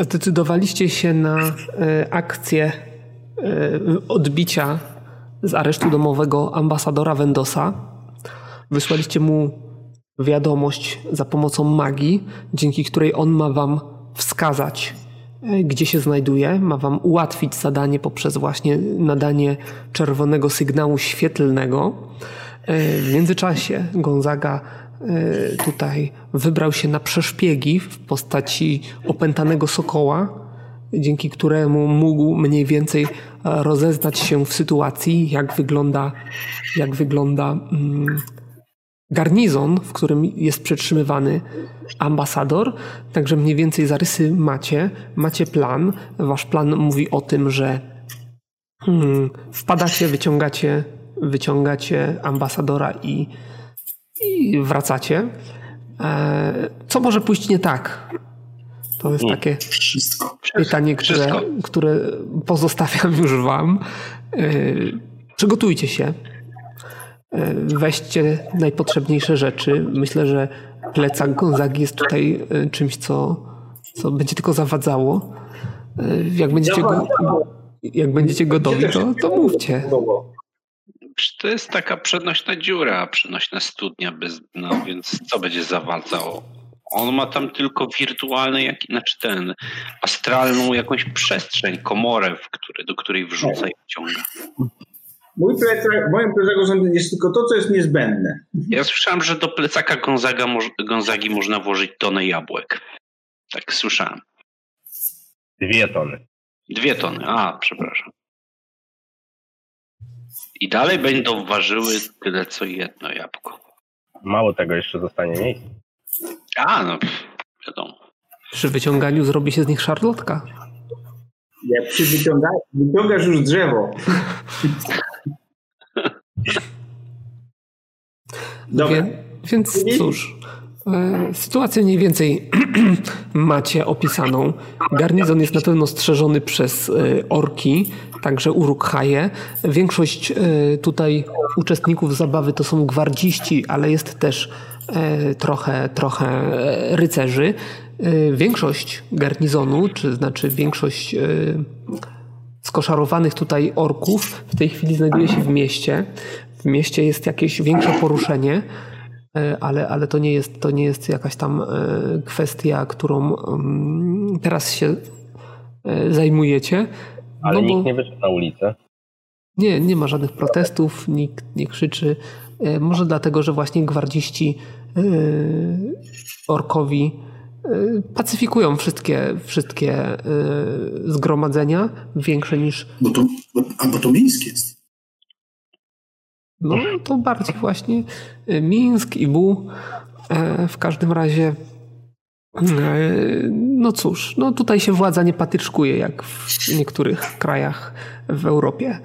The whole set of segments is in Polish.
zdecydowaliście się na akcję odbicia z aresztu domowego ambasadora Vendosa. Wysłaliście mu wiadomość za pomocą magii, dzięki której on ma wam wskazać, e, gdzie się znajduje, ma wam ułatwić zadanie poprzez właśnie nadanie czerwonego sygnału świetlnego. E, w międzyczasie Gonzaga e, tutaj wybrał się na przeszpiegi w postaci opętanego sokoła, dzięki któremu mógł mniej więcej rozeznać się w sytuacji, jak wygląda, jak wygląda mm, garnizon, w którym jest przetrzymywany ambasador. Także mniej więcej zarysy macie, macie plan. Wasz plan mówi o tym, że hmm, wpadacie, wyciągacie, wyciągacie ambasadora i, i wracacie. E, co może pójść nie tak? To jest takie Wszystko. pytanie, które, które pozostawiam już wam. E, przygotujcie się. E, weźcie najpotrzebniejsze rzeczy. Myślę, że plecak Gonzagi jest tutaj czymś, co, co będzie tylko zawadzało. Jak będziecie, go, jak będziecie gotowi, to, to mówcie. To jest taka przenośna dziura, przenośna studnia, bez dna, więc co będzie zawadzało? On ma tam tylko wirtualny, jak, znaczy ten, astralną jakąś przestrzeń, komorę, w który, do której wrzuca i wciąga. Mój plecak, moim plecaku jest tylko to, co jest niezbędne. Ja słyszałem, że do plecaka Gonzaga, Gonzagi można włożyć tonę jabłek. Tak słyszałem. Dwie tony. Dwie tony, a, przepraszam. I dalej będą ważyły tyle, co jedno jabłko. Mało tego jeszcze zostanie miejsce. A, no, wiadomo. Przy wyciąganiu zrobi się z nich szarlotka. Jak przy wyciąganiu, wyciągasz już drzewo. Dobra. Wie, więc cóż, sytuację mniej więcej macie opisaną. Garnizon jest na pewno strzeżony przez e, orki, także urukhaje. Większość e, tutaj uczestników zabawy to są gwardziści, ale jest też trochę, trochę rycerzy. Większość garnizonu, czy znaczy większość skoszarowanych tutaj orków w tej chwili znajduje się w mieście w mieście jest jakieś większe poruszenie, e, ale, ale to, nie jest, to nie jest jakaś tam e, kwestia, którą teraz się e, zajmujecie. Ale no nikt nie wyszedł na ulicę. Nie, nie ma żadnych protestów, nikt nie krzyczy. Może dlatego, że właśnie gwardziści orkowi pacyfikują wszystkie, wszystkie zgromadzenia, większe niż. Bo to, bo, a bo to Mińsk jest. No to bardziej właśnie y, Mińsk i Bu. E, w każdym razie, e, no cóż, no tutaj się władza nie patyczkuje jak w niektórych krajach w Europie.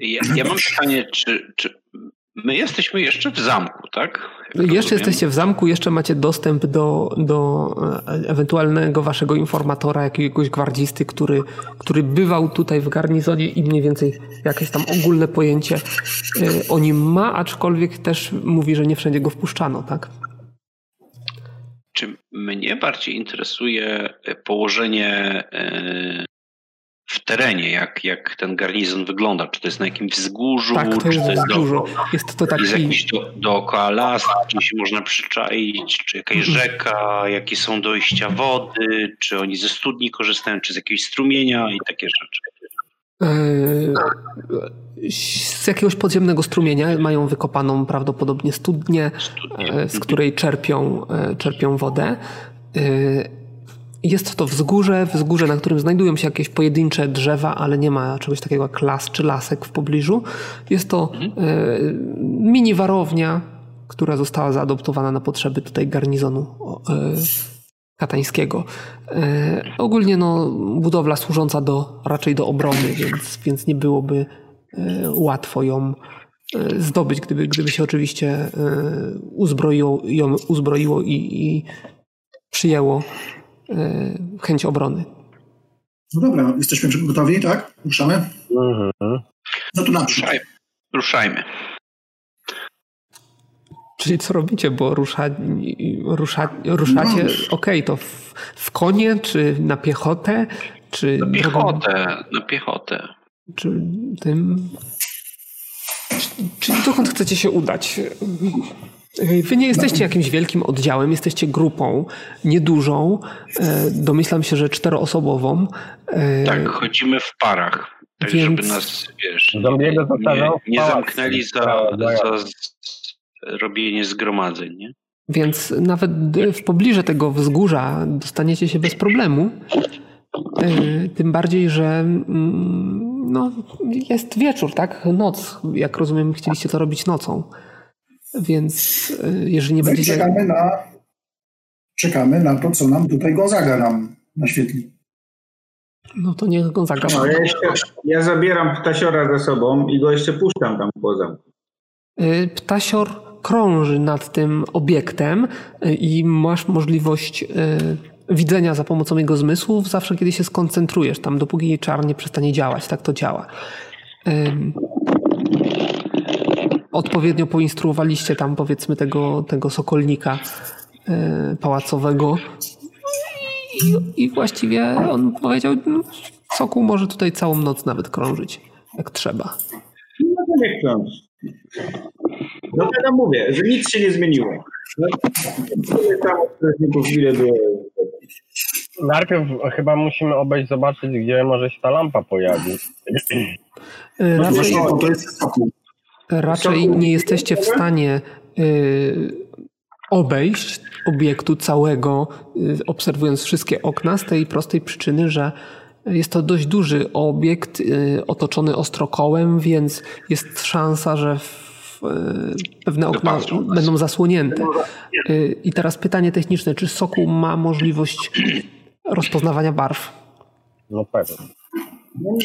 Ja, ja mam pytanie, czy, czy My jesteśmy jeszcze w zamku, tak? Jak jeszcze jesteście w zamku, jeszcze macie dostęp do, do e, ewentualnego waszego informatora, jakiegoś gwardzisty, który, który bywał tutaj w garnizonie i mniej więcej jakieś tam ogólne pojęcie e, o nim ma, aczkolwiek też mówi, że nie wszędzie go wpuszczano, tak? Czy mnie bardziej interesuje położenie e, w terenie, jak, jak ten garnizon wygląda. Czy to jest na jakimś wzgórzu, tak, to czy to jest wzgórzu. Jest to taki... Jest jakiś do, dookoła las, gdzie się można przyczaić, czy jakaś mhm. rzeka, jakie są dojścia wody, czy oni ze studni korzystają, czy z jakiegoś strumienia i takie rzeczy. E, z jakiegoś podziemnego strumienia mają wykopaną prawdopodobnie studnię, studnię. E, z której czerpią, e, czerpią wodę. Jest to wzgórze, wzgórze, na którym znajdują się jakieś pojedyncze drzewa, ale nie ma czegoś takiego jak las czy lasek w pobliżu. Jest to e, mini warownia, która została zaadoptowana na potrzeby tutaj garnizonu e, katańskiego. E, ogólnie no, budowla służąca do, raczej do obrony, więc, więc nie byłoby łatwo ją zdobyć, gdyby, gdyby się oczywiście uzbroiło, ją uzbroiło i, i przyjęło chęć obrony. No dobra, jesteśmy gotowi, tak? Ruszamy? Mhm. No to naprzód. Ruszajmy. Czyli co robicie, bo rusza, rusza, ruszacie, No. okej, to w, w konie, czy na piechotę, czy... Na piechotę, na piechotę. Czy tym... Czyli dokąd chcecie się udać? Wy nie jesteście jakimś wielkim oddziałem, jesteście grupą niedużą, e, domyślam się, że czteroosobową. E, Tak, chodzimy w parach. Tak, Więc- żeby nas, wiesz, Zombiego nie, nie zamknęli za, za z- robienie zgromadzeń, nie? Więc nawet w pobliże tego wzgórza dostaniecie się bez problemu. E, Tym bardziej, że mm, no, jest wieczór, tak? Noc. Jak rozumiem, chcieliście to robić nocą. Więc e, jeżeli nie No i będziecie. czekamy na, czekamy na to, co nam tutaj Gonzaga nam naświetli. No to niech go zagra. No, ja, jeszcze, ja zabieram ptasiora ze sobą i go jeszcze puszczam tam po zamku. Y, Ptasior krąży nad tym obiektem y, i masz możliwość y, widzenia za pomocą jego zmysłów zawsze, kiedy się skoncentrujesz tam, dopóki jej czar nie przestanie działać. Tak to działa. Odpowiednio poinstruowaliście tam powiedzmy tego, tego sokolnika y, pałacowego i, i właściwie on powiedział, no, sokół może tutaj całą noc nawet krążyć, jak trzeba. No to nie krąż. No tak ja mówię, że nic się nie zmieniło. No. Najpierw chyba musimy obejść, zobaczyć, gdzie może się ta lampa pojawi. No Raczej, bo to jest sokół. Raczej nie jesteście w stanie y, obejść obiektu całego, y, obserwując wszystkie okna, z tej prostej przyczyny, że jest to dość duży obiekt y, otoczony ostrokołem, więc jest szansa, że w, pewne okna będą zasłonięte. I teraz pytanie techniczne, czy Sokół ma możliwość rozpoznawania barw? No pewnie.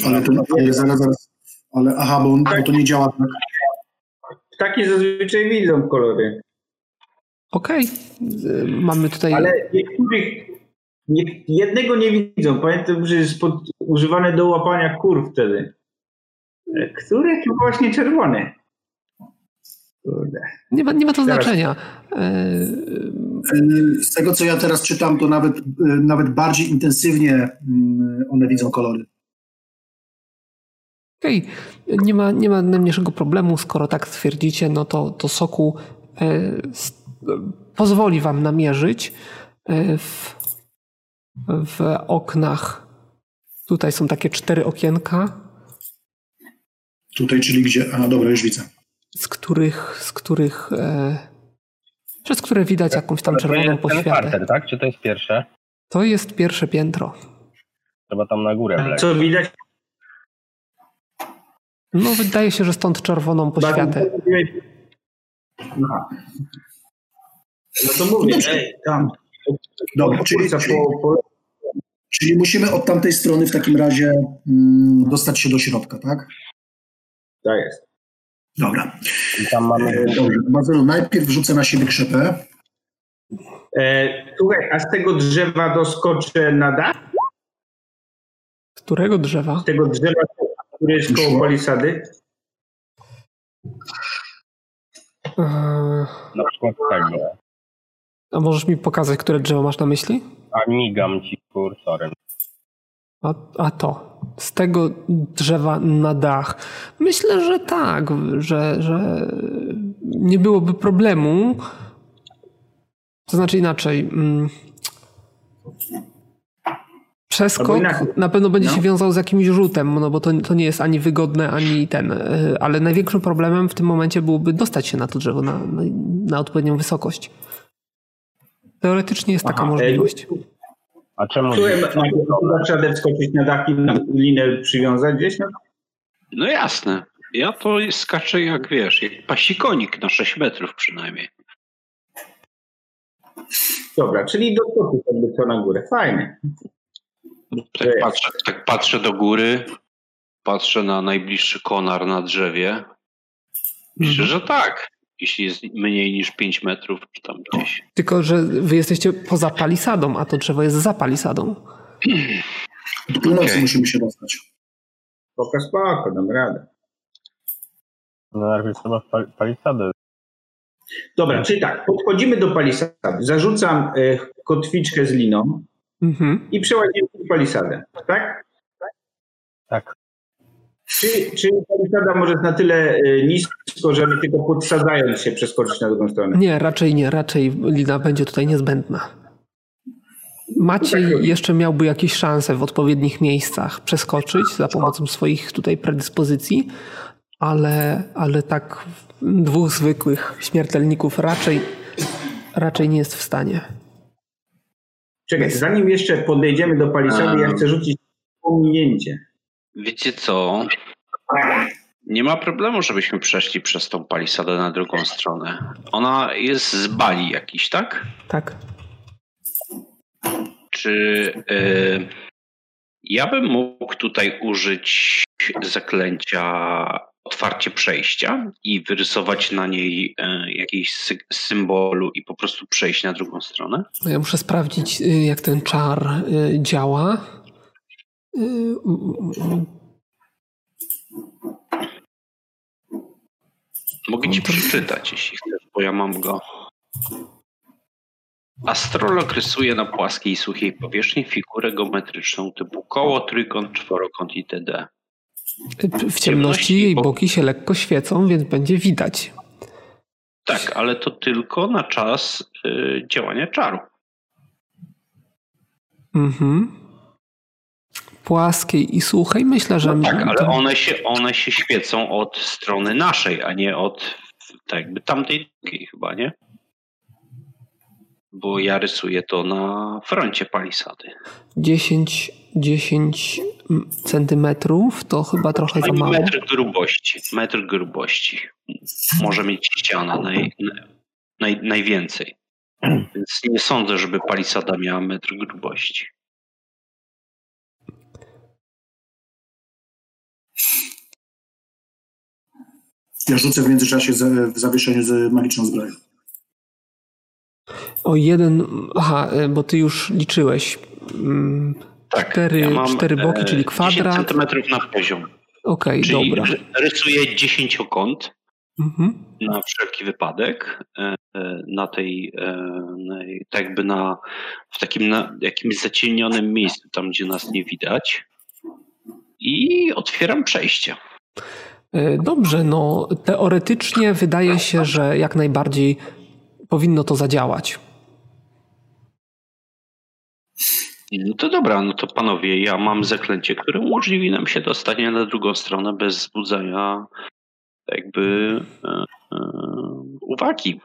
Ale to ale zaraz, zaraz. Ale aha, bo, on, bo to nie działa tak. Ptaki zazwyczaj widzą kolory, Okej, y, mamy tutaj... ale niektórych, nie, jednego nie widzą. Pamiętam, że jest pod, używane do łapania kur wtedy. Który? To właśnie czerwony. Kurde. Nie ma, nie ma to Teraz- znaczenia. Y, Y, Z tego, co ja teraz czytam, to nawet, y, nawet bardziej intensywnie mm, one widzą kolory. Okej, nie, ma, nie ma najmniejszego problemu, skoro tak twierdzicie, no to, to Sokół e, s- pozwoli wam namierzyć e, w, w oknach. Tutaj są takie cztery okienka, Tutaj, czyli gdzie? Aha, dobra, już widzę. z których, z których e, przez które widać jakąś tam Ale to czerwoną jest ten poświatę. parter, tak? Czy to jest pierwsze? To jest pierwsze piętro. Trzeba tam na górę A wleć. co widać? No wydaje się, że stąd czerwoną poświatę. Aha. No to mówię, ej, tam. Dobra, czyli, czyli, musimy od tamtej strony w takim razie mm, dostać się do środka, tak? tak jest. Dobra. I tam mamy... E, Dobrze, najpierw wrzucę na siebie krzepę. E, słuchaj, a z tego drzewa doskoczę na dach? Którego drzewa? Z tego drzewa, które jest koło palisady? E, Na przykład tego. A możesz mi pokazać, które drzewo masz na myśli? A migam ci kursorem. A, a to, z tego drzewa na dach. Myślę, że tak, że, że nie byłoby problemu. To znaczy inaczej. mm, Przeskok na pewno będzie No. się wiązał z jakimś rzutem, no bo to, to nie jest ani wygodne, ani ten. y, Ale największym problemem w tym momencie byłoby dostać się na to drzewo na, na, odpowiednią wysokość. Teoretycznie jest taka Aha, możliwość. A czemu... Słuchaj, trzeba wskoczyć na dach i linę przywiązać gdzieś? No? No jasne. Ja to skaczę jak wiesz, jak pasikonik na 6 metrów przynajmniej. Dobra, czyli doskoczyć jakby co na górę. Fajnie. Tak patrzę, tak patrzę do góry, patrzę na najbliższy konar na drzewie. Myślę, że tak. Jeśli jest mniej niż 5 metrów, czy tam gdzieś. Tylko, że wy jesteście poza palisadą, a to drzewo jest za palisadą. Do północy Okej. musimy się dostać. Spoko, spoko, dam radę. No najpierw trzeba w pal- palisadę. Dobra, czyli tak, podchodzimy do palisady, zarzucam e, kotwiczkę z liną Mhm. i przeładzimy palisadę, tak? Tak. Czy, czy palisada może na tyle e, nisko, że my tylko podsadzając się przeskoczyć na drugą stronę? Nie, raczej nie, raczej lina będzie tutaj niezbędna. Maciej jeszcze miałby jakieś szanse w odpowiednich miejscach przeskoczyć za pomocą swoich tutaj predyspozycji, ale, ale tak dwóch zwykłych śmiertelników raczej, raczej nie jest w stanie. Czekaj, zanim jeszcze podejdziemy do palisady, ja chcę rzucić pominięcie. Wiecie co? Nie ma problemu, żebyśmy przeszli przez tą palisadę na drugą stronę. Ona jest z Bali jakiś, tak? Tak? Czy y, ja bym mógł tutaj użyć zaklęcia otwarcie przejścia i wyrysować na niej y, jakiś sy symbolu i po prostu przejść na drugą stronę? No Ja muszę sprawdzić, y, jak ten czar y, działa. Y, Mogę ci przeczytać, jeśli chcesz, bo ja mam go. Astrolog rysuje na płaskiej i suchej powierzchni figurę geometryczną typu koło, trójkąt, czworokąt itd. W ciemności jej boki się lekko świecą, więc będzie widać. Tak, ale to tylko na czas y, działania czaru. Mhm. Płaskiej i suchej, myślę, że. Tak, ale to- one się, one się świecą od strony naszej, a nie od tak jakby tamtej drugiej chyba, nie? Bo ja rysuję to na froncie palisady. 10, 10 centymetrów to chyba trochę za mało. Metr grubości. Metr grubości. Może mieć ściana naj, naj, najwięcej. Więc nie sądzę, żeby palisada miała metr grubości. Ja rzucę w międzyczasie za- w zawieszeniu z magiczną zbroją. O jeden. Aha, bo ty już liczyłeś. Mm, Tak, Cztery- cztery boki, e, czyli kwadrat. 10 centymetrów na poziom. Okej, Czyli dobra. ry- rysuję dziesięciokąt Mhm. na wszelki wypadek e, e, na tej, tak jakby na, w takim na, jakimś zacienionym miejscu, tam gdzie nas nie widać. I otwieram przejście. Dobrze, no teoretycznie wydaje się, że jak najbardziej powinno to zadziałać. No to dobra, no to panowie, ja mam zaklęcie, które umożliwi nam się dostanie na drugą stronę bez wzbudzania jakby e, e, uwagi.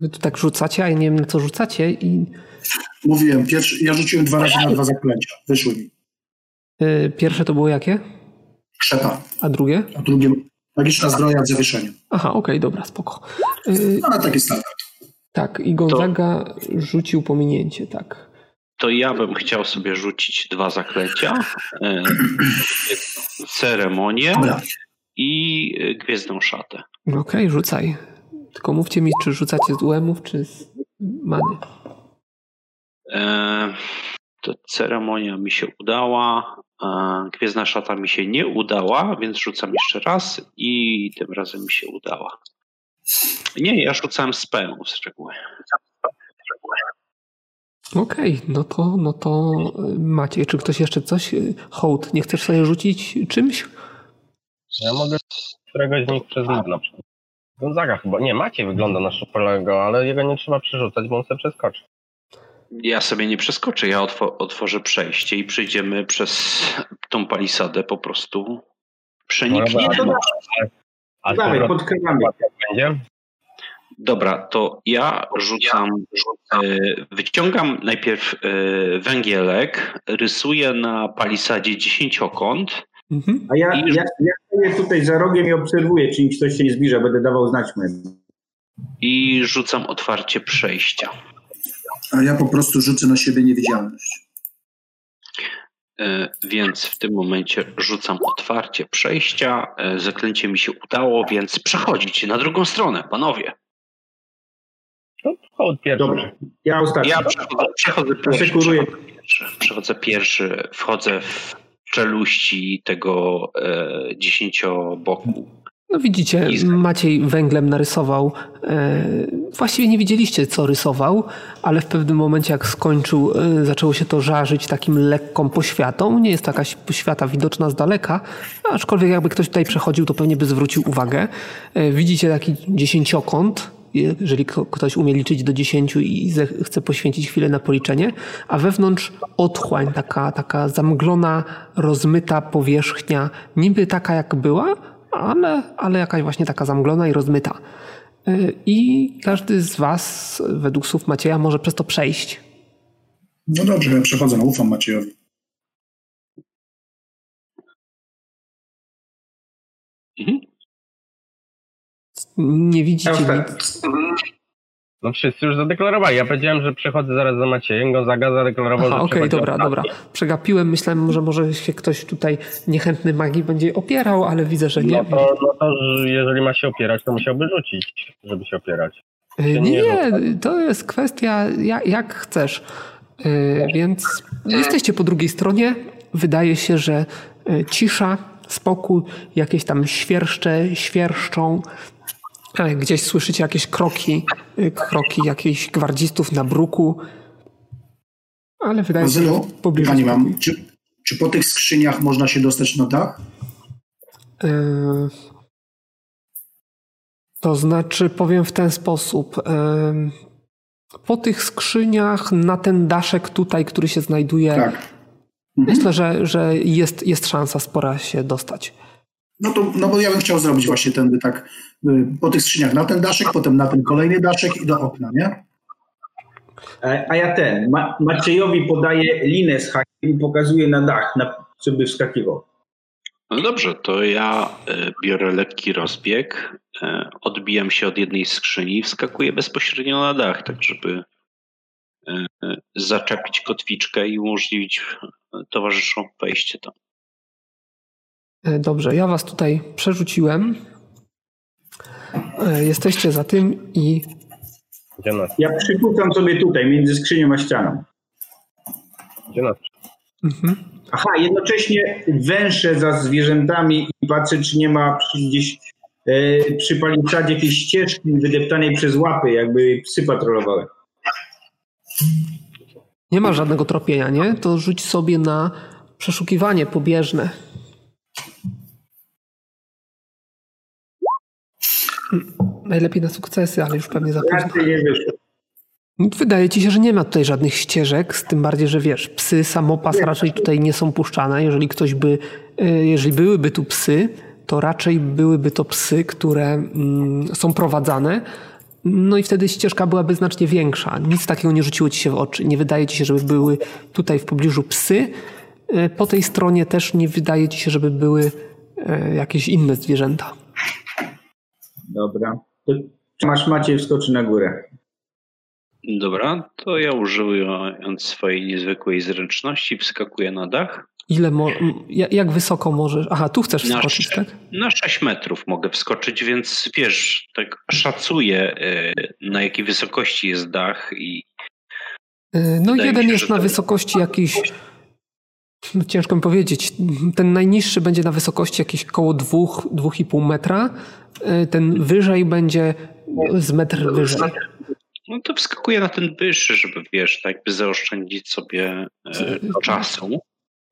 Wy tu tak rzucacie, a ja nie wiem na co rzucacie i Mówiłem, pierwszy, ja rzuciłem dwa razy na dwa zaklęcia. Wyszły mi. y, pierwsze to było jakie? Krzepa. A drugie? A drugie magiczna zbroja w zawieszeniu. Aha, okej, dobra, spoko. Y, No, ale taki standard. tak, i Gonzaga rzucił pominięcie, tak. To ja bym chciał sobie rzucić dwa zaklęcia. E, ceremonię i e, gwiezdną szatę. Okej, rzucaj. Tylko mówcie mi, czy rzucacie z UM-ów, czy z many. E, to ceremonia mi się udała. e, Gwiezdna szata mi się nie udała, więc rzucam jeszcze raz i tym razem mi się udała. Nie, ja rzucałem z pełną z reguły. Okej, no to, no to y, Maciej, czy ktoś jeszcze coś? Y, Hołd, nie chcesz sobie rzucić czymś? Ja mogę któregoś z nich przez lud na przykład. Gonzaga chyba. Nie, Maciej wygląda na szopolego, ale jego nie trzeba przerzucać, bo on sobie przeskoczy. Ja sobie nie przeskoczę, ja otwo- otworzę przejście i przejdziemy przez tą palisadę po prostu No przenikniemy. dobra, A z Dawaj, powrotem podkrywamy. jak będzie? Dobra, to ja rzucam, e, wyciągam najpierw e, węgielek, rysuję na palisadzie dziesięciokąt Mhm. A ja, ja, ja stoję tutaj za rogiem i obserwuję, czy ktoś się nie zbliża, będę dawał znać i rzucam otwarcie przejścia. A ja po prostu rzucę na siebie niewidzialność. E, Więc w tym momencie rzucam otwarcie przejścia. Zaklęcie mi się udało, więc przechodzicie na drugą stronę, panowie. To hołd pierwszy. Dobrze, ja ostatni. Ja przechodzę, przechodzę pierwszy. Przechodzę pierwszy, przechodzę pierwszy, wchodzę w czeluści tego e, dziesięcioboku. No widzicie, Maciej węglem narysował. E, właściwie nie widzieliście, co rysował, ale w pewnym momencie, jak skończył, e, zaczęło się to żarzyć takim lekką poświatą. Nie jest to jakaś poświata widoczna z daleka, aczkolwiek jakby ktoś tutaj przechodził, to pewnie by zwrócił uwagę. E, widzicie taki dziesięciokąt, jeżeli ktoś umie liczyć do dziesięciu i chce poświęcić chwilę na policzenie, a wewnątrz otchłań, taka, taka zamglona, rozmyta powierzchnia, niby taka jak była, ale, ale jakaś właśnie taka zamglona i rozmyta. Y, I każdy z Was, według słów Macieja, może przez to przejść. No dobrze, ja przechodzę, ufam Maciejowi. Nie widzicie nic. No wszyscy już zadeklarowali. Ja powiedziałem, że przychodzę zaraz za Maciejem, Gonzaga zadeklarował, Aha, że Okej, okay, dobra, dobra. Przegapiłem, myślałem, że może się ktoś tutaj niechętny magii będzie opierał, ale widzę, że nie. No to, no to jeżeli ma się opierać, to musiałby rzucić, żeby się opierać. Się nie, nie, nie, to jest kwestia jak, jak chcesz. Yy, więc jesteście po drugiej stronie. Wydaje się, że yy, cisza, spokój, jakieś tam świerszcze, świerszczą, Gdzieś słyszycie jakieś kroki, y, kroki jakichś gwardzistów na bruku. Ale wydaje się, że pobliżu. Pani mam, czy, czy po tych skrzyniach można się dostać na dach? Yy, to znaczy, powiem w ten sposób. Yy, po tych skrzyniach na ten daszek tutaj, który się znajduje, tak. mhm. myślę, że, że jest, jest szansa spora się dostać. No to, no bo ja bym chciał zrobić właśnie ten tak y, po tych skrzyniach na ten daszek, potem na ten kolejny daszek i do okna, nie? A ja ten, Ma Maciejowi podaję linę z hakiem i pokazuję na dach, na, żeby wskakiwał. No dobrze, to ja e, biorę lekki rozbieg, e, odbijam się od jednej skrzyni i wskakuję bezpośrednio na dach, tak żeby zaczepić kotwiczkę i umożliwić towarzyszom wejście tam. E, dobrze, ja was tutaj przerzuciłem. E, jesteście za tym i. Ja przykucam sobie tutaj, między skrzynią a ścianą. Mhm. Aha, jednocześnie węszę za zwierzętami i patrzę, czy nie ma gdzieś e, przy paliczadzie jakiejś ścieżki wydeptanej przez łapy, jakby psy patrolowały. Nie ma żadnego tropienia, nie? To rzuć sobie na przeszukiwanie pobieżne. Najlepiej na sukcesy, ale już pewnie za późno. Wydaje ci się, że nie ma tutaj żadnych ścieżek, z tym bardziej, że wiesz, psy, samopas raczej tutaj nie są puszczane. Jeżeli ktoś by, e, jeżeli byłyby tu psy, to raczej byłyby to psy, które mm, są prowadzane. No i wtedy ścieżka byłaby znacznie większa. Nic takiego nie rzuciło ci się w oczy. Nie wydaje ci się, żeby były tutaj w pobliżu psy. E, po tej stronie też nie wydaje ci się, żeby były e, jakieś inne zwierzęta. Dobra. Masz Maciej wskoczy na górę. Dobra, to ja używając swojej niezwykłej zręczności wskakuję na dach. Ile mo- jak wysoko możesz? Aha, tu chcesz wskoczyć, na, tak? Na 6 metrów mogę wskoczyć, więc wiesz, tak szacuję e, na jakiej wysokości jest dach i. E, no, jeden się, jest na wysokości jakiejś no ciężko mi powiedzieć. Ten najniższy będzie na wysokości jakieś koło 2-2,5 metra. E, ten wyżej będzie z metr wyżej. No to wskakuje na ten wyższy, żeby wiesz, tak jakby zaoszczędzić sobie e, czasu.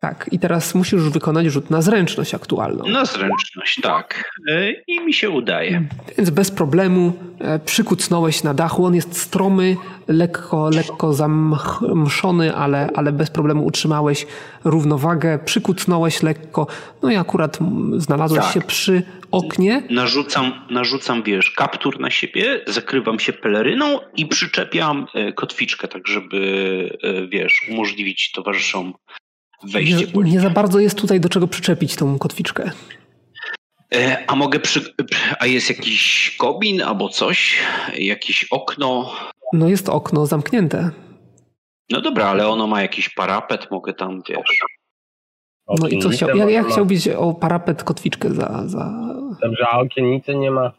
Tak, i teraz musisz wykonać rzut na zręczność aktualną. Na zręczność, tak. E, I mi się udaje. Więc bez problemu e, przykucnąłeś na dachu. On jest stromy, lekko, lekko zamszony, ale, ale bez problemu utrzymałeś równowagę. Przykucnąłeś lekko. No i akurat znalazłeś tak. się przy oknie. Narzucam, narzucam, wiesz, kaptur na siebie, zakrywam się peleryną i przyczepiam e, kotwiczkę, tak żeby, wiesz, umożliwić towarzyszom wejście. Nie, nie za bardzo jest tutaj do czego przyczepić tą kotwiczkę. E, a mogę przy... A jest jakiś kobin albo coś? Jakieś okno? No jest okno zamknięte. No dobra, ale ono ma jakiś parapet, mogę tam, wiesz... No i co chciał? Ja, ja chciałbyś o parapet kotwiczkę za, za... Dobrze, a okiennicy nie ma?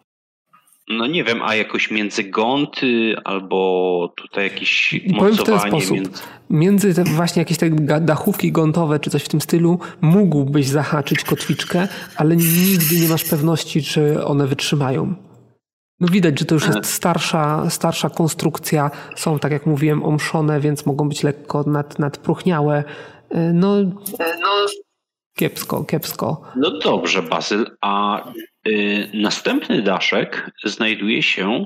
No nie wiem, a jakoś między gąty albo tutaj jakieś I powiem w ten sposób. między... Między te właśnie jakieś te dachówki gątowe czy coś w tym stylu mógłbyś zahaczyć kotwiczkę, ale nigdy nie masz pewności, czy one wytrzymają. No widać, że to już jest starsza, starsza konstrukcja. Są, tak jak mówiłem, omszone, więc mogą być lekko nad, nadpruchniałe. E, No, kiepsko, kiepsko. No dobrze, Bazyl, a następny daszek znajduje się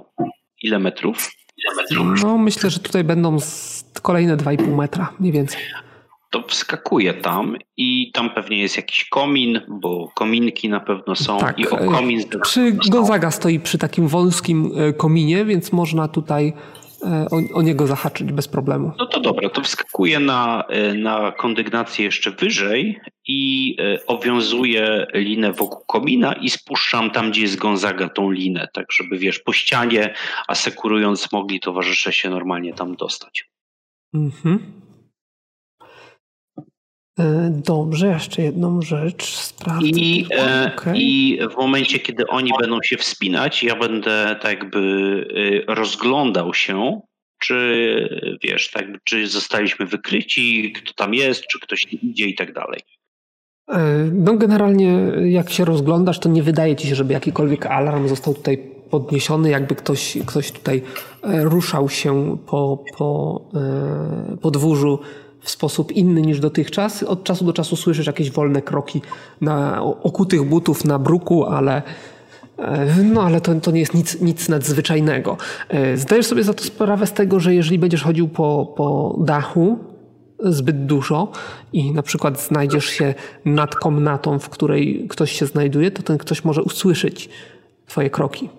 ile metrów? Ile metrów? No myślę, że tutaj będą kolejne 2,5 metra, mniej więcej. To wskakuje tam i tam pewnie jest jakiś komin, bo kominki na pewno są Tak, i o e, komin... Przy Gonzaga stoi przy takim wąskim e, kominie, więc można tutaj o, o niego zahaczyć bez problemu. No to dobra, to wskakuje na, y, na kondygnację jeszcze wyżej i y, owiązuję linę wokół komina i spuszczam tam, gdzie jest Gonzaga tą linę, tak żeby wiesz, po ścianie asekurując mogli towarzysze się normalnie tam dostać. Mhm. E, Dobrze, jeszcze jedną rzecz sprawdzę. I, tylko. e, Okej. I w momencie, kiedy oni będą się wspinać, ja będę tak jakby y, rozglądał się, czy wiesz, tak, czy zostaliśmy wykryci, kto tam jest, czy ktoś idzie i tak dalej. E, No generalnie jak się rozglądasz, to nie wydaje ci się, żeby jakikolwiek alarm został tutaj podniesiony, jakby ktoś, ktoś tutaj e, ruszał się po, po e, podwórzu w sposób inny niż dotychczas. Od czasu do czasu słyszysz jakieś wolne kroki na okutych butów na bruku, ale e, no ale to, to nie jest nic, nic nadzwyczajnego. E, Zdajesz sobie za to sprawę z tego, że jeżeli będziesz chodził po, po dachu, zbyt dużo i na przykład znajdziesz się nad komnatą, w której ktoś się znajduje, to ten ktoś może usłyszeć twoje kroki.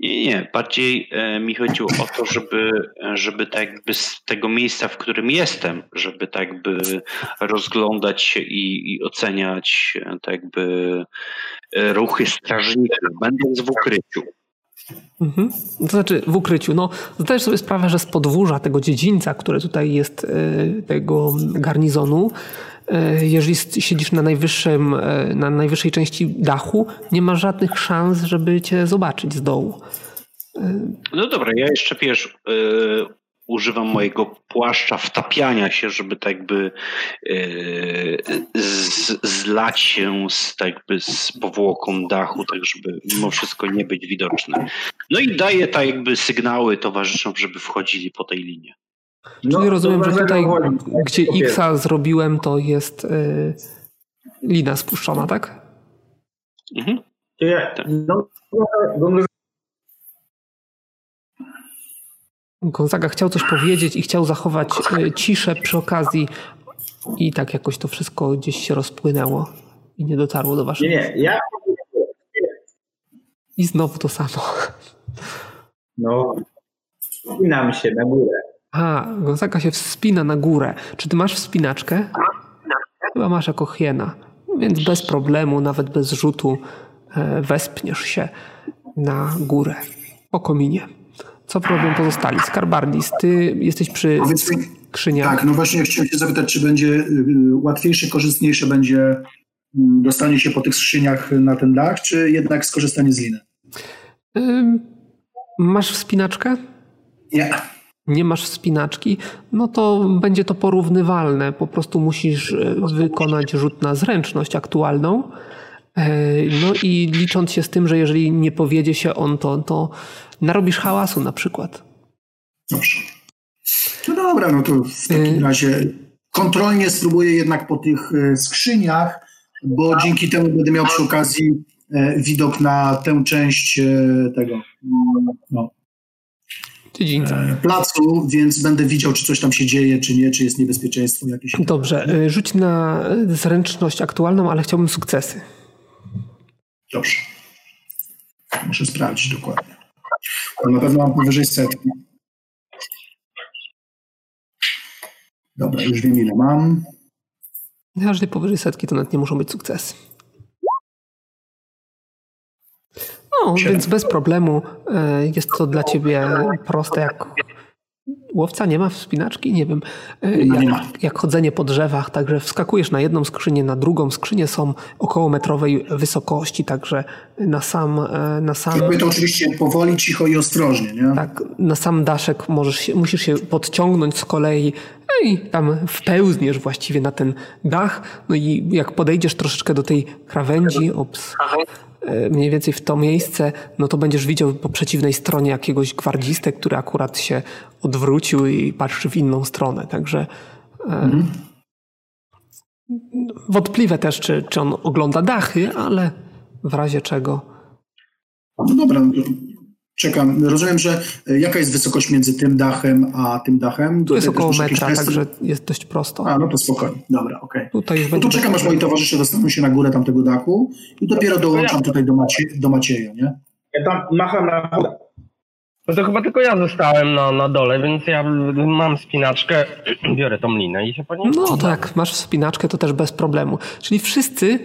Nie, nie, bardziej e, mi chodziło o to, żeby, żeby tak jakby z tego miejsca, w którym jestem, żeby tak jakby rozglądać się i, i oceniać e, tak jakby e, ruchy strażników, będąc w ukryciu. Mhm. To znaczy w ukryciu. No, zdajesz sobie sprawę, że z podwórza tego dziedzińca, który tutaj jest, e, tego garnizonu, e, jeżeli s- siedzisz na, najwyższym, e, na najwyższej części dachu, nie ma żadnych szans, żeby cię zobaczyć z dołu. No dobra, ja jeszcze wiesz, y, używam mojego płaszcza wtapiania się, żeby tak jakby y, z, zlać się z, tak jakby z powłoką dachu, tak żeby mimo wszystko nie być widoczny. No i daję tak jakby sygnały towarzyszom, żeby wchodzili po tej linie. No, Czyli rozumiem, że tutaj, chodzi. gdzie. Xa zrobiłem, to jest e, lina spuszczona, tak? Mhm. To ja, no, Gonzaga- chciał coś powiedzieć i chciał zachować e, ciszę przy okazji i tak jakoś to wszystko gdzieś się rozpłynęło i nie dotarło do nie, waszych. nie, ja I znowu to samo. no, spinam się na górę. A, Gonzaga się wspina na górę. Czy ty masz wspinaczkę? Chyba masz jako hiena. Więc bez problemu, nawet bez rzutu e, wespniesz się na górę po kominie. Co robią pozostali? Skarbardis, ty jesteś przy skrzyniach. tak, no właśnie chciałem się zapytać, czy będzie y, łatwiejsze, korzystniejsze będzie mm, dostanie się po tych skrzyniach na ten dach, czy jednak skorzystanie z liny? Masz wspinaczkę? Nie. Nie masz wspinaczki? No to będzie to porównywalne. Po prostu musisz e, wykonać rzut na zręczność aktualną. E, No i licząc się z tym, że jeżeli nie powiedzie się on, to, to narobisz hałasu na przykład. Dobrze. No dobra, no to w takim Y- razie kontrolnie spróbuję jednak po tych e, skrzyniach, bo dzięki temu będę miał przy okazji e, widok na tę część e, tego no, Dziedzińca. e, placu, więc będę widział, czy coś tam się dzieje, czy nie, czy jest niebezpieczeństwo jakieś. Dobrze, e, rzuć na zręczność aktualną, ale chciałbym sukcesy. Dobrze. Muszę sprawdzić dokładnie. To na pewno mam powyżej setki. Dobra, już wiem ile mam. Jeżeli powyżej setki, to nawet nie muszą być sukcesy. No, więc bez problemu e, jest to dla ciebie proste jak łowca nie ma wspinaczki? Nie wiem. E. Jak, jak chodzenie po drzewach, także wskakujesz na jedną skrzynię, na drugą. Skrzynie są około metrowej wysokości, także na sam, e, na sam, Robię to oczywiście powoli, cicho i ostrożnie, nie? tak, na sam daszek możesz się, musisz się podciągnąć z kolei no i tam wpełzniesz właściwie na ten dach. No i jak podejdziesz troszeczkę do tej krawędzi, ops, mniej więcej w to miejsce, no to będziesz widział po przeciwnej stronie jakiegoś gwardzistę, który akurat się odwrócił i patrzy w inną stronę. Także e, wątpliwe też, czy, czy on ogląda dachy, ale w razie czego. No dobra, no czekam. Rozumiem, że e, jaka jest wysokość między tym dachem a tym dachem? Tu jest Tutaj około metra, testy? także jest dość prosto. A, no to spokojnie. Dobra, okej. Tutaj już No to czekam, aż moi towarzysze dostaną się na górę tamtego dachu i dopiero dołączam tutaj do, Macie, do Macieja, nie? Ja tam macham na No to chyba tylko ja zostałem na, na dole, więc ja mam spinaczkę, biorę tą linę i się po niej... No to jak masz wspinaczkę, to też bez problemu. Czyli wszyscy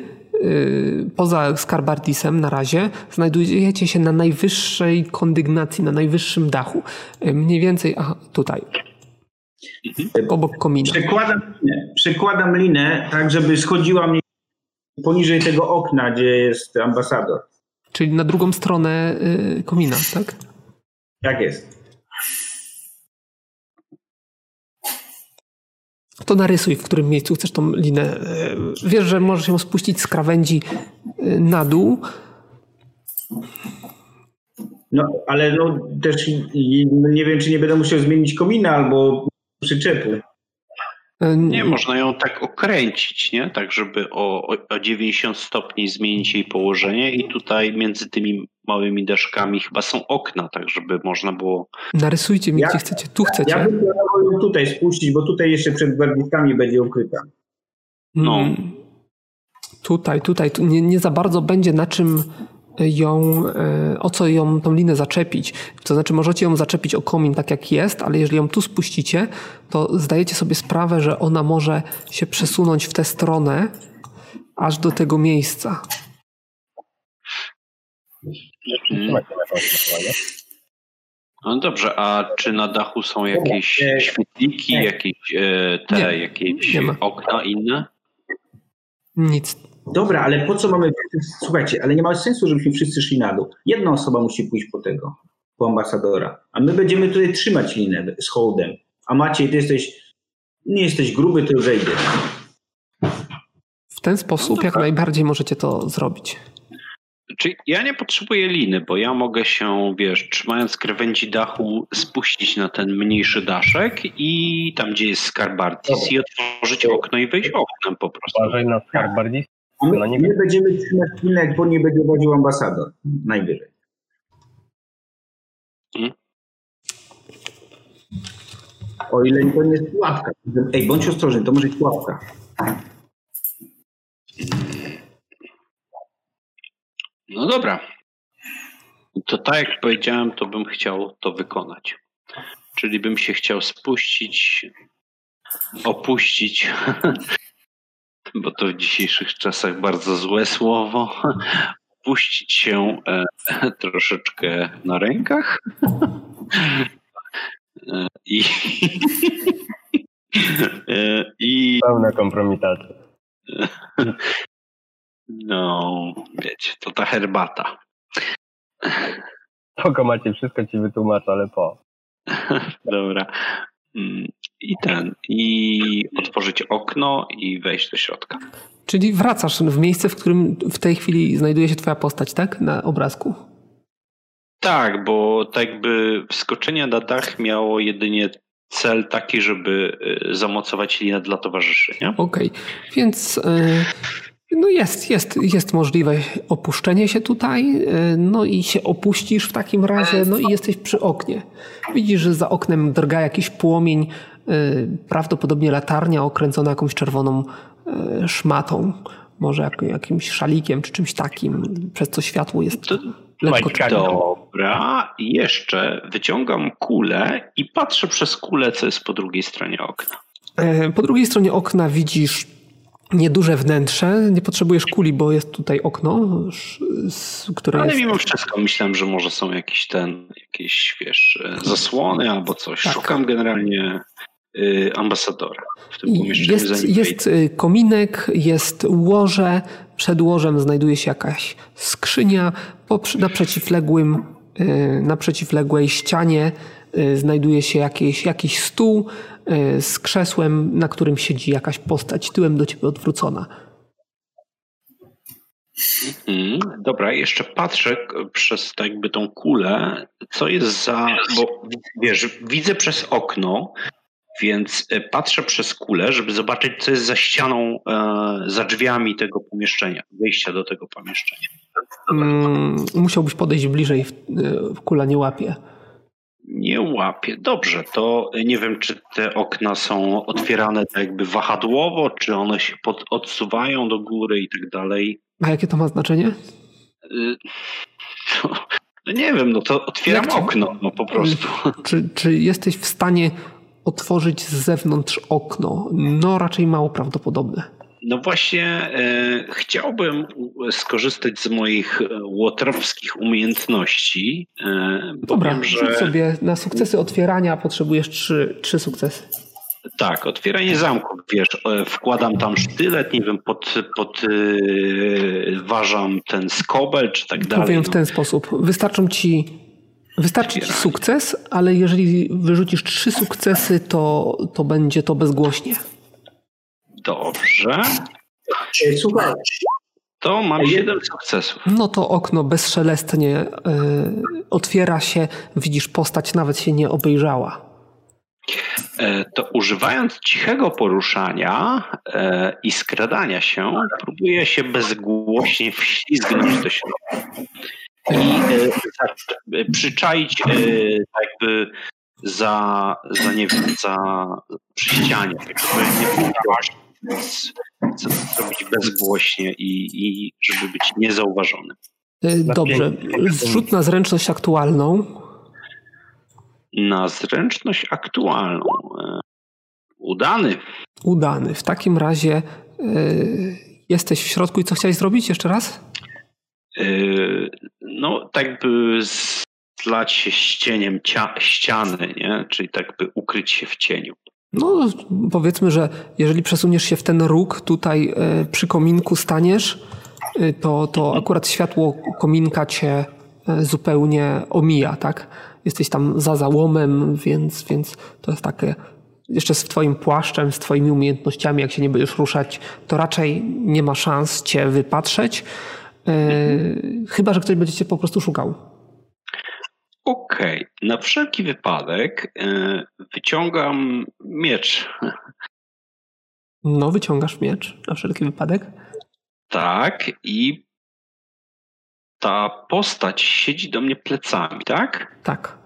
poza Skarbardisem na razie znajdujecie się na najwyższej kondygnacji, na najwyższym dachu. Yy, mniej więcej, aha, tutaj. Obok komina. Przekładam linę, przekładam linę tak, żeby schodziła mnie poniżej tego okna, gdzie jest ambasador. Czyli na drugą stronę yy, komina, tak? Jak jest? To narysuj, w którym miejscu chcesz tą linę. Yy, wiesz, że możesz ją spuścić z krawędzi yy, na dół. No, ale no też nie wiem, czy nie będę musiał zmienić komina albo przyczepu. Nie, można ją tak okręcić, nie? Tak, żeby o, o, o 90 stopni zmienić jej położenie i tutaj między tymi małymi deszkami chyba są okna, tak żeby można było... Narysujcie mi, Ja- gdzie chcecie. Tu chcecie. Ja bym planował ją tutaj spuścić, bo tutaj jeszcze przed gwardzistami będzie ukryta. No. Mm. Tutaj, tutaj, tu nie, nie za bardzo będzie na czym ją, e, o co ją, tą linę zaczepić. To znaczy możecie ją zaczepić o komin tak jak jest, ale jeżeli ją tu spuścicie, to zdajecie sobie sprawę, że ona może się przesunąć w tę stronę aż do tego miejsca. No dobrze, a czy na dachu są jakieś świetliki, jakieś e, te, Nie, jakieś nie okna inne? Nic. Dobra, ale po co mamy. Słuchajcie, ale nie ma sensu, żebyśmy wszyscy szli na dół. Jedna osoba musi pójść po tego, po ambasadora. A my będziemy tutaj trzymać linę z hołdem. A Maciej, ty jesteś. Nie jesteś gruby, to już idziesz. W ten sposób jak najbardziej możecie to zrobić. Czyli ja nie potrzebuję liny, bo ja mogę się, wiesz, trzymając krawędzi dachu, spuścić na ten mniejszy daszek i tam, gdzie jest Skarbardis i otworzyć okno i wejść oknem po prostu. Uważaj na skarb bardziej. A my, No nie my będziemy trzymać jak po niej będzie wodził ambasador. Najwyżej. Hmm? O ile to nie jest pułapka. Ej, bądź ostrożny, to może być pułapka. No dobra. To tak jak powiedziałem, to bym chciał to wykonać. Czyli bym się chciał spuścić, opuścić, bo to w dzisiejszych czasach bardzo złe słowo, opuścić się e, troszeczkę na rękach e, i, e, i Pełna kompromitacja. no, wiecie, to ta herbata. Spoko macie, wszystko ci wytłumaczę, ale po. Dobra. I ten, i otworzyć okno i wejść do środka. Czyli wracasz w miejsce, w którym w tej chwili znajduje się twoja postać, tak? Na obrazku. Tak, bo tak jakby wskoczenie na dach miało jedynie cel taki, żeby y, zamocować linę dla towarzyszy? Okej, więc e, no jest, jest, jest możliwe opuszczenie się tutaj, e, no i się opuścisz w takim razie, no i jesteś przy oknie. Widzisz, że za oknem drga jakiś płomień, prawdopodobnie latarnia okręcona jakąś czerwoną e, szmatą, może jak, jakimś szalikiem czy czymś takim, przez co światło jest To, lekko czerwone. dobra, jeszcze wyciągam kulę i patrzę przez kulę, co jest po drugiej stronie okna. E, Po drugiej stronie okna widzisz nieduże wnętrze. Nie potrzebujesz kuli, bo jest tutaj okno, które Ale jest... mimo wszystko myślałem, że może są jakieś ten, jakieś, wiesz, zasłony albo coś. Tak. Szukam generalnie y, ambasadora w tym pomieszczeniu. Jest, jest y, kominek, jest łoże, przed łożem znajduje się jakaś skrzynia, na, przeciwległym, y, na przeciwległej ścianie y, znajduje się jakiś, jakiś stół y, z krzesłem, na którym siedzi jakaś postać tyłem do ciebie odwrócona. Mm, dobra, jeszcze patrzę przez tak jakby tą kulę, co jest za. Bo wiesz, widzę przez okno, więc e, patrzę przez kulę, żeby zobaczyć, co jest za ścianą, e, za drzwiami tego pomieszczenia, wejścia do tego pomieszczenia. Mm, musiałbyś podejść bliżej, w, y, kula nie łapie. Nie łapię. Dobrze, to nie wiem, czy te okna są otwierane tak jakby wahadłowo, czy one się pod, odsuwają do góry i tak dalej. A jakie to ma znaczenie? Y, No nie wiem, no to otwieram ci- okno, no po prostu. Czy, czy jesteś w stanie otworzyć z zewnątrz okno? No raczej mało prawdopodobne. No właśnie e, chciałbym skorzystać z moich e, łotrowskich umiejętności. E, Dobra, powiem, że sobie na sukcesy otwierania potrzebujesz trzy, trzy sukcesy. tak, otwieranie zamków, wiesz, e, wkładam tam sztylet, nie wiem, pod, pod ważam ten skobel czy tak dalej. Powiem w no. ten sposób. Wystarczą ci, wystarczy ci sukces, ale jeżeli wyrzucisz trzy sukcesy, to, to będzie to bezgłośnie. Dobrze, Słuchaj, to mam A je- 7 sukcesów. No to okno bezszelestnie y, otwiera się, widzisz postać, nawet się nie obejrzała. E, to używając cichego poruszania e, i skradania się, próbuję się bezgłośnie wślizgnąć do środka. I e, e, przyczaić e, jakby za, za, nie wiem, za przy ścianie, tak żeby nie to zrobić bezgłośnie i, i żeby być niezauważonym. Y, dobrze, zrzut na zręczność aktualną. Na zręczność aktualną. e, Udany. Udany. W takim razie y, jesteś w środku i co chciałeś zrobić jeszcze raz? Yy, no tak by zlać się z cieniem cia- ściany, nie? czyli tak by ukryć się w cieniu. No, powiedzmy, że jeżeli przesuniesz się w ten róg, tutaj y, przy kominku staniesz, y, to, to akurat światło kominka cię y, zupełnie omija, tak? Jesteś tam za załomem, więc, więc to jest takie. Jeszcze z twoim płaszczem, z twoimi umiejętnościami, jak się nie będziesz ruszać, to raczej nie ma szans cię wypatrzeć. Y, Chyba, że ktoś będzie cię po prostu szukał. Okej, na wszelki wypadek yy, wyciągam miecz. No, wyciągasz miecz na wszelki wypadek. Tak, i ta postać siedzi do mnie plecami, tak? Tak.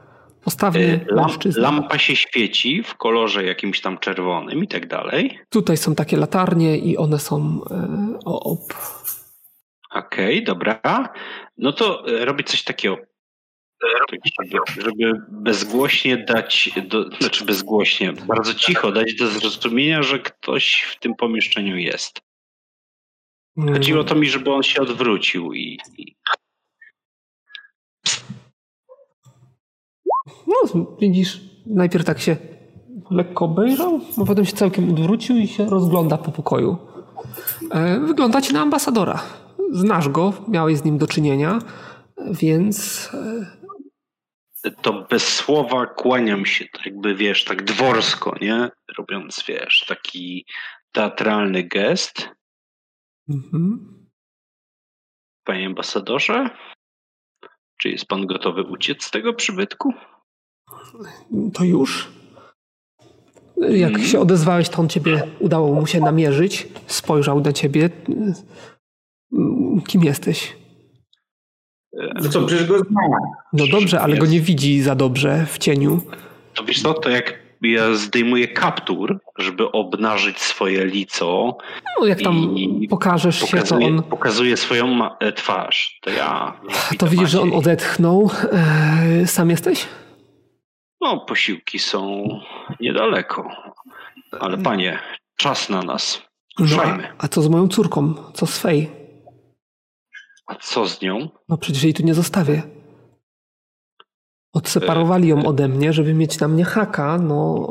Postawny Yy, lam- mężczyzna. lampa się świeci w kolorze jakimś tam czerwonym i tak dalej. Tutaj są takie latarnie i one są e, Okej, dobra. No to e, robię coś takiego. Tak, Żeby, żeby bezgłośnie dać, do, znaczy bezgłośnie, bardzo cicho dać do zrozumienia, że ktoś w tym pomieszczeniu jest. Chodziło to mi, żeby on się odwrócił i, i No, widzisz, najpierw tak się lekko obejrzał, a potem się całkiem odwrócił i się rozgląda po pokoju. E, wygląda ci na ambasadora. Znasz go, miałeś z nim do czynienia, więc e, to bez słowa kłaniam się, tak jakby wiesz, tak dworsko, nie? Robiąc, wiesz, taki teatralny gest. mhm. Panie ambasadorze, czy jest pan gotowy uciec z tego przybytku? to już. Jak Mhm. się odezwałeś, to on ciebie udało mu się namierzyć. Spojrzał na ciebie. Mm, Kim jesteś? no co, przecież go znam. No dobrze, ale go nie widzi za dobrze w cieniu. To wiesz co, to jak ja zdejmuję kaptur, żeby obnażyć swoje lico, No jak tam I pokażesz się, to pokazuje, on. pokazuje swoją e, twarz, to ja... To widzisz, że on odetchnął. E, Sam jesteś? No, posiłki są niedaleko. Ale panie, czas na nas. No, Ruszajmy. a co z moją córką? Co z Fej? A co z nią? No przecież jej tu nie zostawię. Odseparowali ją ode mnie, żeby mieć na mnie haka, no...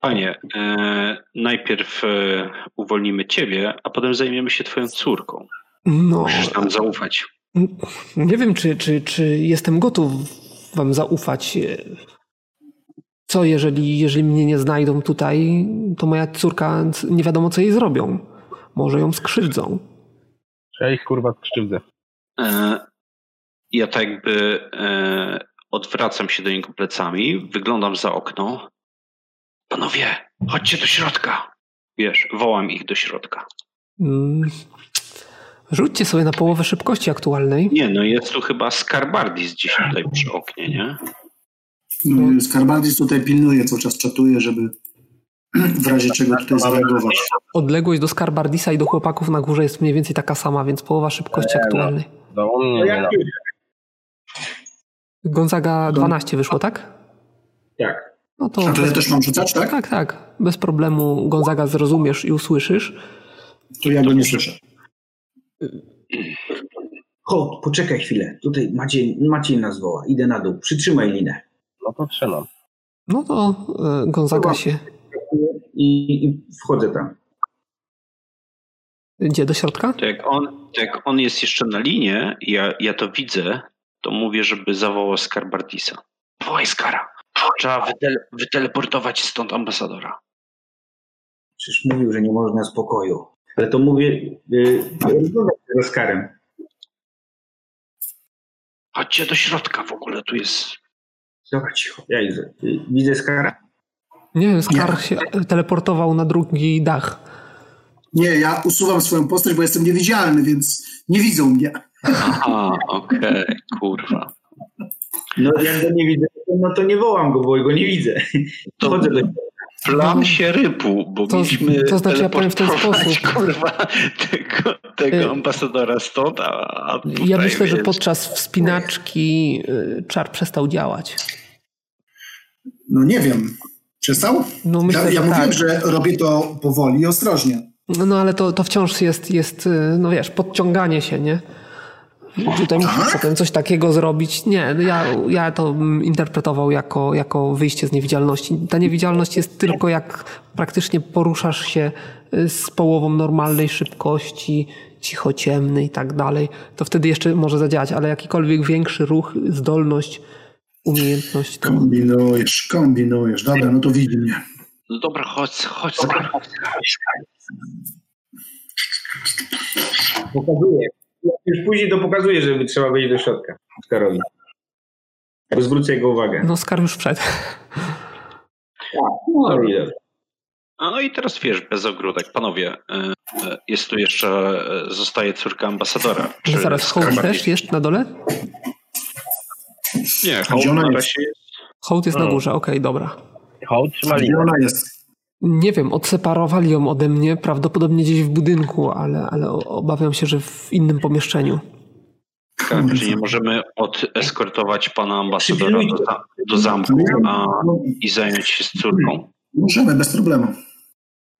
Panie, e, najpierw e, uwolnimy ciebie, a potem zajmiemy się twoją córką. No, Musisz nam zaufać. nie wiem, czy, czy, czy jestem gotów wam zaufać. Co, jeżeli, jeżeli mnie nie znajdą tutaj, to moja córka, nie wiadomo, co jej zrobią. Może ją skrzywdzą. Ja ich kurwa skrzywdzę. E, ja tak jakby e, odwracam się do niego plecami, wyglądam za okno. Panowie, chodźcie do środka. Wiesz, wołam ich do środka. Mm. Rzućcie sobie na połowę szybkości aktualnej. Nie, no jest tu chyba Skarbardis gdzieś tutaj przy oknie, nie? No, Skarbardis tutaj pilnuje, cały czas czatuje, żeby w razie czego tutaj zareagować. Odległość do Skarbardisa i do chłopaków na górze jest mniej więcej taka sama, więc połowa szybkości aktualnej. No nie na... już? Gonzaga 12 wyszło, tak? Tak. No to A to ja też mam rzucać, tak? tak, tak. Bez problemu Gonzaga zrozumiesz i usłyszysz. To ja go nie słyszę. Chodź, poczekaj chwilę. Tutaj Maciej, Maciej nas woła. Idę na dół. Przytrzymaj linę. No to trzymam. No to e, Gonzaga się I, i wchodzę tam. idzie do środka. To jak on, to jak on jest jeszcze na linie, ja, ja to widzę, to mówię, żeby zawołał Skarbardisa. Wołaj Skara. Trzeba wytele, wyteleportować stąd ambasadora. Przecież mówił, że nie można spokoju. Ale to mówię, yy, rozmawiam z Oskarem. Chodźcie do środka w ogóle, tu jest... Dobra, cicho. Ja idę. Y, Widzę Skara? Nie wiem, Skar się teleportował na drugi dach. Nie, ja usuwam swoją postać, bo jestem niewidzialny, więc nie widzą mnie. Aha, okej, kurwa. No jak go nie widzę, no to nie wołam go, bo go nie widzę. To- Chodzę do Plan się rypu, bo To- mieliśmy to znaczy ja powiem w ten sposób. kurwa, tego, tego Y, ambasadora stąd, a, Ja myślę, że podczas wspinaczki y, czar przestał działać. No nie wiem. Przestał? No myślę, ja ja że mówiłem, tak. że robię to powoli i ostrożnie. No, ale to, to wciąż jest, jest, y, no wiesz, podciąganie się, nie? Tutaj musisz Tak? potem coś takiego zrobić. Nie, no ja, ja to interpretował jako, jako wyjście z niewidzialności. Ta niewidzialność jest tylko jak praktycznie poruszasz się y, z połową normalnej szybkości, cicho ciemny i tak dalej, to wtedy jeszcze może zadziałać, ale jakikolwiek większy ruch, zdolność, umiejętność, to Kombinujesz, kombinujesz. Dobra, no to widzi mnie. No dobra, chodź, chodź. Pokazuję. Jak już później to pokazuję, żeby trzeba wejść do środka. Oskarowi. Bo zwrócę jego uwagę. no Skar już wszedł. No i dobrze. No i teraz wiesz, bez ogródek. Panowie, e, e, jest tu jeszcze, e, zostaje córka ambasadora. Czy Zaraz, Hołd też jest na dole? Nie, Gdzie Hołd ona na jest? razie jest. Hołd jest na O. górze, okej, dobra. Hołd linię. ona jest? Nie wiem, odseparowali ją ode mnie, prawdopodobnie gdzieś w budynku, ale, ale obawiam się, że w innym pomieszczeniu. Tak, czy nie możemy odeskortować pana ambasadora do, do zamku a, i zająć się z córką? Możemy, bez problemu.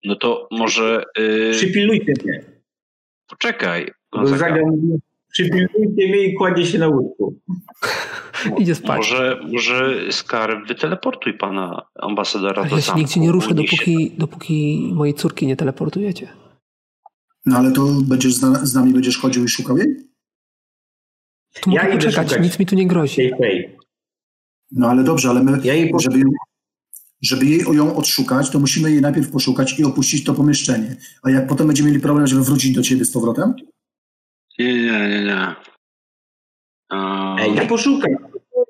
No to może y, Przypilnujcie mnie. poczekaj. Gonzaga. Przypilnujcie mnie i kładzie się na łóżku. Idzie spać. Może, może Skar, wyteleportuj pana ambasadora Ale do ja się zamku. nigdzie nie ruszę, dopóki, dopóki mojej córki nie teleportujecie. No ale to będziesz z, nami będziesz chodził i szukał jej? Tu Ja mogę poczekać, nic mi tu nie grozi. No ale dobrze, ale my, Ja jej żeby, ją, żeby jej ją odszukać, to musimy jej najpierw poszukać i opuścić to pomieszczenie. A jak potem będziemy mieli problem, żeby wrócić do ciebie z powrotem? Nie, nie, nie, nie. A, Ej, ja poszukam.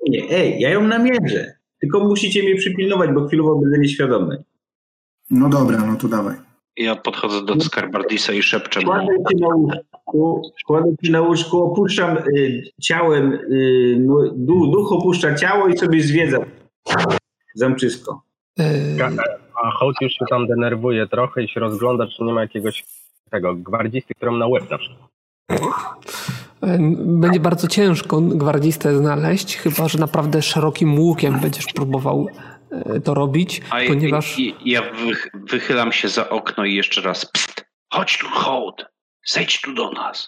Nie, Ej, ja ją namierzę. Tylko musicie mnie przypilnować, bo chwilowo będę nieświadomy. No dobra, no to dawaj. Ja podchodzę do Skarbardisa i szepczę mu. Kładę się na łóżku, kładę się na łóżku, opuszczam y, ciałem, y, no, duch, duch opuszcza ciało i sobie zwiedza zamczysko. Yy, A Hołd już się tam denerwuje trochę i się rozgląda, czy nie ma jakiegoś tego gwardzisty, którą na łeb na przykład. Yy, Będzie bardzo ciężko gwardzistę znaleźć, chyba że naprawdę szerokim łukiem będziesz próbował e, to robić, A ja- ponieważ ja wych, wychylam się za okno i jeszcze raz. Pst, chodź tu, hołd. Zejdź tu do nas.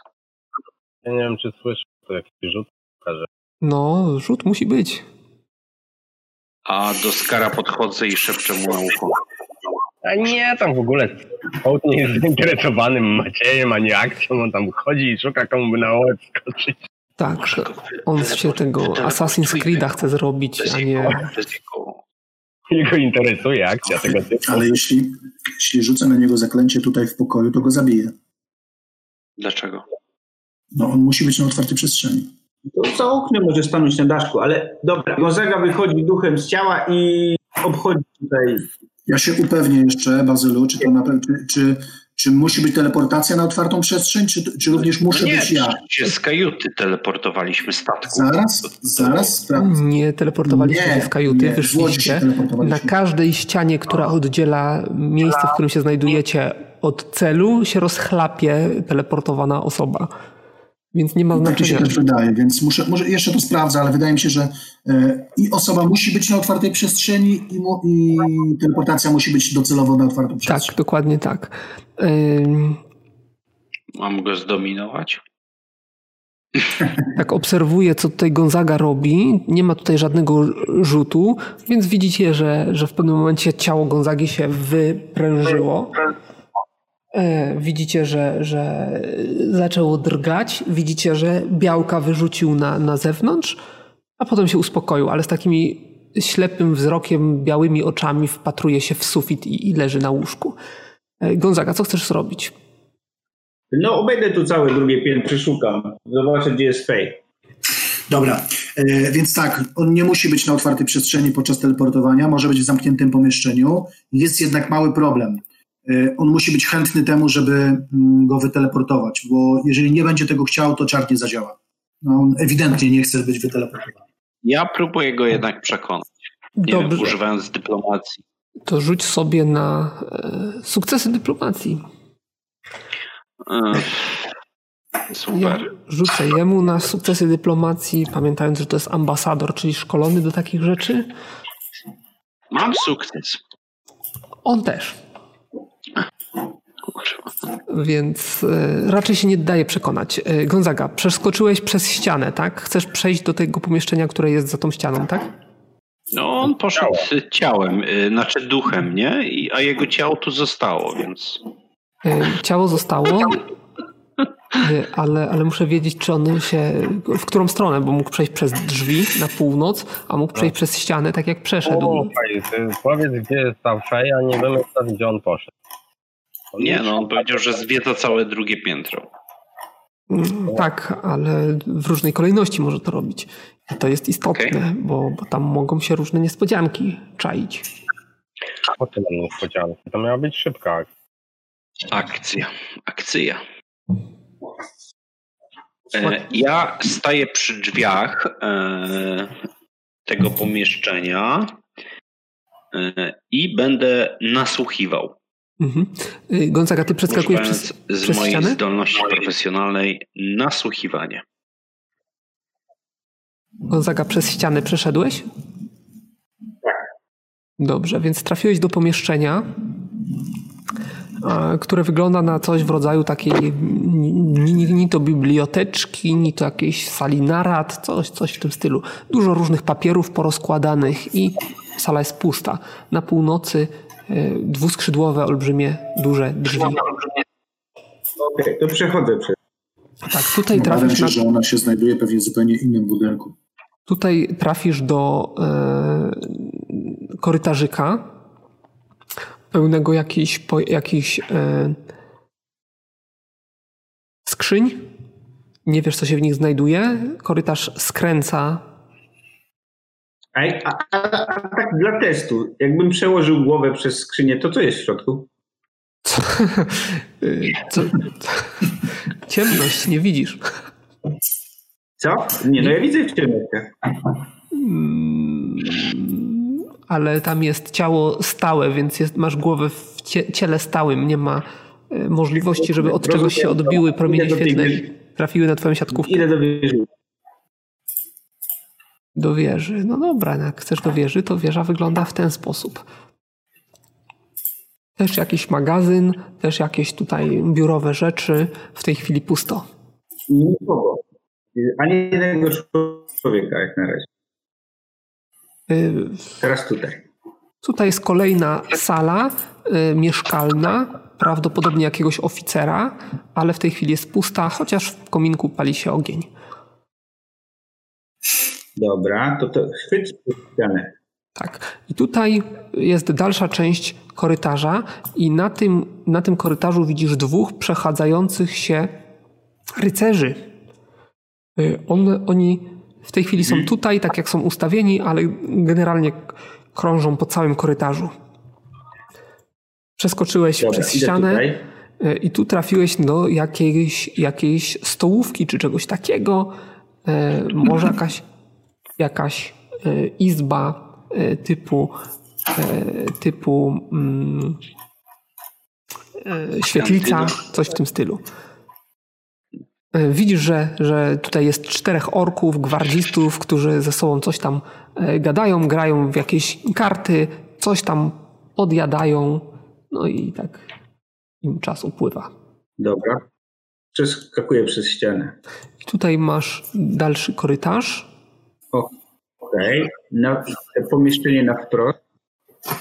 Ja nie wiem, czy słyszę to jakiś rzut. No, rzut musi być. A do Skara podchodzę i szepczę mu na ucho. A nie, tam w ogóle Hołd nie jest zainteresowany Maciejem ani akcją. On tam chodzi i szuka komu by na łeb skoczyć. Tak, on się tego Assassin's Creed'a chce zrobić, a nie... Jego interesuje akcja tego typu. Ale jeśli, jeśli rzucę na niego zaklęcie tutaj w pokoju, to go zabiję. Dlaczego? No on musi być na otwartej przestrzeni. To za oknem może stanąć na daszku, ale dobra. Gonzaga wychodzi duchem z ciała i obchodzi tutaj. Ja się upewnię jeszcze, Bazylu, czy to na pewno, czy, czy, czy musi być teleportacja na otwartą przestrzeń, czy, czy również muszę nie, być ja? się z kajuty teleportowaliśmy statku. Zaraz, zaraz sprawdzę. Nie teleportowaliście Nie, z kajuty, nie, wyszliście. teleportowaliśmy. Na każdej ścianie, która oddziela miejsce, w którym się znajdujecie od celu, się rozchlapie teleportowana osoba. Więc nie ma Tak mi się znaczenia. też wydaje, więc muszę, może jeszcze to sprawdzę, ale wydaje mi się, że e, i osoba musi być na otwartej przestrzeni i, mu, i teleportacja musi być docelowo na otwartą przestrzeń. Tak, dokładnie tak. Ym, Mam go zdominować? Tak obserwuję, co tutaj Gonzaga robi. Nie ma tutaj żadnego rzutu, więc widzicie, że, że w pewnym momencie ciało Gonzagi się wyprężyło. E, Widzicie, że, że zaczęło drgać. Widzicie, że białka wyrzucił na, na zewnątrz, a potem się uspokoił, ale z takimi ślepym wzrokiem, białymi oczami wpatruje się w sufit i, i leży na łóżku. E, Gonzaga, co chcesz zrobić? No, obejdę tu całe drugie piętro, przeszukam. Zobaczę, gdzie jest Fej. Dobra, e, więc tak, on nie musi być na otwartej przestrzeni podczas teleportowania, może być w zamkniętym pomieszczeniu. Jest jednak mały problem. E, on musi być chętny temu, żeby mm, go wyteleportować, bo jeżeli nie będzie tego chciał, to czar nie zadziała. No, on ewidentnie nie chce być wyteleportowany. Ja próbuję go jednak przekonać. Nie wiem, Dobrze. używając dyplomacji. To rzuć sobie na e, sukcesy dyplomacji. Ja Super. rzucę jemu na sukcesy dyplomacji, pamiętając, że to jest ambasador, czyli szkolony do takich rzeczy. Mam sukces. On też. Więc e, raczej się nie daje przekonać. E, Gonzaga, przeskoczyłeś przez ścianę, tak? Chcesz przejść do tego pomieszczenia, które jest za tą ścianą, tak? No on poszedł ciałem, y, znaczy duchem, nie? I, a jego ciało tu zostało, więc E, Ciało zostało, e, ale, ale muszę wiedzieć, czy on się. w którą stronę, bo mógł przejść przez drzwi na północ, a mógł przejść przez ścianę, tak jak przeszedł. O, fajnie. Powiedz, gdzie jest ta feja, nie wiemy gdzie on poszedł. Nie, no on powiedział, że zwiedza całe drugie piętro. Mm, Tak, ale w różnej kolejności może to robić. I to jest istotne, Okej. bo, bo tam mogą się różne niespodzianki czaić. Tym mam niespodzianki. To miała być szybka akcja. Akcja, akcja. E, ja staję przy drzwiach e, tego pomieszczenia e, i będę nasłuchiwał. Mhm. Y, Gonzaga, ty przeskakujesz przez, z przez mojej ścianę? zdolności profesjonalnej nasłuchiwanie. Gonzaga, przez ścianę przeszedłeś? Dobrze, więc trafiłeś do pomieszczenia, które wygląda na coś w rodzaju takiej ni, ni, ni to biblioteczki, ni to jakiejś sali narad, coś, coś w tym stylu. Dużo różnych papierów porozkładanych i sala jest pusta. Na północy dwuskrzydłowe, olbrzymie, duże drzwi. Okej, to przechodzę przez. Tak, tutaj Obawiam trafisz się, na, że ona się znajduje pewnie w zupełnie innym budynku. Tutaj trafisz do e, korytarzyka pełnego jakichś, po, jakichś e, skrzyń. Nie wiesz, co się w nich znajduje. Korytarz skręca. A, a, a, a tak dla testu, jakbym przełożył głowę przez skrzynię, to co jest w środku? Co, co, ciemność, nie widzisz. Co? Nie, no ja widzę w ciemnościach. Mm, ale tam jest ciało stałe, więc jest, masz głowę w cie, ciele stałym. Nie ma e, możliwości, żeby od czegoś się odbiły promienie świetlne trafiły na twoją siatkówkę. Idę do wieży. Do wieży. No dobra, jak chcesz do wieży, to wieża wygląda w ten sposób. Też jakiś magazyn, też jakieś tutaj biurowe rzeczy. W tej chwili pusto. Nikogo. Ani jednego człowieka jak na razie. Y, Teraz tutaj. Tutaj jest kolejna sala y, mieszkalna, prawdopodobnie jakiegoś oficera, ale w tej chwili jest pusta, chociaż w kominku pali się ogień. Dobra, to to chwyć ścianę. Tak. I tutaj jest dalsza część korytarza i na tym, na tym korytarzu widzisz dwóch przechadzających się rycerzy. Y, On, oni w tej chwili są tutaj, tak jak są ustawieni, ale generalnie krążą po całym korytarzu. Przeskoczyłeś Dobra, przez ścianę y, i tu trafiłeś do jakiejś, jakiejś stołówki czy czegoś takiego. Y, Może jakaś, jakaś y, izba y, typu, y, typu mm, świetlica, coś w tym stylu. Widzisz, że, że tutaj jest czterech orków, gwardzistów, którzy ze sobą coś tam gadają, grają w jakieś karty, coś tam odjadają, no i tak im czas upływa. Dobra. Przeskakuję przez ścianę. I tutaj masz dalszy korytarz. Okej. Na pomieszczenie na wprost.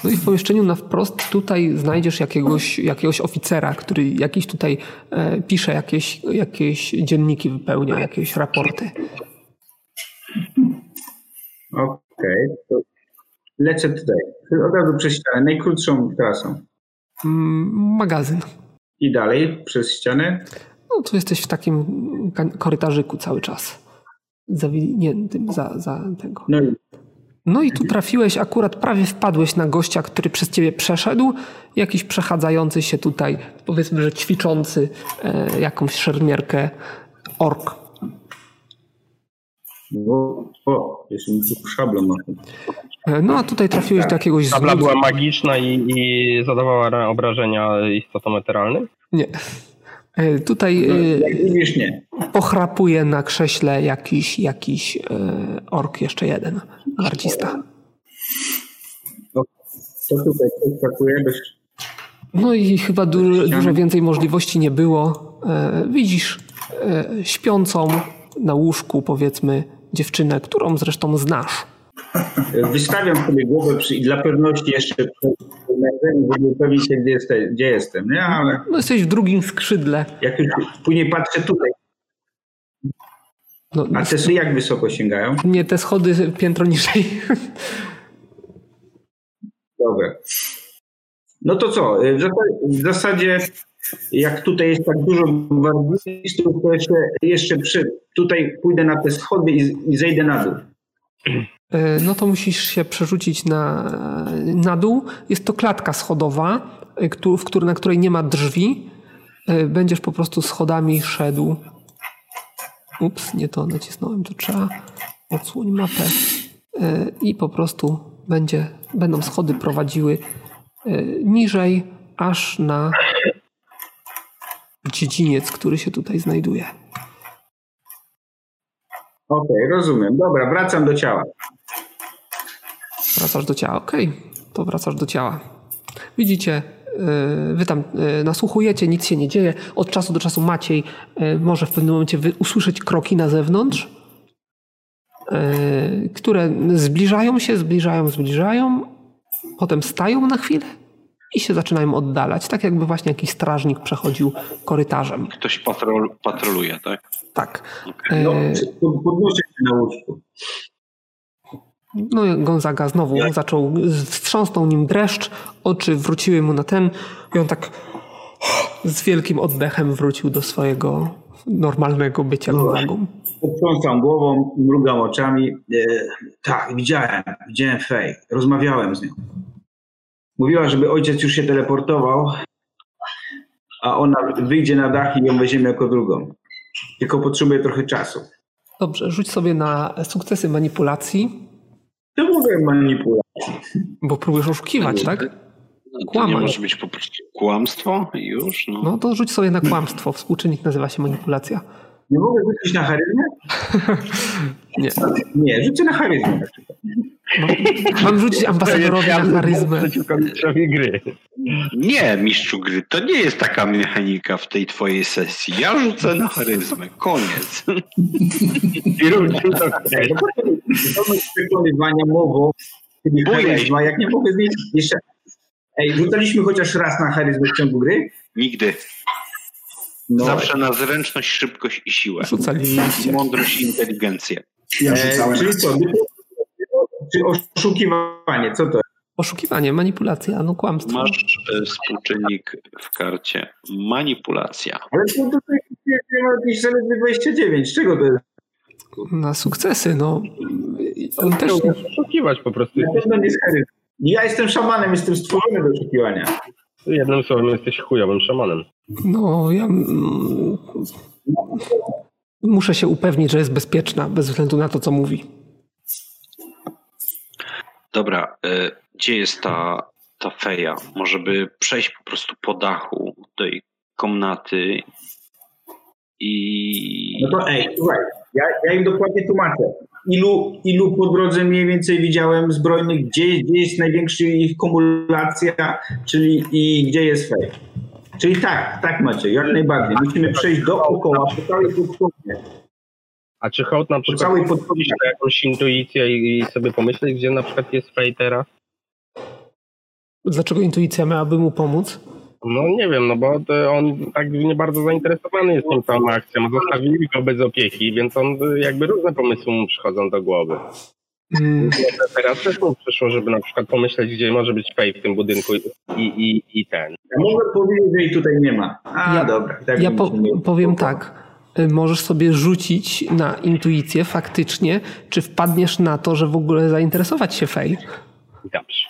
No i w pomieszczeniu na wprost tutaj znajdziesz jakiegoś, jakiegoś oficera, który jakiś tutaj e, pisze jakieś, jakieś dzienniki, wypełnia jakieś raporty. Okej. to Lecę tutaj. Od razu przez ścianę. Najkrótszą trasą. Mm, magazyn. I dalej przez ścianę. No tu jesteś w takim korytarzyku cały czas. Zawiniętym za, za tego. No i No i tu trafiłeś, akurat prawie wpadłeś na gościa, który przez ciebie przeszedł. Jakiś przechadzający się tutaj, powiedzmy, że ćwiczący e, jakąś szermierkę ork. o, o jeszcze ma. E, No a tutaj trafiłeś do jakiegoś Tabla złudzu- była magiczna i, i zadawała ra- obrażenia istotom eteralnym? Nie. E, Tutaj e, widzisz, nie. pochrapuje na krześle jakiś, jakiś e, ork, jeszcze jeden, gwardzista. To tutaj przeskakuję bez... No i chyba du dużo więcej możliwości nie było. E, widzisz e, śpiącą na łóżku, powiedzmy, dziewczynę, którą zresztą znasz. Wystawiam sobie głowę przy, i dla pewności jeszcze żeby upewnić się, gdzie, jestem, gdzie jestem. Nie, ale No jesteś w drugim skrzydle. jak już później patrzę tutaj, No, a te jak wysoko sięgają? nie te schody piętro niżej. Dobra. No to co? W zasadzie, w zasadzie jak tutaj jest tak dużo gwardzistów, to jeszcze, jeszcze przy, tutaj pójdę na te schody i, i zejdę na dół. E, No to musisz się przerzucić na, na dół. Jest to klatka schodowa, e, w któr- na której nie ma drzwi. E, Będziesz po prostu schodami szedł. Ups, nie to nacisnąłem, to trzeba odsłoń mapę. I po prostu będzie, będą schody prowadziły niżej, aż na dziedziniec, który się tutaj znajduje. Okej, rozumiem. Dobra, wracam do ciała. Wracasz do ciała. Okej, to wracasz do ciała. Widzicie, yy, wy tam yy, nasłuchujecie, nic się nie dzieje. Od czasu do czasu Maciej yy, może w pewnym momencie usłyszeć kroki na zewnątrz, które zbliżają się, zbliżają, zbliżają, potem stają na chwilę i się zaczynają oddalać. Tak jakby właśnie jakiś strażnik przechodził korytarzem. Ktoś patrol, patroluje, tak? Tak. No, Yy, podnoszę się na łóżku. No i Gonzaga znowu zaczął, wstrząsnął nim dreszcz, oczy wróciły mu na ten i on tak z wielkim oddechem wrócił do swojego normalnego bycia Gonzagą. Potrząsam głową, mrugam oczami. E, tak, widziałem, widziałem Fej. Rozmawiałem z nią. Mówiła, żeby ojciec już się teleportował, a ona wyjdzie na dach i ją weźmiemy jako drugą. Tylko potrzebuje trochę czasu. Dobrze, rzuć sobie na sukcesy manipulacji, To mogę manipulować. bo próbujesz oszukiwać, tak? No, to nie Kłamać. może być po prostu kłamstwo już? No. No to rzuć sobie na kłamstwo. Współczynnik nazywa się manipulacja. Nie mogę rzucić na charyzmę? Nie. Nie, rzucę na charyzmę. Mam rzucić ambasadorowi na charyzmę. Gry. Nie, mistrzu gry, to nie jest taka mechanika w tej twojej sesji. Ja rzucę na charyzmę. Koniec. I rób chcesz. Bo to zdolność przekonywania mową, charyzma. Jak nie mogę zmienić jeszcze... Ej, rzucaliśmy chociaż raz na charyzmę w ciągu gry? Nigdy. No, Zawsze na zręczność, szybkość i siłę. Rzucaliście. Mądrość i inteligencję. Ja e, rzucałem. czyli co? Czy oszukiwanie, co to jest? Oszukiwanie, manipulacja, no kłamstwo. Masz e, współczynnik w karcie. Manipulacja. Ale to tutaj ma jakieś zaledwie 29. Z czego to jest? Na sukcesy, no. On też oszukiwać po prostu. Charyzma. Ja jestem szamanem, jestem stworzony do oszukiwania. Jednym słowem jesteś chujowym szamanem. No, ja muszę się upewnić, że jest bezpieczna, bez względu na to, co mówi. Dobra, e, gdzie jest ta, ta feja? Może by przejść po prostu po dachu do komnaty i... No to ej, słuchaj, ja, ja im dokładnie tłumaczę. Ilu, ilu po drodze mniej więcej widziałem zbrojnych, gdzie, gdzie jest największa ich kumulacja, czyli i gdzie jest fej. Czyli tak, tak macie, jak najbardziej. Musimy przejść dookoła, po całej. A czy hołd na Po przykład całej ma jakąś intuicję i, i sobie pomyśleć, gdzie na przykład jest Fej teraz? Dlaczego intuicja miałaby mu pomóc? No nie wiem, no bo to on tak nie bardzo zainteresowany jest tą całą akcją. Zostawili go bez opieki, więc on jakby różne pomysły mu przychodzą do głowy. Mm, Teraz też mu przyszło, żeby na przykład pomyśleć, gdzie może być Fej w tym budynku i, i, i ten. Ja mogę powiedzieć, że jej tutaj nie ma. A, Ja- dobra. Tak ja po, powiem tak. Y, Możesz sobie rzucić na intuicję faktycznie, czy wpadniesz na to, że w ogóle zainteresować się Fej. Dobrze.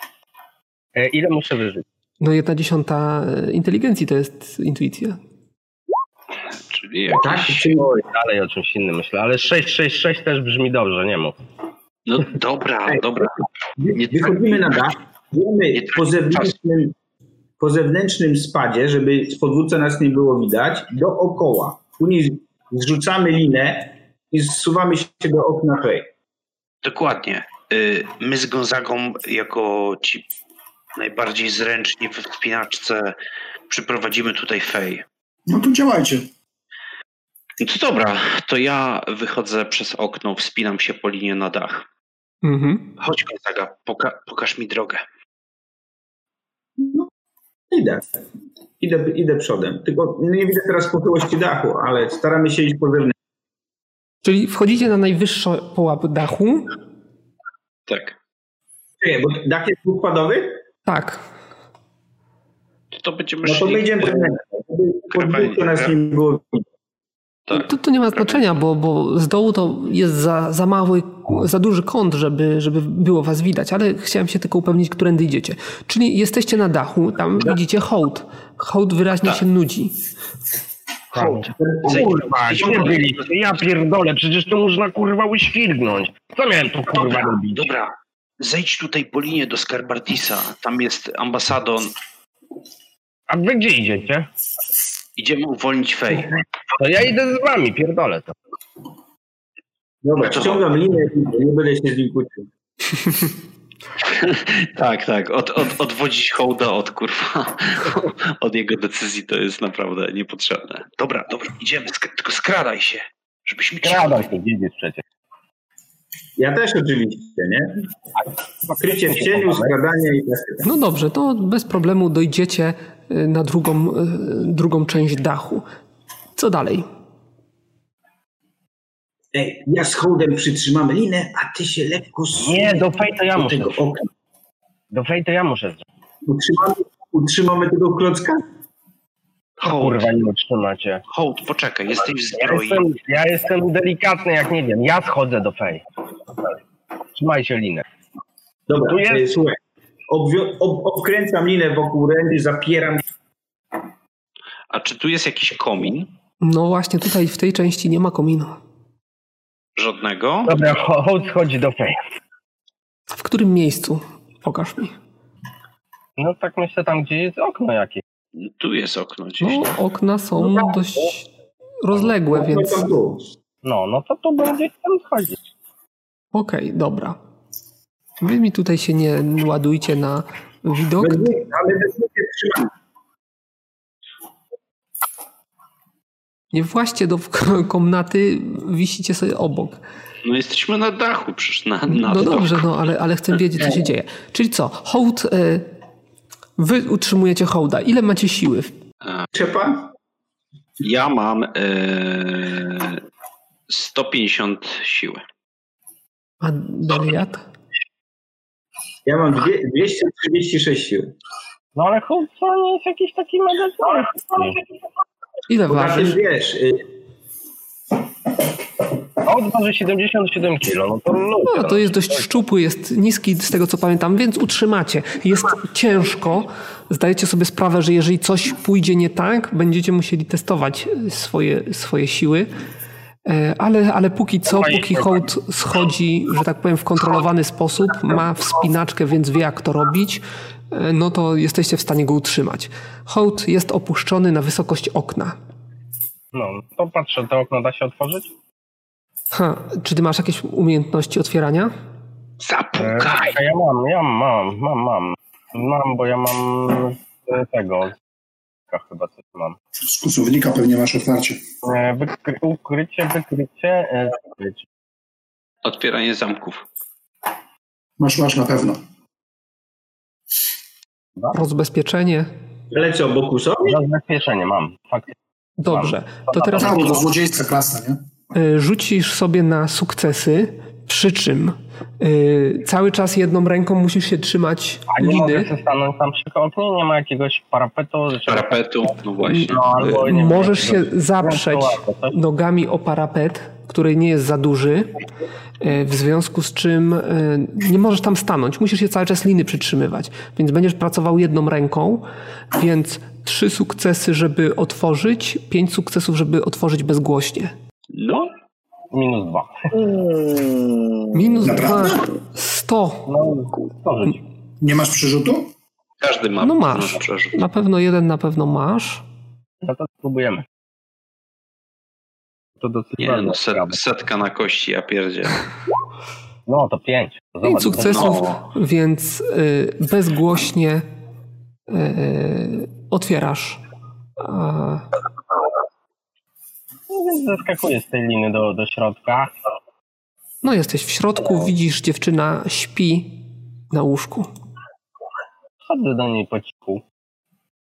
E, ile muszę wyżyć? No jedna dziesiąta y, inteligencji to jest intuicja. Czyli Tak, jakiś... dalej o czymś innym myślę, ale 666 też brzmi dobrze, nie mów. No dobra, Ej, dobra. Nie Wychodzimy na dach, idziemy Nie po zewnętrznym, po zewnętrznym spadzie, żeby z podwórca nas nie było widać, dookoła. Później zrzucamy linę i zsuwamy się do okna fej. Dokładnie. Y, My z Gonzagą, jako ci najbardziej zręczni w wspinaczce, przyprowadzimy tutaj Fej. No to działajcie. No to dobra, to ja wychodzę przez okno, wspinam się po linie na dach. Mhm. Chodź Gonzaga, poka- pokaż mi drogę. Idę. Idę, idę przodem. Tylko nie widzę teraz pochyłości dachu, ale staramy się iść po zewnątrz. Czyli wchodzicie na najwyższy połap dachu. Tak. Czekaj, bo dach jest dwukładowy? Tak. To, to będziemy No to szli. wyjdziemy zewnętrznie. Żeby podwórko nas nie było widać. Tak. To, to nie ma znaczenia, bo, bo z dołu to jest za, za mały, za duży kąt, żeby, żeby było was widać, ale chciałem się tylko upewnić, którędy idziecie. Czyli jesteście na dachu, tam widzicie hołd. Hołd wyraźnie się nudzi. Hołd. Kurwa, gdzie byliście? Ja pierdolę, przecież to można kurwa uświrgnąć. Co miałem tu kurwa Dobra, robić? dobra. Zejdź tutaj po linie do Skarbartisa. Tam jest ambasadon. A wy gdzie idziecie? Idziemy uwolnić Fej. To ja idę z wami, pierdolę to. Dobra, No ściągam linę, nie będę się z nim kłócił. Tak, tak. Od, od, odwodzić hołda od kurwa, od jego decyzji to jest naprawdę niepotrzebne. Dobra, dobra, idziemy, sk- tylko skradaj się, żebyśmy cię... Kradaj się, wiedzieć przecież. Ja też oczywiście, nie? Krycie w cieniu, skradanie i tak. No dobrze, to bez problemu dojdziecie na drugą, y, drugą część dachu. Co dalej? Ej, ja z hołdem przytrzymamy linę, a ty się lekko Nie, do fej to ja do muszę. Do fej to ja muszę. Utrzymamy, utrzymamy tego klocka? Hołd, Kurwa, nie utrzymacie. hołd, poczekaj, jesteś w Ja zbroi. jestem, ja jestem delikatny, jak nie wiem. Ja schodzę do fej. Trzymajcie linę. Dobra, Tu jest- e, słuchaj. Obwio- ob- obkręcam linę wokół ręki, zapieram. A czy tu jest jakiś komin? No właśnie, tutaj w tej części nie ma kominu. Żadnego? Dobra, ho- hołd schodzi do fej. W którym miejscu? Pokaż mi. No tak myślę tam, gdzie jest okno jakieś. Tu jest okno gdzieś. No, okna są dość rozległe, więc... No to tu. No, no to tu będzie tam schodzić. Okej, dobra. Wy mi tutaj się nie ładujcie na widok. Ale. Nie właśnie do komnaty, wisicie sobie obok. No jesteśmy na dachu, przecież na, na No dobrze, no ale, ale chcę wiedzieć, co się dzieje. Czyli co, hołd, y, wy utrzymujecie hołda. Ile macie siły? Czepa? Ja mam e, 150 siły. A Daliat? Ja mam dwie, 236 sił. No ale chłop, to nie jest jakiś taki mega. Ile tym ważysz? wiesz, y, On waży 77 kg, no to. No, to jest dość szczupły, jest niski z tego co pamiętam, więc utrzymacie. Jest ciężko. Zdajecie sobie sprawę, że jeżeli coś pójdzie nie tak, będziecie musieli testować swoje, swoje siły. E, Ale, ale póki co, póki hołd schodzi, że tak powiem, w kontrolowany sposób, ma wspinaczkę, więc wie jak to robić, e, no to jesteście w stanie go utrzymać. Hołd jest opuszczony na wysokość okna. No, to patrzę, to okno da się otworzyć? Ha, czy ty masz jakieś umiejętności otwierania? E, Zapukaj! ja mam, ja mam, mam, mam. Mam, bo ja mam e, tego. Chyba coś mam. Z kusownika pewnie masz otwarcie. E, Wykry, ukrycie, wykrycie, e, zakrycie. Otwieranie zamków. Masz, masz na pewno. Rozbezpieczenie? ale co, Bokusowi? Zabezpieczenie mam. Faktycznie. Dobrze. To teraz Tak, bo to złodziejska klasa, nie? y, rzucisz sobie na sukcesy, przy czym y, cały czas jedną ręką musisz się trzymać A nie mogę liny. sobie stanąć tam przy oknie? Nie ma jakiegoś parapetu? Parapetu, no właśnie. No, albo, Y, nie Możesz się zaprzeć nogami o parapet, który nie jest za duży, y, w związku z czym y, nie możesz tam stanąć. Musisz się cały czas liny przytrzymywać, więc będziesz pracował jedną ręką, więc trzy sukcesy, żeby otworzyć, pięć sukcesów, żeby otworzyć bezgłośnie. No, Minus dwa. Minus dwa, Naprawdę? sto. No, stworzyć. Nie masz przerzutu? każdy ma No masz. przerzut. Na pewno jeden na pewno masz. No to spróbujemy. To dosyć Nie no, set, setka na kości, ja pierdzie. No to pięć. To Pięć zobacz, sukcesów, no. więc y, bezgłośnie y, otwierasz. A, No zeskakuję z tej liny do, do środka. No jesteś w środku, widzisz dziewczyna śpi na łóżku. Chodzę do niej po cichu.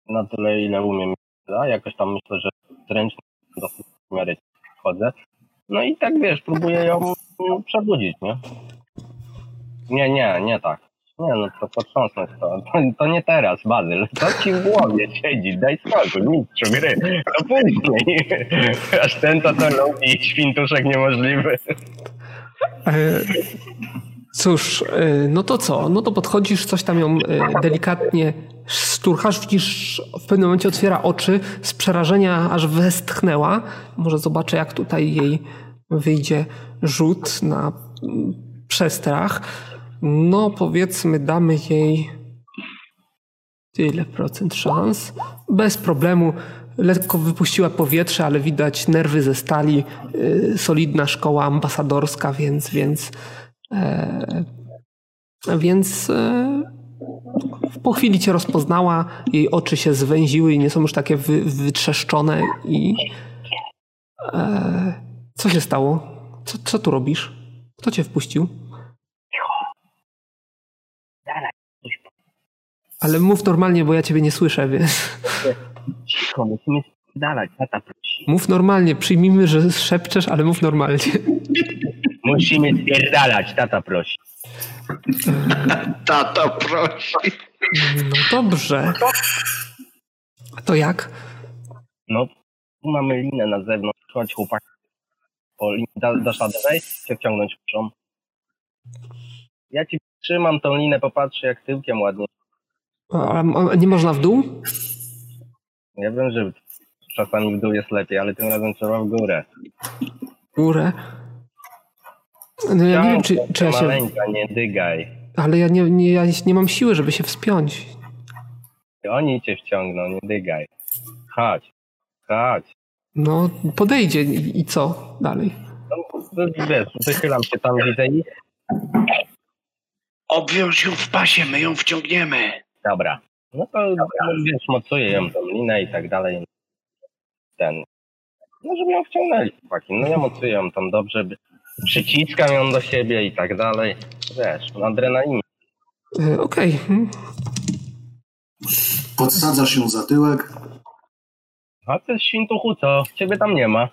Na tyle, ile umiem. A jakoś tam myślę, że zręcznie dosyć w miarę chodzę. No i tak wiesz, próbuję ją przebudzić, nie? Nie, nie, nie tak. Nie, no to potrząsnąć to. to. To nie teraz, Bazyl. To ci w głowie siedzi, daj spokój, mistrzu gry. To później. Aż ten to to lubi, świntuszek niemożliwy. E, Cóż, e, no to co? No to podchodzisz, coś tam ją e, delikatnie szturchasz, widzisz, w pewnym momencie otwiera oczy, z przerażenia aż westchnęła. Może zobaczę, jak tutaj jej wyjdzie rzut na mm, przestrach. No powiedzmy, damy jej tyle procent szans. Bez problemu. Lekko wypuściła powietrze, ale widać nerwy ze stali. y, Solidna szkoła ambasadorska, więc więc e, więc e, po chwili cię rozpoznała, jej oczy się zwęziły i nie są już takie wy, wytrzeszczone i e, co się stało? Co, co tu robisz? Kto cię wpuścił? Ale mów normalnie, bo ja ciebie nie słyszę, więc Cicho, musimy dalej, tata prosi. mów normalnie. Przyjmijmy, że szepczesz, ale mów normalnie. Musimy spierdalać, tata prosi. Tata prosi. No dobrze. A to jak? No, tu mamy linę na zewnątrz, chodź chłopak. Po linie, da, dasz radę wejść, wciągnąć muszą. Ja ci trzymam tą linę, popatrzę jak tyłkiem ładnie. A, a nie można w dół? Ja wiem, że czasami w dół jest lepiej, ale tym razem trzeba w górę. W górę? No ja nie wiem, czy, czy ja się... Maleńka, nie dygaj. Ale ja nie, nie, ja nie mam siły, żeby się wspiąć. Oni cię wciągną, nie dygaj. Chodź, chodź. No, podejdzie i, i co dalej? No, wiesz, wychylam się tam, widzę ich. Obwiąż ją w pasie, my ją wciągniemy. Dobra. No to no, wiesz, mocuję ją tą linę i tak dalej. Ten. No żeby ją wciągnęli chłopaki. No ja mocuję ją tam dobrze, przyciskam ją do siebie i tak dalej. Wiesz, na adrenalinie. E, Okej. Hmm. Podsadzasz ją za tyłek. A ty świntuchu co? Ciebie tam nie ma.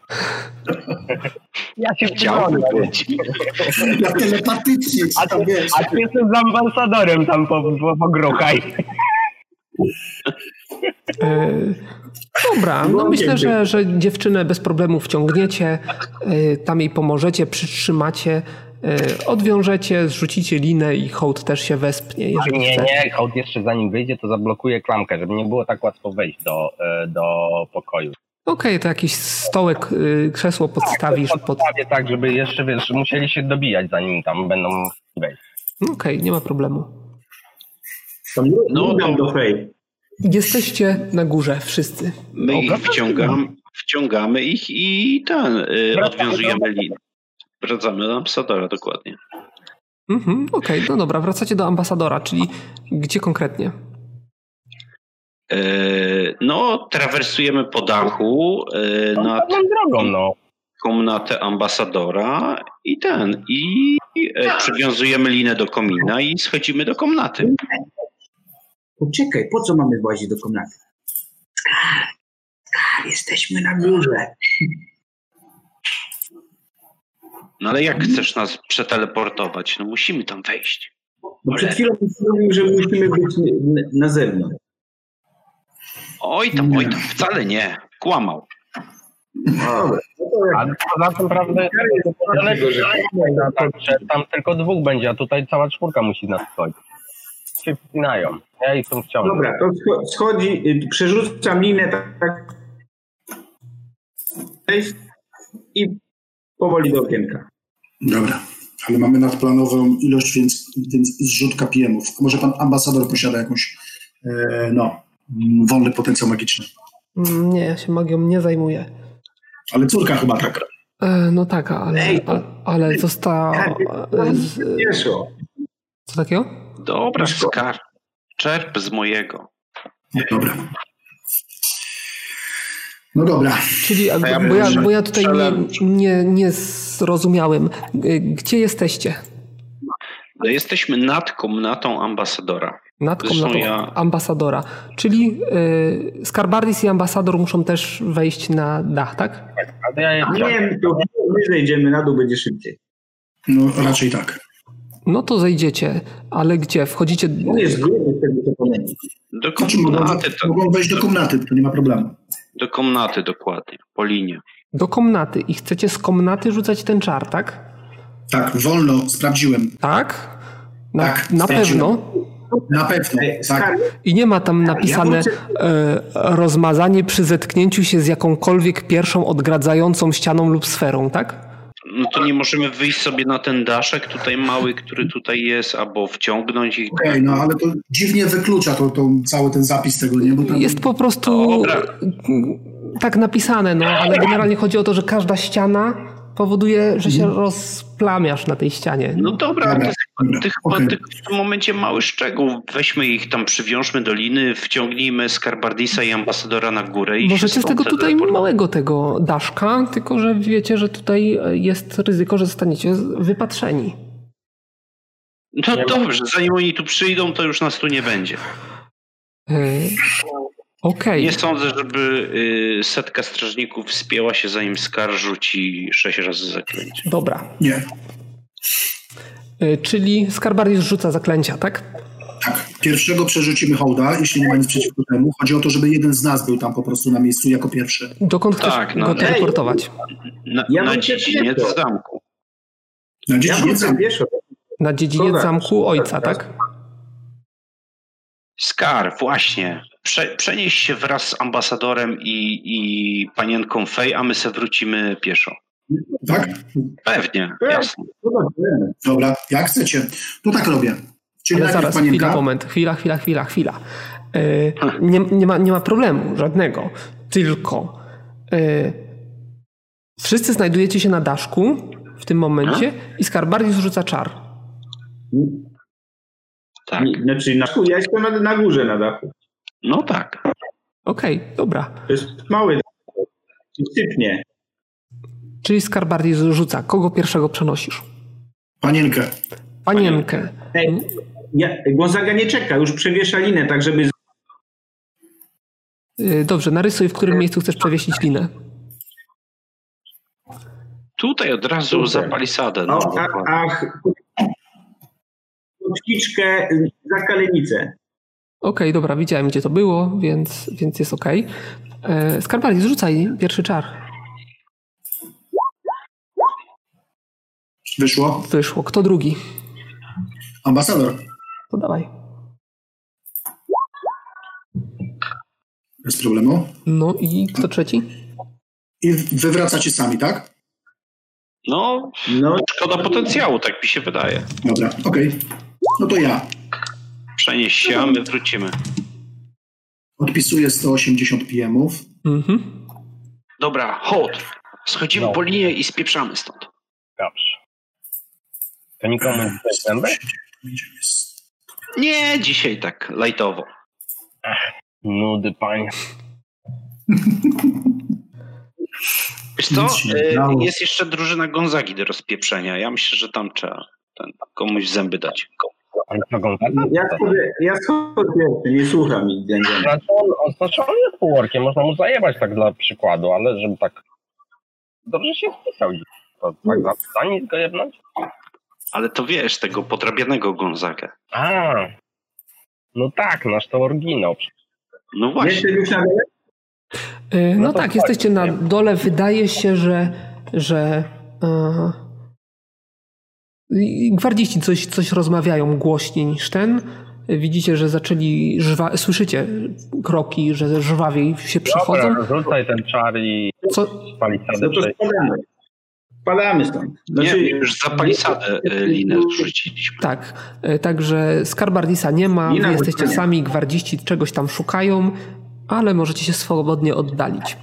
Ja się przyglądam. być. Ja telepatycznie A to ty, wiesz. a ty jesteś z ambasadorem tam po, po, pogruchaj. E, Dobra, no myślę, że, że dziewczynę bez problemu wciągniecie, e, tam jej pomożecie, przytrzymacie, odwiążecie, zrzucicie linę i hołd też się wespnie, jeżeli Nie, chce. nie, hołd jeszcze zanim wyjdzie, to zablokuje klamkę, żeby nie było tak łatwo wejść do, e, do pokoju. Okej, to jakiś stołek, y, krzesło podstawisz pod... Podstawię tak, żeby jeszcze, wiesz, musieli się dobijać zanim tam będą wejść. Okej, nie ma problemu. No, No do fej. Jesteście na górze wszyscy. My ich wciągamy, wciągamy ich i ten, y, odwiązujemy linię. Wracamy do ambasadora, dokładnie. Mhm, Okej, no dobra, wracacie do ambasadora, czyli gdzie konkretnie? E, No, trawersujemy po dachu e, No, nad drogą, no. komnatę ambasadora i ten, i e, przywiązujemy linę do komina i schodzimy do komnaty. Poczekaj, po co mamy włazić do komnaty? Skar, skar, jesteśmy na górze. No ale jak chcesz nas przeteleportować? No musimy tam wejść. Bo przed chwilą mówił, że musimy być na zewnątrz. Oj tam, oj tam, wcale nie. Kłamał. Dobra. Ale tym, prawda, ale tam, tam tylko dwóch będzie, a tutaj cała czwórka musi nas schodzić. Się wpinają. Ja ich tam wciągnę. Dobra, to scho- schodzi, y, przerzucam linę tak, tak i powoli do okienka. Dobra, ale mamy nadplanową ilość, więc, więc zrzut KPM-ów. Może pan ambasador posiada jakąś, e, no, wolny potencjał magiczny. Nie, ja się magią nie zajmuję. Ale córka chyba tak. E, No tak, ale, Ej, a- ale została... e. Co takiego? Dobra, skar. Czerp z mojego. Dobra. No dobra. Czyli, ja bo ja, bo ja tutaj nie, nie, nie zrozumiałem. E, Gdzie jesteście? No, Jesteśmy nad komnatą ambasadora. Nad komnatą ja- ambasadora. Czyli y, Skarbardis i ambasador muszą też wejść na dach, tak? Ale ja. Nie, to my zejdziemy na dół, będzie szybciej. No raczej tak. No to zejdziecie, ale gdzie? Wchodzicie... On jest gruby, wtedy to pomogę. Do Znaczy mogą, komnaty, to, mogą wejść do komnaty, to nie ma problemu. Do komnaty dokładnie, po linie. do komnaty i chcecie z komnaty rzucać ten czar, tak? Tak, wolno, sprawdziłem. Tak? Na, Tak, na sprawdziłem. pewno. Na pewno, tak. I nie ma tam napisane e, rozmazanie przy zetknięciu się z jakąkolwiek pierwszą odgradzającą ścianą lub sferą, tak? No to nie możemy wyjść sobie na ten daszek tutaj mały, który tutaj jest, albo wciągnąć ich. Okej, no ale to dziwnie wyklucza to, to cały ten zapis tego, nie? Bo tam, Jest po prostu Dobra. tak napisane, no, ale generalnie chodzi o to, że każda ściana powoduje, że się rozplamiasz na tej ścianie. No dobra, Dobra, to jest dobra, tych, okej. tych w tym momencie mały szczegół. Weźmy ich tam, przywiążmy do liny, wciągnijmy Skarbardisa i ambasadora na górę i Możecie z tego tutaj teleportować. małego tego daszka, tylko że wiecie, że tutaj jest ryzyko, że zostaniecie wypatrzeni. No dobrze, zanim oni tu przyjdą, to już nas tu nie będzie. E, Okej, Nie sądzę, żeby y, setka strażników wspięła się, zanim Skar rzuci sześć razy zaklęcie. dobra. Nie, Czyli Skarbardis rzuca zaklęcia, tak? tak. Pierwszego przerzucimy hołda, jeśli nie ma nic przeciwko temu. Chodzi o to, żeby jeden z nas był tam po prostu na miejscu jako pierwszy. Dokąd chcesz Tak, no. go teleportować? Na, Ja na dziedziniec pieszo. zamku. Na ja nie wrócę pieszo. Na dziedziniec zamku ojca, tak? Skar, właśnie. Prze, przenieś się wraz z ambasadorem i, i panienką Fej, a my se wrócimy pieszo. Tak? Pewnie, Tak. jasne. Dobra, jak chcecie. To tak robię. Czyli Ale zaraz, panienka. chwila, moment, chwila, chwila, chwila, chwila. E, nie, nie, ma, nie ma problemu żadnego, tylko e, Wszyscy znajdujecie się na daszku w tym momencie i Skarbardis rzuca czar. Tak. Nie, Znaczy, na, ja jestem na, na górze na dachu. No tak. Okej, dobra. To jest mały dach. Sypnie. Czyli Skarbardis rzuca. Kogo pierwszego przenosisz? Panienkę. Panienkę. Ej, ja, Gonzaga nie czeka, już przewiesza linę, tak żeby... Y, Dobrze, narysuj, w którym miejscu chcesz przewiesić linę. Tutaj od razu za palisadę. No, A, a, a kotwiczkę za kalenicę. Okej, dobra, widziałem gdzie to było, więc, więc jest okej. Okay. Skarbardis, rzucaj pierwszy czar. Wyszło. Wyszło. Kto drugi? Ambasador. To dawaj. Bez problemu. No i kto trzeci? I wywracacie sami, tak? no, No, szkoda potencjału, tak mi się wydaje. Dobra, okej. No to ja. Przenieś się, a my wrócimy. Odpisuję 180 PM-ów. Mhm. Dobra, hołd. Schodzimy No. po linię i spieprzamy stąd. Dobrze. To nikomu nie zęby? Nie, dzisiaj tak lajtowo. Nudy, panie. Wiesz co, Nic y, jest jeszcze drużyna Gonzagi do rozpieprzenia. Ja myślę, że tam trzeba ten, komuś zęby dać. Ja schodzę, ja pierwszy, nie słucham nie. Znaczy on, znaczy on jest półorkiem, można mu zajebać tak dla przykładu, ale żeby tak... Dobrze się spisał. To tak za, za nic go jebnąć? Ale to wiesz, tego podrabianego Gonzagę. A, no tak, nasz to oryginał. No właśnie. Jesteś już na dole? Y, No, No tak, jesteście na nie? dole. Wydaje się, że, że e, i gwardziści coś, coś rozmawiają głośniej niż ten. Widzicie, że zaczęli żwa- słyszycie kroki, że żwawiej się przychodzą. Dobra, rzucaj ten czar i Co, palisadę No Spadamy stąd. Znaczy, Nie, już za palisadę y, linę zrzuciliśmy. tak, e, także Skarbardisa nie ma, wy jesteście sami, gwardziści czegoś tam szukają, ale możecie się swobodnie oddalić.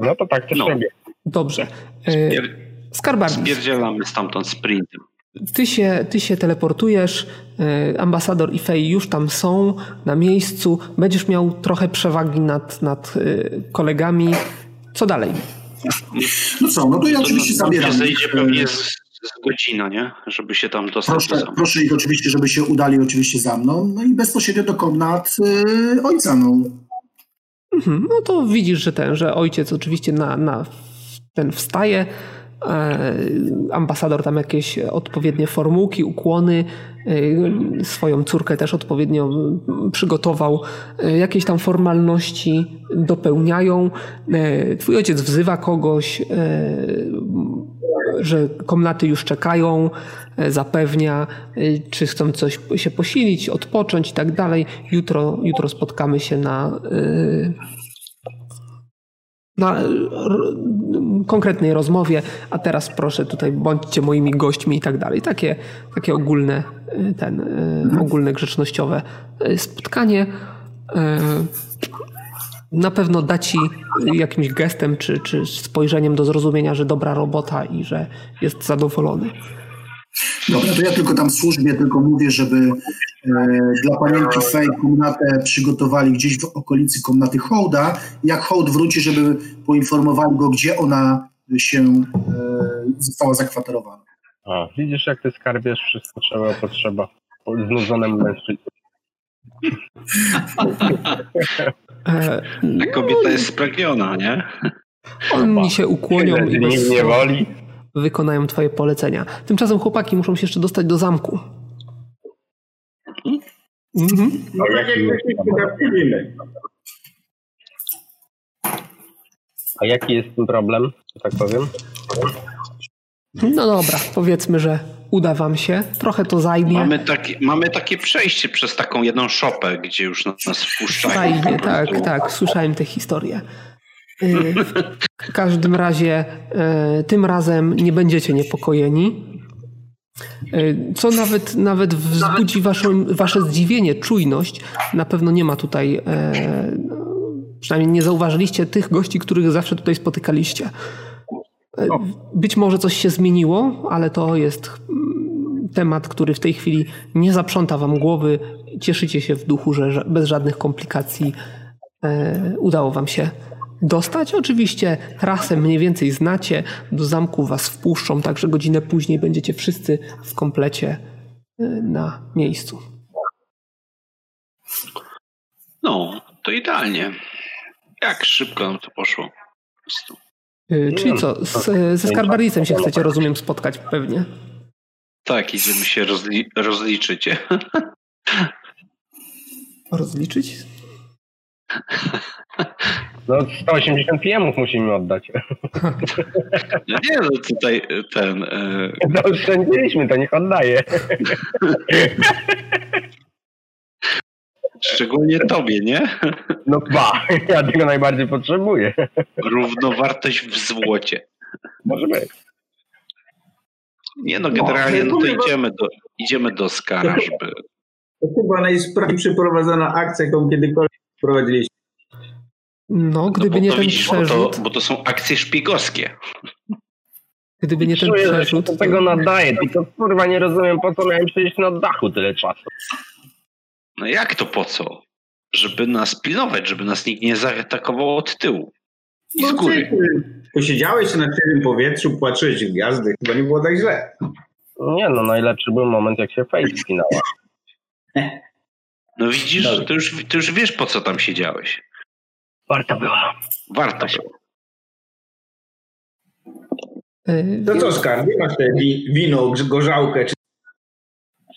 No to tak też No. robię. Dobrze. E, Spier- Skarbardis. Spierdzielamy stamtąd sprintem. Ty się, ty się teleportujesz, e, ambasador i Fej już tam są na miejscu, będziesz miał trochę przewagi nad, nad e, kolegami. Co dalej? No co, no to ja oczywiście nam się zabieram. zejdzie ich. pewnie z, z godzina, nie? Żeby się tam dostać do Proszę, proszę ich oczywiście, żeby się udali oczywiście za mną, no i bezpośrednio do komnat y, ojca, no. Mhm, no to widzisz, że ten, że ojciec oczywiście na, na ten wstaje. E, ambasador tam jakieś odpowiednie formułki, ukłony. E, swoją córkę też odpowiednio przygotował. E, jakieś tam formalności dopełniają. Twój ojciec wzywa kogoś, że komnaty już czekają, zapewnia, czy chcą coś się posilić, odpocząć i tak dalej. Jutro, jutro spotkamy się na, na konkretnej rozmowie, a teraz proszę tutaj bądźcie moimi gośćmi i tak dalej. Takie, takie ogólne, e, ten, e, ogólne grzecznościowe e, spotkanie. Na pewno da ci jakimś gestem czy, czy spojrzeniem do zrozumienia, że dobra robota i że jest zadowolony. Dobra, to ja tylko tam służbie tylko mówię, żeby e, dla panienki Fej komnatę przygotowali gdzieś w okolicy komnaty Hołda. Jak Hołd wróci, żeby poinformowali go, gdzie ona się e, została zakwaterowana. A, widzisz jak ty skarbiesz wszystko trzeba, potrzeba. Znudzonym mężczyźnie. Ta kobieta jest spragniona, nie? Oni się ukłonią i Tyle bez dni nie woli. Wykonają twoje polecenia. Tymczasem chłopaki muszą się jeszcze dostać do zamku. Mhm. no tak jak. A jaki jest ten problem, że tak powiem? No dobra, powiedzmy, że uda wam się. Trochę to zajmie. Mamy takie, mamy takie przejście przez taką jedną szopę, gdzie już nas, wpuszczają. Fajnie, Po tak, tak, słyszałem tę historię. W każdym razie y, tym razem nie będziecie niepokojeni. Y, Co nawet, nawet wzbudzi waszą, wasze zdziwienie, czujność. Na pewno nie ma tutaj e, przynajmniej nie zauważyliście tych gości, których zawsze tutaj spotykaliście. E, być może coś się zmieniło, ale to jest mm, temat, który w tej chwili nie zaprząta wam głowy. Cieszycie się w duchu, że bez żadnych komplikacji e, udało wam się dostać. Oczywiście trasę mniej więcej znacie, do zamku was wpuszczą, także godzinę później będziecie wszyscy w komplecie e, na miejscu. No, to idealnie. Jak szybko nam to poszło. E, Czyli co, z, ze Skarbardicem się chcecie, rozumiem, spotkać pewnie. Tak, idziemy się rozli- rozliczyć. Rozliczyć? No 180 PM-ów musimy oddać. No nie, no tutaj ten... e, Zaoszczędziliśmy, to niech oddaje. Szczególnie tobie, nie? No ba, ja tego najbardziej potrzebuję. Równowartość w złocie. Może być. Nie no, generalnie no to idziemy do, idziemy do Skara, żeby... To chyba najsprawniej przeprowadzona akcja, jaką kiedykolwiek prowadziliśmy. No, No, gdyby bo nie to ten widzisz, bo to, przerzut, bo to są akcje szpiegowskie. gdyby nie ten Czuję, że przerzut, do to- tego nadaje, tylko kurwa nie rozumiem po co miałem siedzieć na dachu tyle czasu. No jak to po co? Żeby nas pilnować, żeby nas nikt nie zaatakował od tyłu. I z No, góry. ty Posiedziałeś na czystym powietrzu, patrzyłeś w gwiazdy, chyba nie było tak źle. Nie no, najlepszy był moment jak się face skinęła. No widzisz, że to już, to już wiesz po co tam siedziałeś. Warto była. Warto było. e, To co, Skar, nie masz te wi- wino, gorzałkę, czy...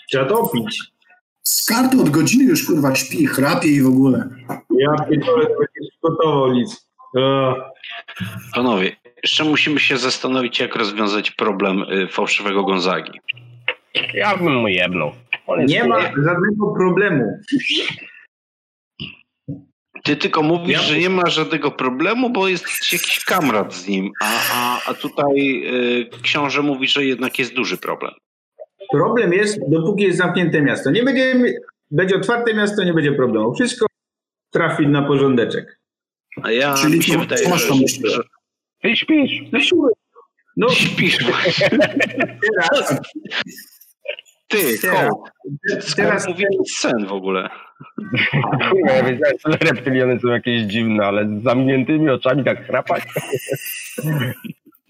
Trzeba to pić. Z karty od godziny już kurwa śpi, chrapie i w ogóle. Ja pierdolę, to nie przygotował nic. Panowie, jeszcze musimy się zastanowić, jak rozwiązać problem y, fałszywego Gonzagi. Ja bym mu jebnął. Nie ma żadnego problemu. Ty tylko mówisz, Ja- że nie ma żadnego problemu, bo jest jakiś kamrat z nim, a, a, a tutaj y, książę mówi, że jednak jest duży problem. Problem jest, dopóki jest zamknięte miasto. Nie będzie, będzie otwarte miasto, nie będzie problemu. Wszystko trafi na porządeczek. A ja Czyli mi się wydaje, masz że, na myśli? że Ty śpisz. No. No śpisz właśnie. teraz, Ty, Teraz- teraz Teraz mówię sen w ogóle. Kurwa, ja wiedziałem, że reptyliony są jakieś dziwne, ale z zamkniętymi oczami tak chrapać.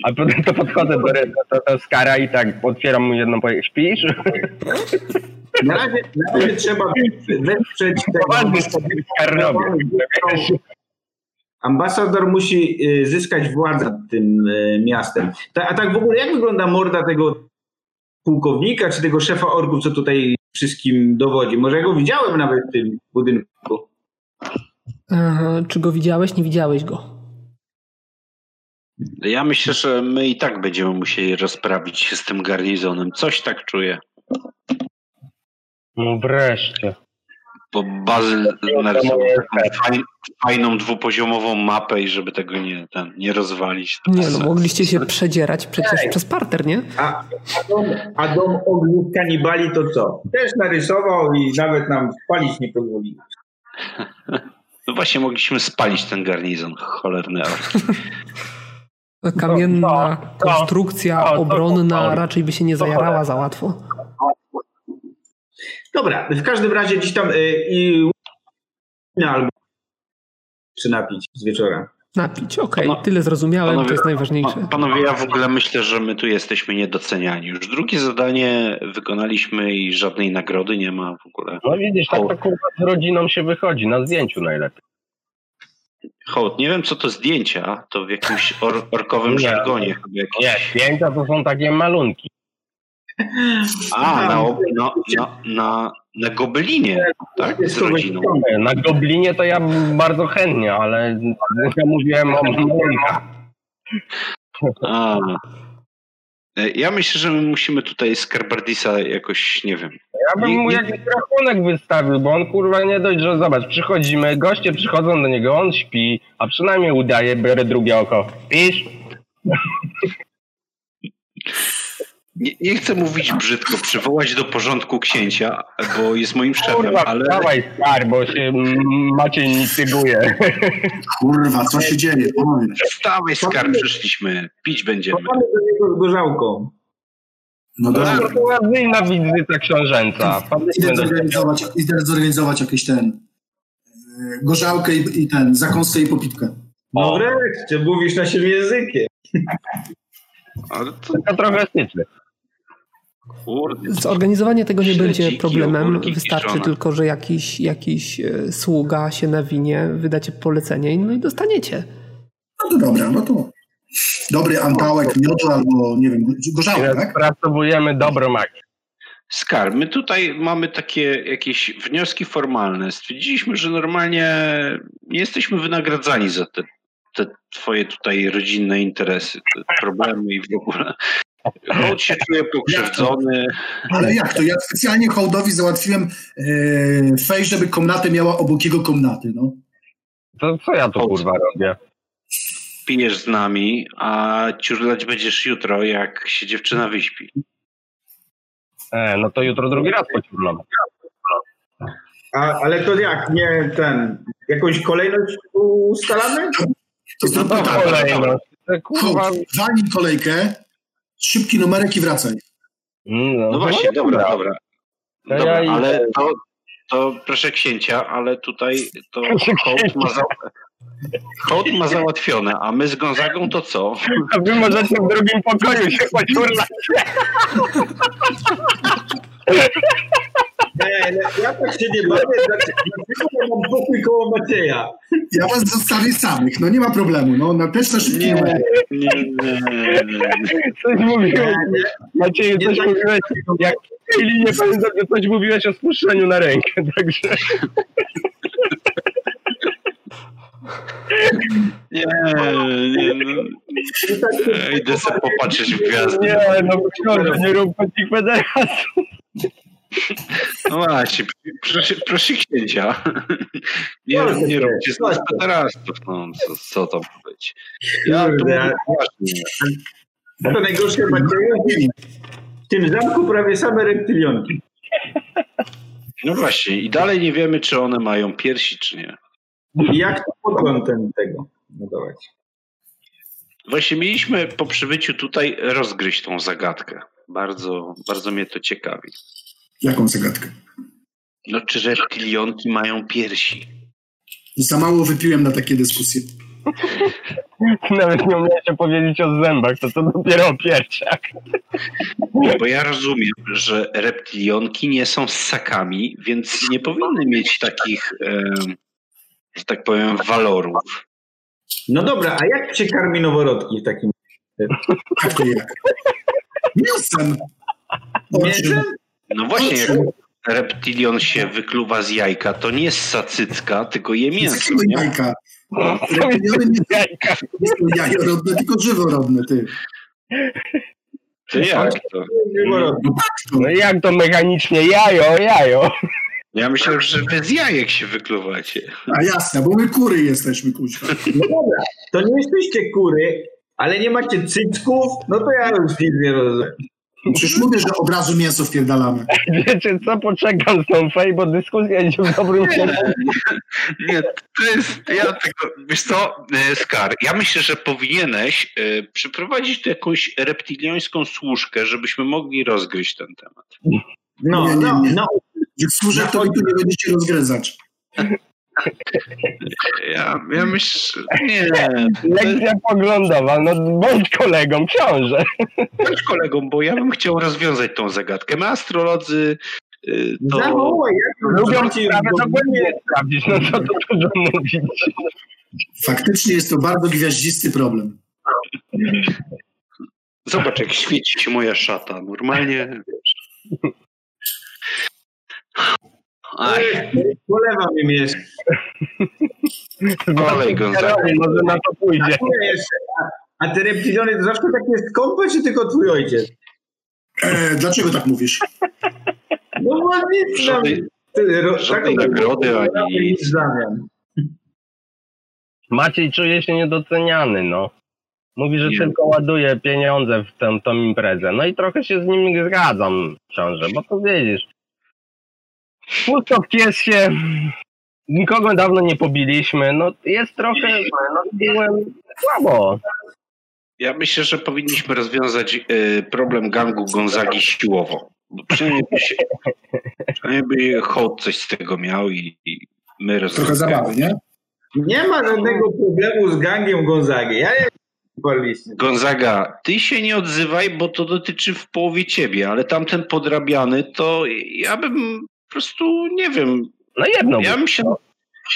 A potem to podchodzę do, do, do Skara i tak otwieram mu jedną powiem, śpisz? na razie, na razie trzeba wesprzeć tego. Ambasador musi y, zyskać władzę nad tym y, miastem. Ta, a tak w ogóle, jak wygląda morda tego pułkownika, czy tego szefa orków, co tutaj wszystkim dowodzi? Może ja go widziałem nawet w tym budynku. czy go widziałeś? Nie widziałeś go. Ja myślę, że my i tak będziemy musieli rozprawić się z tym garnizonem. Coś tak czuję. No wreszcie. Bo Bazyl narysował taką fajną dwupoziomową mapę i żeby tego nie, ten, nie rozwalić. Nie no, mogliście się przedzierać przecież przez parter, nie? A, a, dom, a dom ogniw kanibali to co? Też narysował i nawet nam spalić nie pozwolił. No właśnie mogliśmy spalić ten garnizon, cholerny. Kamienna to- to- konstrukcja to- to- obronna to- raczej by się nie zajarała za łatwo. Dobra, w każdym razie gdzieś tam y, i albo czy napić z wieczora. Napić, okej, Pano- tyle zrozumiałem, to panowie- jest najważniejsze. Pa- Panowie, ja w ogóle myślę, że my tu jesteśmy niedoceniani. Już drugie zadanie wykonaliśmy i żadnej nagrody nie ma w ogóle. No widzisz, tak to kurwa z rodziną się wychodzi, na zdjęciu najlepiej. Hołd, nie wiem co to zdjęcia, to w jakimś or, orkowym Nie. żargonie jakieś. Nie, zdjęcia to są takie malunki. A, na, ob- na, na, na, na gobelinie, tak? Z rodziną. Na Goblinie to ja bardzo chętnie, ale ja mówiłem o. A. E, Ja myślę, że my musimy tutaj Skarbardisa jakoś, nie wiem. Ja bym mu jakiś rachunek wystawił, bo on kurwa nie dość, że zobacz, przychodzimy, goście przychodzą do niego, on śpi, a przynajmniej udaje, biorę drugie oko. Pisz? Nie, nie chcę mówić brzydko, przywołać do porządku księcia, bo jest moim szefem, ale dawaj star, bo się Maciej mityguje. Kurwa, co się dzieje? Panowie. wstawaj skarb, przyszliśmy, pić będziemy. Mamy do niego z gorzałką. No dobra. Persuazyjna wizyta książęca. Idę zorganizować, idę zorganizować jakiś ten e, gorzałkę i, i ten, zakąskę i popitkę. No wreszcie, mówisz naszym językiem. Ale to Taka trochę styczny. Zorganizowanie tego nie Śledziki, będzie problemem. ogórki Wystarczy tylko, że jakiś, jakiś e, sługa się nawinie, wydacie polecenie no i dostaniecie. No to dobra, no to dobry antałek miodu albo, nie wiem, gorzałkę, tak? Pracowujemy dobrą akcję. Skarb, my tutaj mamy takie jakieś wnioski formalne. Stwierdziliśmy, że normalnie nie jesteśmy wynagradzani za te, te twoje tutaj rodzinne interesy, te problemy i w ogóle. Hołd się czuje pokrzywdzony. Ale jak to? Ja specjalnie hołdowi załatwiłem e, fej, żeby komnatę miała obok jego komnaty, no. To co ja tu kurwa robię? Pijesz z nami, a ciurlać będziesz jutro, jak się dziewczyna wyśpi. E, no to jutro drugi raz pociurlam. A, ale to jak, nie ten, jakąś kolejność ustalamy? To No to tak. kolejność. Te Kurwa. Hołd, walnij kolejkę, szybki numerek i wracaj. No, No właśnie, dobra, dobra. To Dobra, ja ale to, to proszę księcia, ale tutaj to hołd ma, za, hołd ma załatwione, a my z Gonzagą to co? A wy możecie w drugim pokoju się pociurlać. Nie, ja tak się nie bawię, dlaczego ja mam pokój koło Macieja? Ja was zostawię samych, no nie ma problemu, no na też na szybki Nie, nie, nie, nie. Coś mówiłeś. Macieju, Nie coś tak- mówiłeś. Jak w tej linii pamiętam, że coś mówiłeś o spuszczeniu na rękę, także... Nie, nie, no. Idę sobie popatrzeć w gwiazdy. Nie, no książę, nie rób takich federacji. No właśnie, proszę, proszę księcia. Nie, Proszę nie róbcie z nas pederastów, no co, co to ma być. Ja Kurde, poważnie. To najgorsze Macieju, w tym zamku prawie same reptylionki. No właśnie, i dalej nie wiemy, czy one mają piersi, czy nie. I jak to podgląd ten tego budować? Właśnie mieliśmy po przybyciu tutaj rozgryźć tą zagadkę. Bardzo, bardzo mnie to ciekawi. Jaką zagadkę? No, czy reptilionki mają piersi? Za mało wypiłem na takie dyskusje. Nawet nie umiecie powiedzieć o zębach, to to dopiero o piersiach. Bo ja rozumiem, że reptilionki nie są ssakami, więc nie powinny mieć takich, em, że tak powiem, walorów. No dobra, a jak się karmi noworodki w takim Jak to jak? Mięsem! mięsem? No właśnie, jak reptilion się wykluwa z jajka, to nie jest sacycka, tylko je Z mięso, nie? jajka? Reptiliony nie Jajka. nie są jajorodne, tylko żyworodne, ty. To jak to? No tak to. No jak to mechanicznie? Jajo, jajo. Ja myślę, że wy z jajek się wykluwacie. A jasne, bo my kury jesteśmy, kuźwa. No dobra, to nie jesteście kury, ale nie macie cycków, no to ja już nic nie rozumiem. Przecież mówię, że od razu mięso wpierdalamy. Wiecie co, poczekam z tą fej, bo dyskusja idzie w dobrym kierunku. Nie, to jest, ja tego, wiesz co, e, Skar, ja myślę, że powinieneś przyprowadzić tu jakąś reptiliańską służkę, żebyśmy mogli rozgryźć ten temat. No, Nie, nie, no, nie. no, Że służę, to wy tu nie będziecie rozgryzać. Ja, ja myślę, nie, Lekcja poglądowa, no bądź kolegą, książę. bądź kolegą, bo ja bym chciał rozwiązać tą zagadkę. My astrolodzy y, to... Lubią zobaczycie, sprawę dogłębnie sprawdzić, no co tu dużo mówić. Faktycznie jest to bardzo gwiaździsty problem. Zobacz, jak świeci się moja szata. Normalnie, wiesz. Aj, Polewa mi mieszka. Olej, Gonzaga. Może na to pójdzie. Nie, jeszcze. A, a te reptiliony to zawsze takie skąpe, czy tylko twój ojciec? E, dlaczego tak mówisz? No bo nic nam... Żadnej- ty, ro- żadnej nagrody ani nic nic. w zamian. Maciej czuje się niedoceniany, no. Mówi, że Nie. tylko ładuje pieniądze w tę, tą imprezę. No i trochę się z nim zgadzam, książę, bo to widzisz. Pusto w się, nikogo dawno nie pobiliśmy, no jest trochę, no byłem słabo. Ja myślę, że powinniśmy rozwiązać e, problem gangu Gonzagi siłowo. Bo przynajmniej by, się, przynajmniej by hołd coś z tego miał i, i my Trochę zabawy, nie? Nie ma żadnego problemu z gangiem Gonzagi. Ja nie Gonzaga, ty się nie odzywaj, bo to dotyczy w połowie ciebie, ale tamten podrabiany, to ja bym po prostu, nie wiem, No jedno. ja bym się,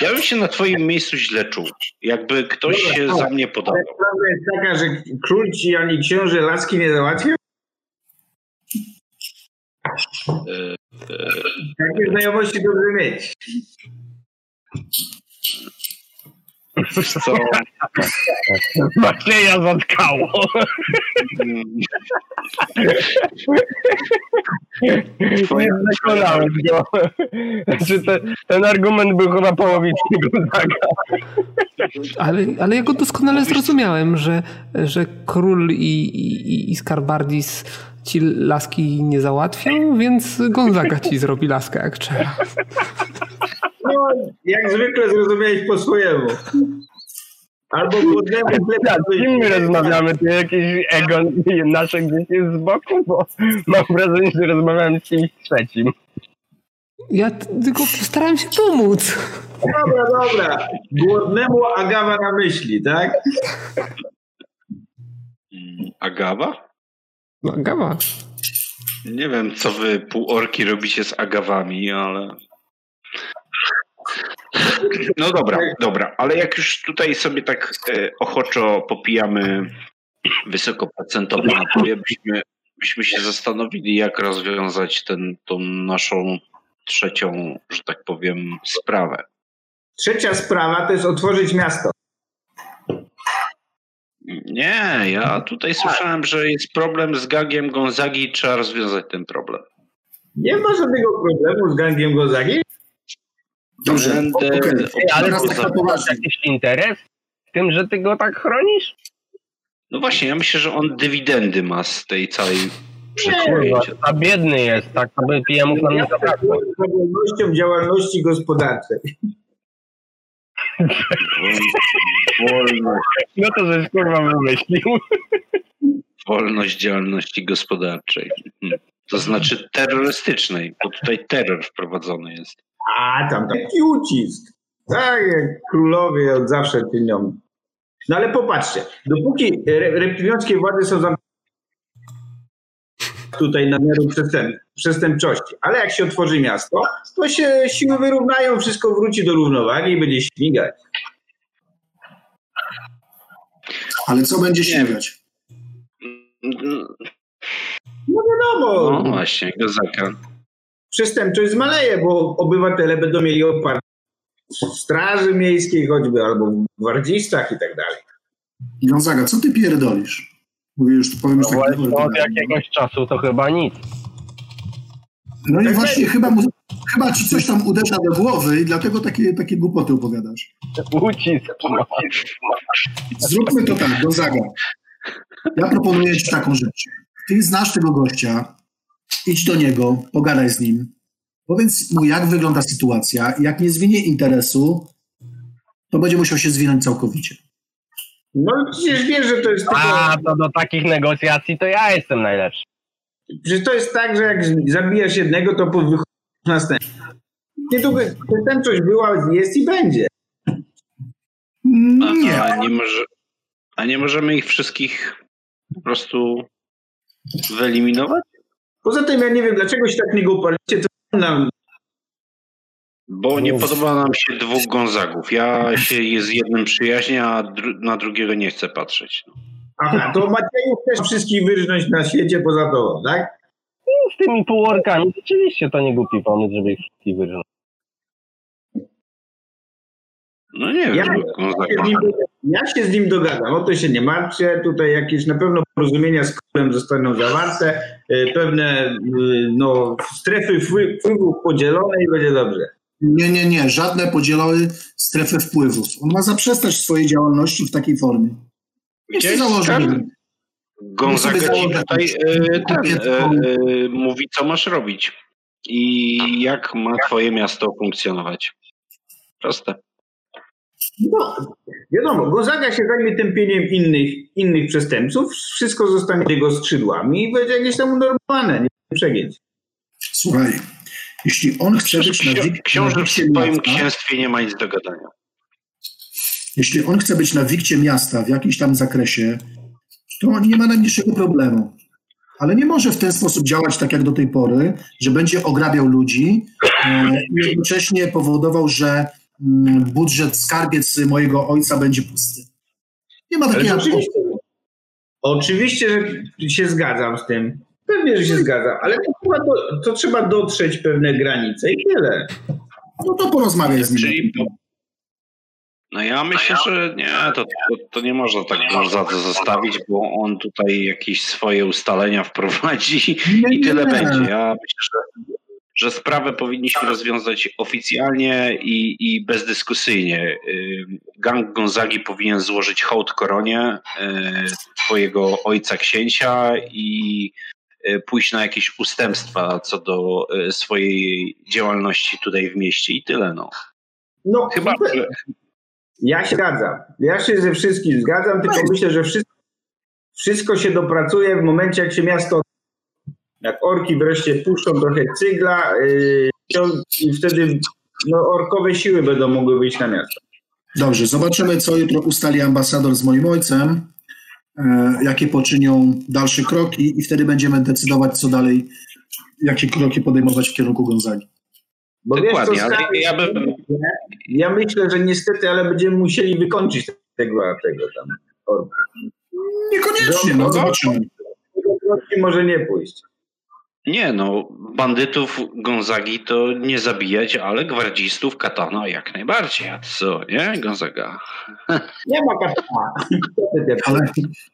ja bym się na twoim miejscu źle czuł. Jakby ktoś Dobra, się dobra. za mnie Ale podobał. prawda jest taka, że król ci ani książę laski nie załatwił? E, Takie znajomości dobrze mieć. Co, Macieja zatkało. Nie przekonałem go. Znaczy ten, ten argument był chyba połowiczny. Ale, ale ja go doskonale zrozumiałem, że, że król i, i, i Skarbardis ci laski nie załatwią, więc Gonzaga ci zrobi laskę jak trzeba. No, jak zwykle zrozumiałeś po swojemu. Albo głodnemu Tak, z kim my rozmawiamy? To jakieś ego nasze gdzieś jest z boku, bo mam wrażenie, że rozmawiałem z kimś trzecim. Ja tylko starałem się pomóc. Dobra, dobra. Głodnemu Agawa na myśli, tak? Agawa? No, gawa. Nie wiem, co wy półorki robicie z agawami, ale. No dobra, dobra, ale jak już tutaj sobie tak e, ochoczo popijamy wysokoprocentowe napoje, byśmy, byśmy się zastanowili, jak rozwiązać ten, tą naszą trzecią, że tak powiem, sprawę. Trzecia sprawa to jest otworzyć miasto. Nie, ja tutaj słyszałem, że jest problem z gangiem Gonzagi i trzeba rozwiązać ten problem. Nie ma żadnego problemu z gangiem Gonzagi. Dobrze, Będę okej. Ale Teraz ty tak masz poważnie. jakiś interes w tym, że ty go tak chronisz? No właśnie, ja myślę, że on dywidendy ma z tej całej przedsięwzięcia. a biedny jest, tak to by pijemów nam nie zabrakło. Działalności gospodarczej. Wolność, No to żeś kurwa wymyślił. wolność działalności gospodarczej. Mhm. To znaczy terrorystycznej, bo tutaj terror wprowadzony jest. A, tam taki ucisk. Tak, królowie od zawsze czynią. No ale popatrzcie, dopóki re- reptiliańskie władze są zam... tutaj nadmiaru przestęp, przestępczości, ale jak się otworzy miasto, to się siły wyrównają, wszystko wróci do równowagi i będzie śmigać. Ale co będzie śmigać? No wiadomo, No właśnie, Gozaka. Przestępczość zmaleje, bo obywatele będą mieli oparte w straży miejskiej choćby, albo w gwardzistach i tak dalej. Gonzaga, co ty pierdolisz? Mówię już, powiem już No tak. od jakiegoś czasu to chyba nic. No i Tak właśnie chyba, mu, chyba ci coś tam uderza do głowy i dlatego takie, takie głupoty opowiadasz. Ucisk ma. Zróbmy to tak, Gonzaga. Ja proponuję ci taką rzecz. Ty znasz tego gościa, idź do niego, pogadaj z nim, powiedz mu, jak wygląda sytuacja. Jak nie zwinie interesu, to będzie musiał się zwinąć całkowicie. No przecież wiesz, że to jest tylko... A, to do takich negocjacji to ja jestem najlepszy. Przecież to jest tak, że jak zabijasz jednego, to wychodzi następny. Nie to by przestępczość była, jest i będzie. A, Nie. a, nie może, a nie możemy ich wszystkich po prostu wyeliminować? Poza tym ja nie wiem, dlaczego się tak nie go to nam... Bo nie Uf. podoba nam się dwóch Gonzagów. Ja się z jednym przyjaźnię, a dru- na drugiego nie chcę patrzeć. No. Aha, to Maciejów też wszystkich wyrżnąć na świecie poza tobą, tak? Z tymi półorkami rzeczywiście to nie głupi pomysł, żeby ich wszystkich wyrzucić. No nie wiem, Ja- się, nim, ja się z nim dogadam, o to się nie martwcie, tutaj jakieś na pewno porozumienia z królem zostaną zawarte, pewne y, no, strefy wpły- wpływów podzielone i będzie dobrze. Nie, nie, nie. Żadne podzielone strefy wpływów. On ma zaprzestać swojej działalności w takiej formie. Gdzieś tam Gonzaga ci tutaj e, ten, taką- e, e, mówi, co masz robić i jak ma twoje miasto funkcjonować. Proste. No, wiadomo, Gonzaga się zajmie tępieniem innych, innych przestępców, wszystko zostanie jego skrzydłami i będzie jakieś tam unormowane, nie przegięć. Słuchaj, jeśli on chce być na Ksi- wik- Książę w wikcie swoim księstwie nie ma nic do gadania. jeśli on chce być na wikcie miasta w jakimś tam zakresie, to nie ma najmniejszego problemu. Ale nie może w ten sposób działać tak jak do tej pory, że będzie ograbiał ludzi e, i jednocześnie powodował, że budżet skarbiec mojego ojca będzie pusty. Nie ma takiej oczywiście, oczywiście, że się zgadzam z tym. Pewnie, że się zgadzam, ale to trzeba, do, to trzeba dotrzeć pewne granice i tyle. No to porozmawiaj z nim. Po... No ja myślę, że nie, to, to, to nie można tak Gonzadze zostawić, bo on tutaj jakieś swoje ustalenia wprowadzi Nie, i tyle nie. będzie. Ja myślę, że, że sprawę powinniśmy rozwiązać oficjalnie i, i bezdyskusyjnie. Gang Gonzagi powinien złożyć hołd koronie y, twojego ojca księcia i y, pójść na jakieś ustępstwa co do y, swojej działalności tutaj w mieście i tyle. No. No, Chyba, że Ja się zgadzam. Ja się ze wszystkim zgadzam, tylko myślę, że wszystko, wszystko się dopracuje w momencie, jak się miasto. Jak orki wreszcie puszczą trochę cygla yy, i wtedy no, orkowe siły będą mogły wyjść na miasto. Dobrze, zobaczymy, co jutro ustali ambasador z moim ojcem, e, jakie poczynią dalsze kroki i wtedy będziemy decydować, co dalej, jakie kroki podejmować w kierunku Gonzagi. Bo Dokładnie, wiesz, co, stary, ja bym- ja myślę, że niestety, ale będziemy musieli wykończyć tego, tego tam orka. Niekoniecznie, no zobaczymy. Może nie pójść. Nie no, bandytów Gonzagi to nie zabijać, ale gwardzistów Katana jak najbardziej. A co, nie Gonzaga? Nie ma katana. Ale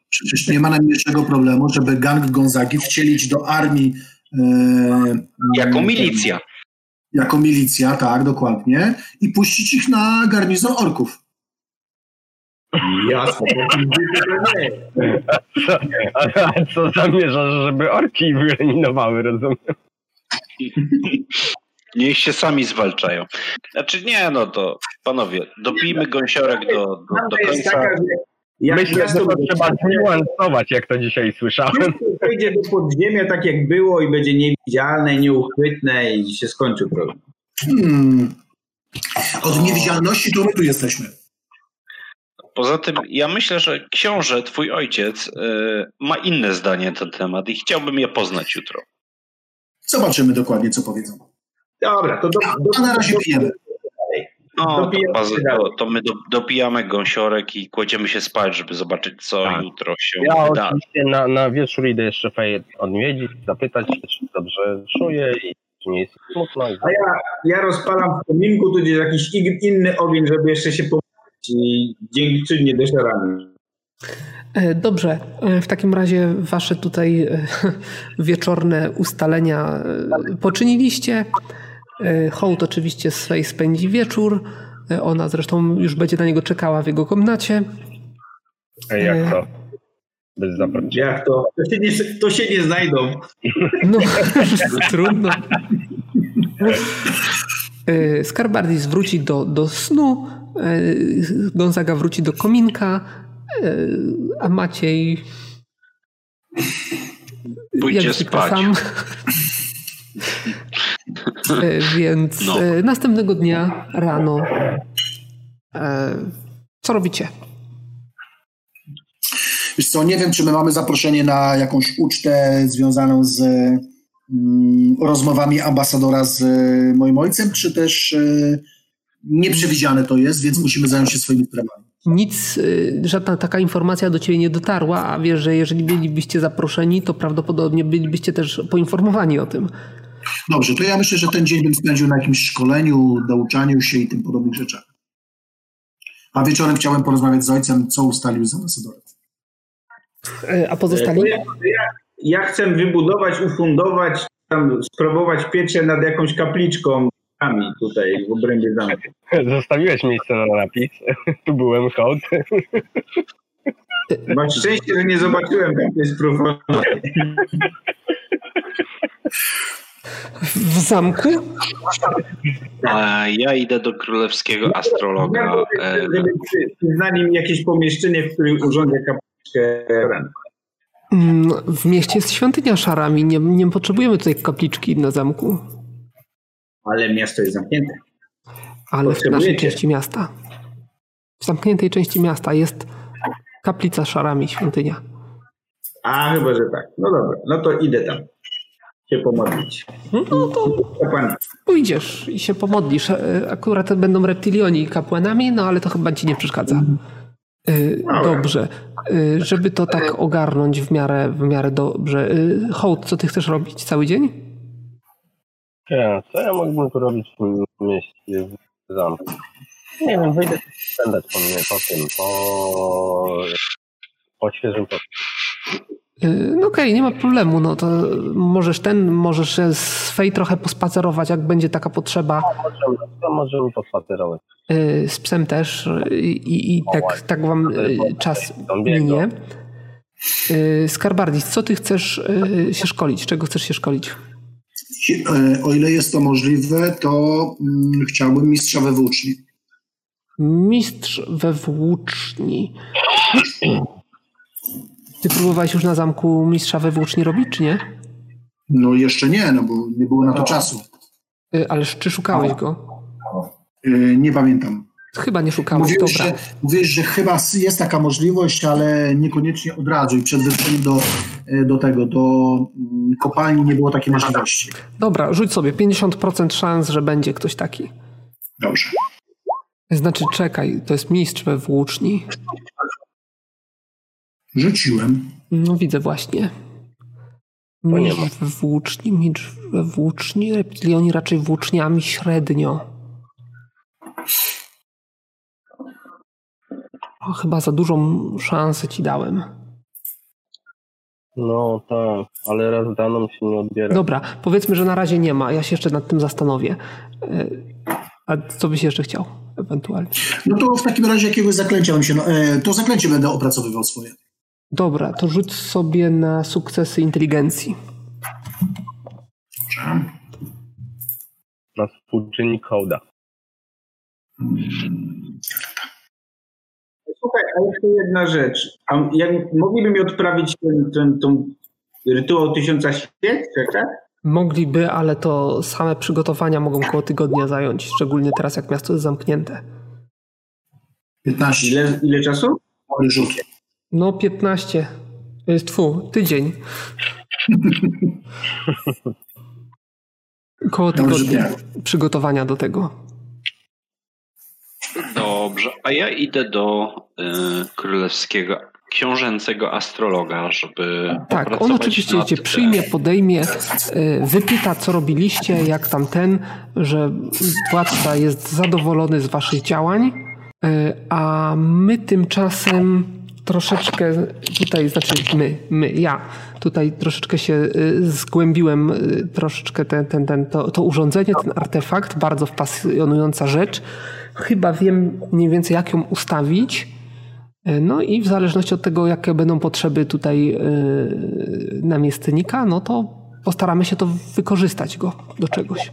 przecież nie ma najmniejszego problemu, żeby gang Gonzagi wcielić do armii e, Jako e, milicja. Jako milicja, tak, dokładnie. I puścić ich na garnizon orków. Jasne, to nie. Co, a, co zamierzasz, żeby orki wyeliminowały, rozumiem? Niech się sami zwalczają. Znaczy nie, no to panowie, dopijmy gąsiorek do, do, do końca. jak Myślę, że to trzeba zniuansować, jak to dzisiaj słyszałem. Wejdzie do podziemia tak jak było i będzie niewidzialne, nieuchwytne i się skończy problem. Hmm. Od niewidzialności to my tu jesteśmy. Poza tym ja myślę, że książę, twój ojciec, y, ma inne zdanie na ten temat i chciałbym je poznać jutro. Zobaczymy dokładnie, co powiedzą. Dobra, to do, do, A na razie pijemy. No, to, to, my do, dopijamy gąsiorek i kładziemy się spać, żeby zobaczyć, co Tak. jutro się Ja wyda. oczywiście na, na wieczór idę jeszcze Feję odwiedzić, zapytać się, czy dobrze czuje i czy nie jest smutno. A ja, ja rozpalam w kominku tudzież jakiś inny ogień, żeby jeszcze się pomóc i dziękczynnie doszarami. E, Dobrze, E, w takim razie wasze tutaj e, wieczorne ustalenia poczyniliście. Hołd oczywiście swej spędzi wieczór. Ona zresztą już będzie na niego czekała w jego komnacie. Ej, jak to? Bez zaproszenia. Jak to? To się nie, to się nie znajdą. No, trudno. Skarbardis wróci do, do snu, Gonzaga wróci do kominka, e, a Maciej Pójdzie spać. sam. E, Więc No. e, następnego dnia rano e, co robicie? Wiesz co, nie wiem, czy my mamy zaproszenie na jakąś ucztę związaną z mm, rozmowami ambasadora z e, moim ojcem, czy też e, nieprzewidziane to jest, więc musimy zająć się swoimi sprawami. Nic, e, żadna taka informacja do ciebie nie dotarła, a wiesz, że jeżeli bylibyście zaproszeni, to prawdopodobnie bylibyście też poinformowani o tym. Dobrze, to ja myślę, że ten dzień bym spędził na jakimś szkoleniu, douczaniu się i tym podobnych rzeczach. A wieczorem chciałem porozmawiać z ojcem, co ustalił z ambasadorem. E, A pozostali? To ja, ja, ja chcę wybudować, ufundować, tam sprawować pieczę nad jakąś kapliczką tutaj w obrębie zamku. Zostawiłeś miejsce na napis. Tu byłem hołd. Masz szczęście, że nie zobaczyłem tam jest. W zamku? Ja idę do królewskiego astrologa. e, przyznali mi jakieś pomieszczenie, w którym urządzę kapliczkę. Mm, W mieście jest świątynia szarami. Nie, nie potrzebujemy tutaj kapliczki na zamku. Ale miasto jest zamknięte. Ale w naszej części miasta. W zamkniętej części miasta jest kaplica szarami, świątynia. A, chyba, że tak. No dobra, no to idę tam się pomodlić. No to pójdziesz i się pomodlisz. E, Akurat będą reptilioni kapłanami, no ale to chyba ci nie przeszkadza. E, Dobrze. E, Żeby to tak ogarnąć w miarę, w miarę dobrze. Hołd, co ty chcesz robić cały dzień? Nie, co ja mógłbym tu robić w tym mieście, w zamku? Nie wiem, wyjdę spędzać po mnie, po tym, po, po świeżym powietrzu. E, No okej, nie ma problemu. No to możesz ten, możesz się z Fej trochę pospacerować, jak będzie taka potrzeba. Możemy, to możemy pospacerować. E, Z psem też i, i tak, tak wam e, czas minie. Skarbardis, co ty chcesz się szkolić? Czego chcesz się szkolić? E, O ile jest to możliwe, to mm, chciałbym mistrza we włóczni. Mistrz we włóczni. Ty próbowałeś już na zamku mistrza we włóczni robić, czy nie? No jeszcze nie, no bo nie było na to czasu. E, Ależ czy szukałeś go? E, Nie pamiętam. Chyba nie szukałeś, Mówiłeś, dobra. że, mówiłeś, że chyba jest taka możliwość, ale niekoniecznie od razu i przed wyruszeniem do, e, do tego, do mm, kopalni nie było takiej możliwości. Dobra, rzuć sobie 50% szans, że będzie ktoś taki. Dobrze. Znaczy, czekaj, to jest mistrz we włóczni. Rzuciłem. No widzę właśnie. nie Mistrz we włóczni, mistrz we włóczni, reptilioni raczej włóczniami średnio. O, chyba za dużą szansę ci dałem. No tak, ale raz daną się nie odbiera. Dobra, powiedzmy, że na razie nie ma. Ja się jeszcze nad tym zastanowię. E, A co byś jeszcze chciał? Ewentualnie. No to w takim razie jakiegoś zaklęcia bym się. No, e, to zaklęcie będę opracowywał swoje. Dobra, to rzuć sobie na sukcesy inteligencji. Dobrze. Na współczynnik hołda. Słuchaj, a jeszcze jedna rzecz. A jak mogliby mi odprawić ten, ten, tą rytuał tysiąca świec, tak? Mogliby, ale to same przygotowania mogą koło tygodnia zająć, szczególnie teraz, jak miasto jest zamknięte. 15. Ile, ile czasu? Dobry rzut. No, 15. Jest tfu, tydzień. Koło tygodnia przygotowania do tego. Dobrze, a ja idę do y, królewskiego, książęcego astrologa, żeby. Tak, on oczywiście cię tym. przyjmie, podejmie, y, wypyta, co robiliście, jak tam ten, że władca jest zadowolony z waszych działań, a my tymczasem troszeczkę tutaj, znaczy my, my, ja tutaj troszeczkę się y, zgłębiłem, y, troszeczkę ten, ten, ten, to, to urządzenie, ten artefakt, bardzo pasjonująca rzecz. Chyba wiem mniej więcej, jak ją ustawić. No i w zależności od tego, jakie będą potrzeby tutaj namiestnika, no to postaramy się to wykorzystać go do czegoś.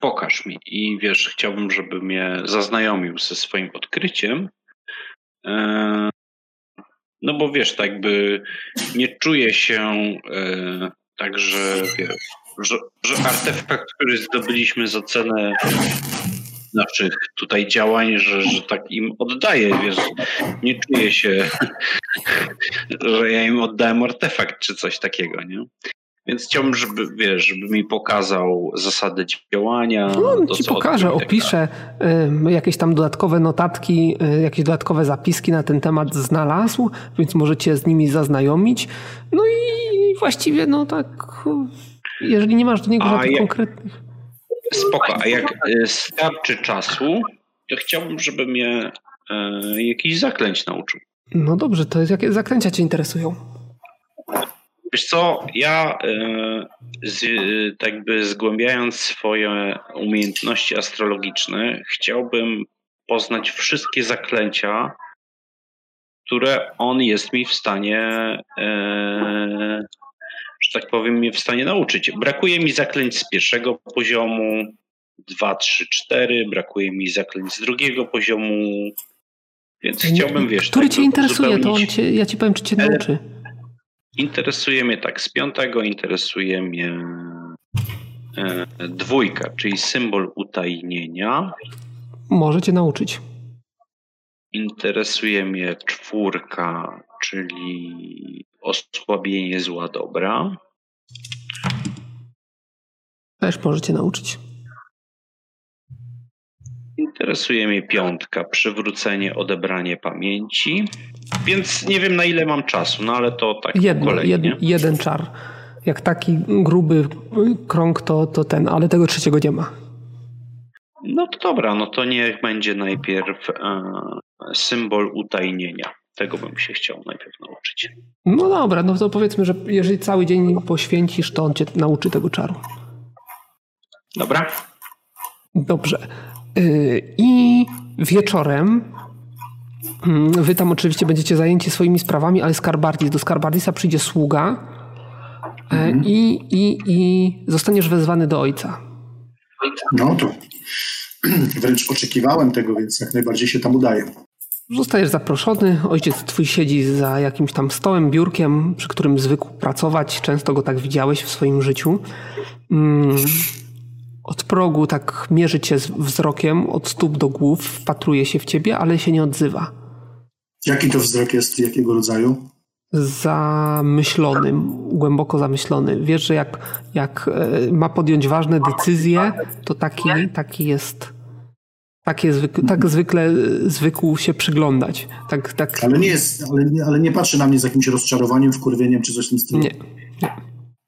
Pokaż mi. I wiesz, chciałbym, żeby mnie zaznajomił ze swoim odkryciem. E, No bo wiesz, tak jakby nie czuję się e, tak, że, że, że artefakt, który zdobyliśmy za cenę naszych tutaj działań, że, że tak im oddaję, wiesz, nie czuję się, że ja im oddałem artefakt czy coś takiego, nie? Więc chciałbym, żeby, wiesz, żeby mi pokazał zasady działania. No, on ci pokaże, opisze y, jakieś tam dodatkowe notatki, y, jakieś dodatkowe zapiski na ten temat znalazł, więc możecie z nimi zaznajomić. No i właściwie, no tak, jeżeli nie masz do niego żadnych jak- konkretnych. Spoko, a jak y, starczy czasu, to chciałbym, żeby mnie y, jakiś zaklęć nauczył. No dobrze, to jest, jakie zaklęcia cię interesują? Wiesz co, ja y, z, y, tak jakby zgłębiając swoje umiejętności astrologiczne, chciałbym poznać wszystkie zaklęcia, które on jest mi w stanie, e, że tak powiem, mnie w stanie nauczyć. Brakuje mi zaklęć z pierwszego poziomu, 2, 3, 4, brakuje mi zaklęć z drugiego poziomu, więc chciałbym, wiesz... Który tak cię interesuje, to on uzupełnić. cię, ja ci powiem, czy cię E, nauczy. Interesuje mnie tak, z piątego interesuje mnie e, dwójka, czyli symbol utajnienia. Może cię nauczyć. Interesuje mnie czwórka, czyli osłabienie zła dobra. Też może cię nauczyć. Interesuje mnie piątka, przywrócenie, odebranie pamięci. Więc nie wiem na ile mam czasu, no ale to tak Jedno, kolei, jed, jeden czar. Jak taki gruby krąg, to, to ten, ale tego trzeciego nie ma. No to dobra, no to niech będzie najpierw e, symbol utajnienia. Tego bym się chciał najpierw nauczyć. No dobra, no to powiedzmy, że jeżeli cały dzień poświęcisz, to on cię nauczy tego czaru. Dobra? Dobrze. Yy, I wieczorem wy tam oczywiście będziecie zajęci swoimi sprawami, ale Skarbardis, do Skarbardisa przyjdzie sługa e, i, i, i zostaniesz wezwany do ojca. No to wręcz oczekiwałem tego, więc jak najbardziej się tam udaje. Zostajesz zaproszony, ojciec twój siedzi za jakimś tam stołem, biurkiem, przy którym zwykł pracować. Często go tak widziałeś w swoim życiu. Mm, Od progu tak mierzy cię wzrokiem, od stóp do głów, wpatruje się w ciebie, ale się nie odzywa. Jaki to wzrok jest, jakiego rodzaju? Zamyślony, głęboko zamyślony. Wiesz, że jak, jak e, ma podjąć ważne decyzje, to taki, taki jest. Tak, jest, zwykle- tak zwykle e, zwykł się przyglądać. Tak, tak, Ale nie jest, ale nie, ale nie patrzy na mnie z jakimś rozczarowaniem, wkurwieniem czy coś w tym stylu. nie.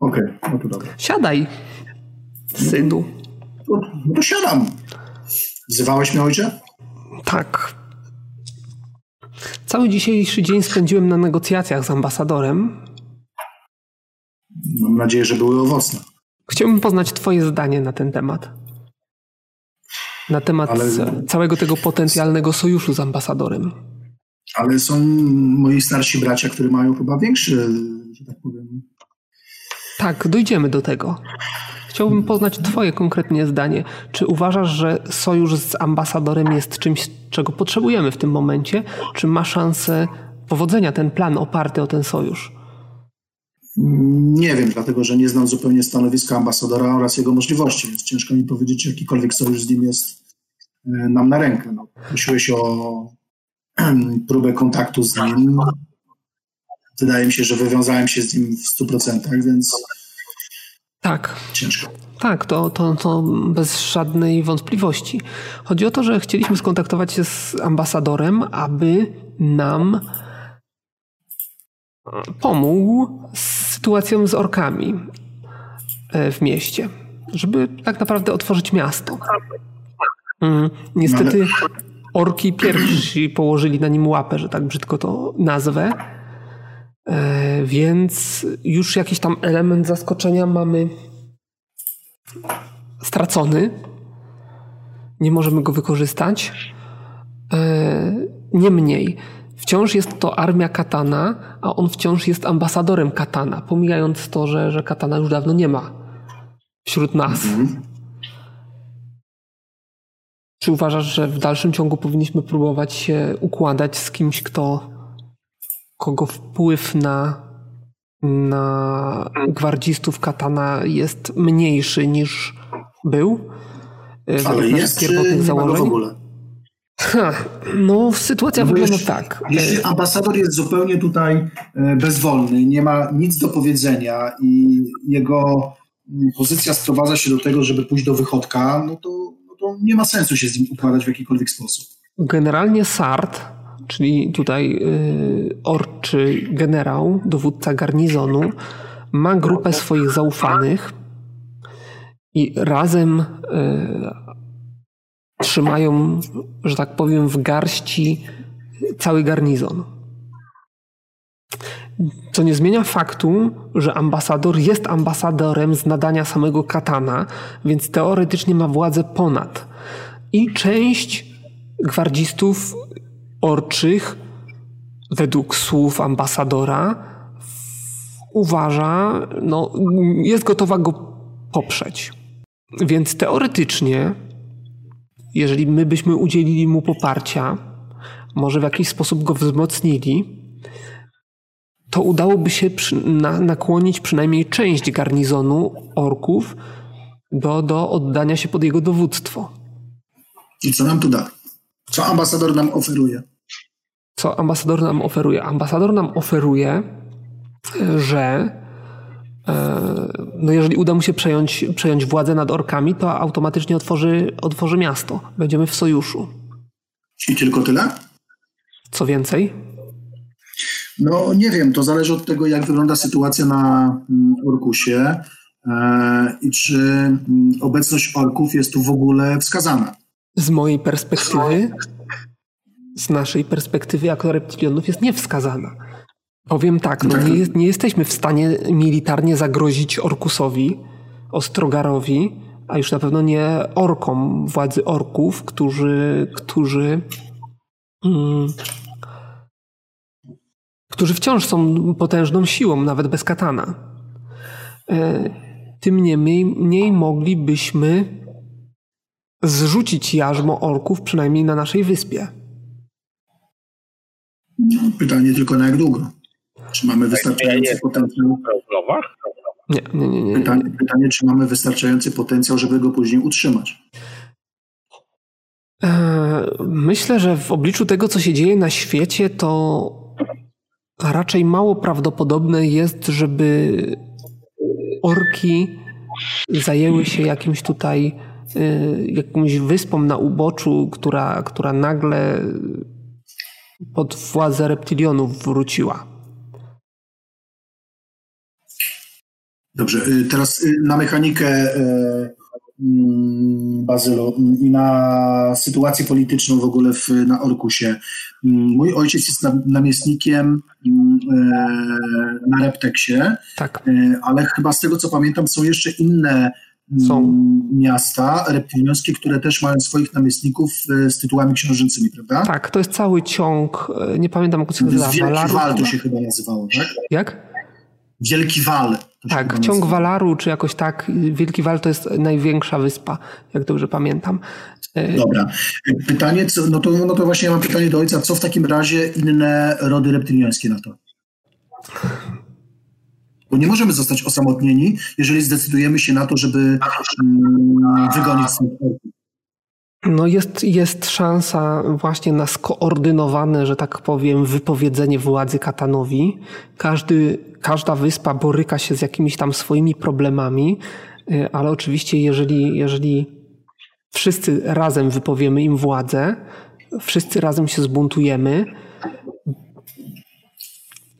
Okej, no to dobra. Siadaj, synu. No, no to siadam. Wzywałeś mnie ojcze? Tak. Cały dzisiejszy dzień spędziłem na negocjacjach z ambasadorem. Mam nadzieję, że były owocne. Chciałbym poznać Twoje zdanie na ten temat. Na temat Ale- całego tego potencjalnego sojuszu z ambasadorem. Ale są moi starsi bracia, którzy mają chyba większy, że tak powiem. Tak, dojdziemy do tego. Chciałbym poznać Twoje konkretnie zdanie. Czy uważasz, że sojusz z ambasadorem jest czymś, czego potrzebujemy w tym momencie? Czy ma szansę powodzenia ten plan oparty o ten sojusz? Nie wiem, dlatego że nie znam zupełnie stanowiska ambasadora oraz jego możliwości, więc ciężko mi powiedzieć, czy jakikolwiek sojusz z nim jest e, nam na rękę. No, prosiłeś o próbę kontaktu z nim. Wydaje mi się, że wywiązałem się z nim w 100%, więc Tak, ciężko. Tak, to, to, to bez żadnej wątpliwości. Chodzi o to, że chcieliśmy skontaktować się z ambasadorem, aby nam pomógł z sytuacją z orkami e, w mieście, żeby tak naprawdę otworzyć miasto. Mm, Niestety orki pierwsi położyli na nim łapę, że tak brzydko to nazwę. Więc już jakiś tam element zaskoczenia mamy stracony. Nie możemy go wykorzystać. E, Niemniej, wciąż jest to armia Katana, a on wciąż jest ambasadorem Katana, pomijając to, że, że Katana już dawno nie ma wśród nas. Czy uważasz, że w dalszym ciągu powinniśmy próbować się układać z kimś, kto kogo wpływ na, na gwardzistów Katana jest mniejszy niż był? e, Ale jest, czy pierwotnych nie ma go w założeń? ogóle? Ha, no, sytuacja No wygląda tak. Jeśli ambasador jest zupełnie tutaj e, bezwolny, nie ma nic do powiedzenia i jego mm, pozycja sprowadza się do tego, żeby pójść do wychodka, no to, no to nie ma sensu się z nim układać w jakikolwiek sposób. Generalnie Sart, czyli tutaj y, orczy generał, dowódca garnizonu, ma grupę swoich zaufanych i razem y, trzymają, że tak powiem, w garści cały garnizon. Co nie zmienia faktu, że ambasador jest ambasadorem z nadania samego katana, więc teoretycznie ma władzę ponad. I część gwardzistów orczych według słów ambasadora, uważa, no, jest gotowa go poprzeć. Więc teoretycznie, jeżeli my byśmy udzielili mu poparcia, może w jakiś sposób go wzmocnili, to udałoby się przy, na, nakłonić przynajmniej część garnizonu orków do, do oddania się pod jego dowództwo. I co nam tu da? Co ambasador nam oferuje? Co ambasador nam oferuje? Ambasador nam oferuje, że e, no jeżeli uda mu się przejąć, przejąć władzę nad orkami, to automatycznie otworzy, otworzy miasto. Będziemy w sojuszu. I tylko tyle? Co więcej? No nie wiem, to zależy od tego, jak wygląda sytuacja na mm, Orkusie e, i czy mm, obecność orków jest tu w ogóle wskazana. Z mojej perspektywy, z naszej perspektywy jako reptilionów jest niewskazana. Powiem tak, no nie, nie jesteśmy w stanie militarnie zagrozić Orkusowi, Ostrogarowi, a już na pewno nie orkom władzy orków, którzy, którzy mm, którzy wciąż są potężną siłą, nawet bez katana. E, tym niemniej mniej moglibyśmy zrzucić jarzmo orków przynajmniej na naszej wyspie. Pytanie tylko na jak długo? Czy mamy wystarczający potencjał? Nie, nie, nie. nie, Pytanie, pytanie, czy mamy wystarczający potencjał, żeby go później utrzymać? E, myślę, że w obliczu tego, co się dzieje na świecie, to raczej mało prawdopodobne jest, żeby orki zajęły się jakimś tutaj jakąś wyspą na uboczu, która, która nagle pod władzę reptilionów wróciła. Dobrze, y, teraz y, na mechanikę Mm, Bazylu i na sytuację polityczną w ogóle w, na Orkusie. Mój ojciec jest namiestnikiem mm, na Repteksie, tak. Ale chyba z tego co pamiętam są jeszcze inne są. miasta reptiliańskie, które też mają swoich namiestników e, z tytułami książęcymi, prawda? Tak, to jest cały ciąg, nie pamiętam jak się nazywa. Wielki Wal to się chyba nazywało, tak? Jak? Wielki Wal. Tak, ciąg Walaru, czy jakoś tak. Wielki Wal to jest największa wyspa, jak dobrze pamiętam. E, Dobra. Pytanie, co, no, to, no to właśnie ja mam pytanie do ojca. Co w takim razie inne rody reptyliańskie na to? Bo nie możemy zostać osamotnieni, jeżeli zdecydujemy się na to, żeby mm, wygonić stąd no jest, jest szansa właśnie na skoordynowane, że tak powiem, wypowiedzenie władzy Katanowi. Każdy, każda wyspa boryka się z jakimiś tam swoimi problemami, y, ale oczywiście jeżeli, jeżeli wszyscy razem wypowiemy im władzę, wszyscy razem się zbuntujemy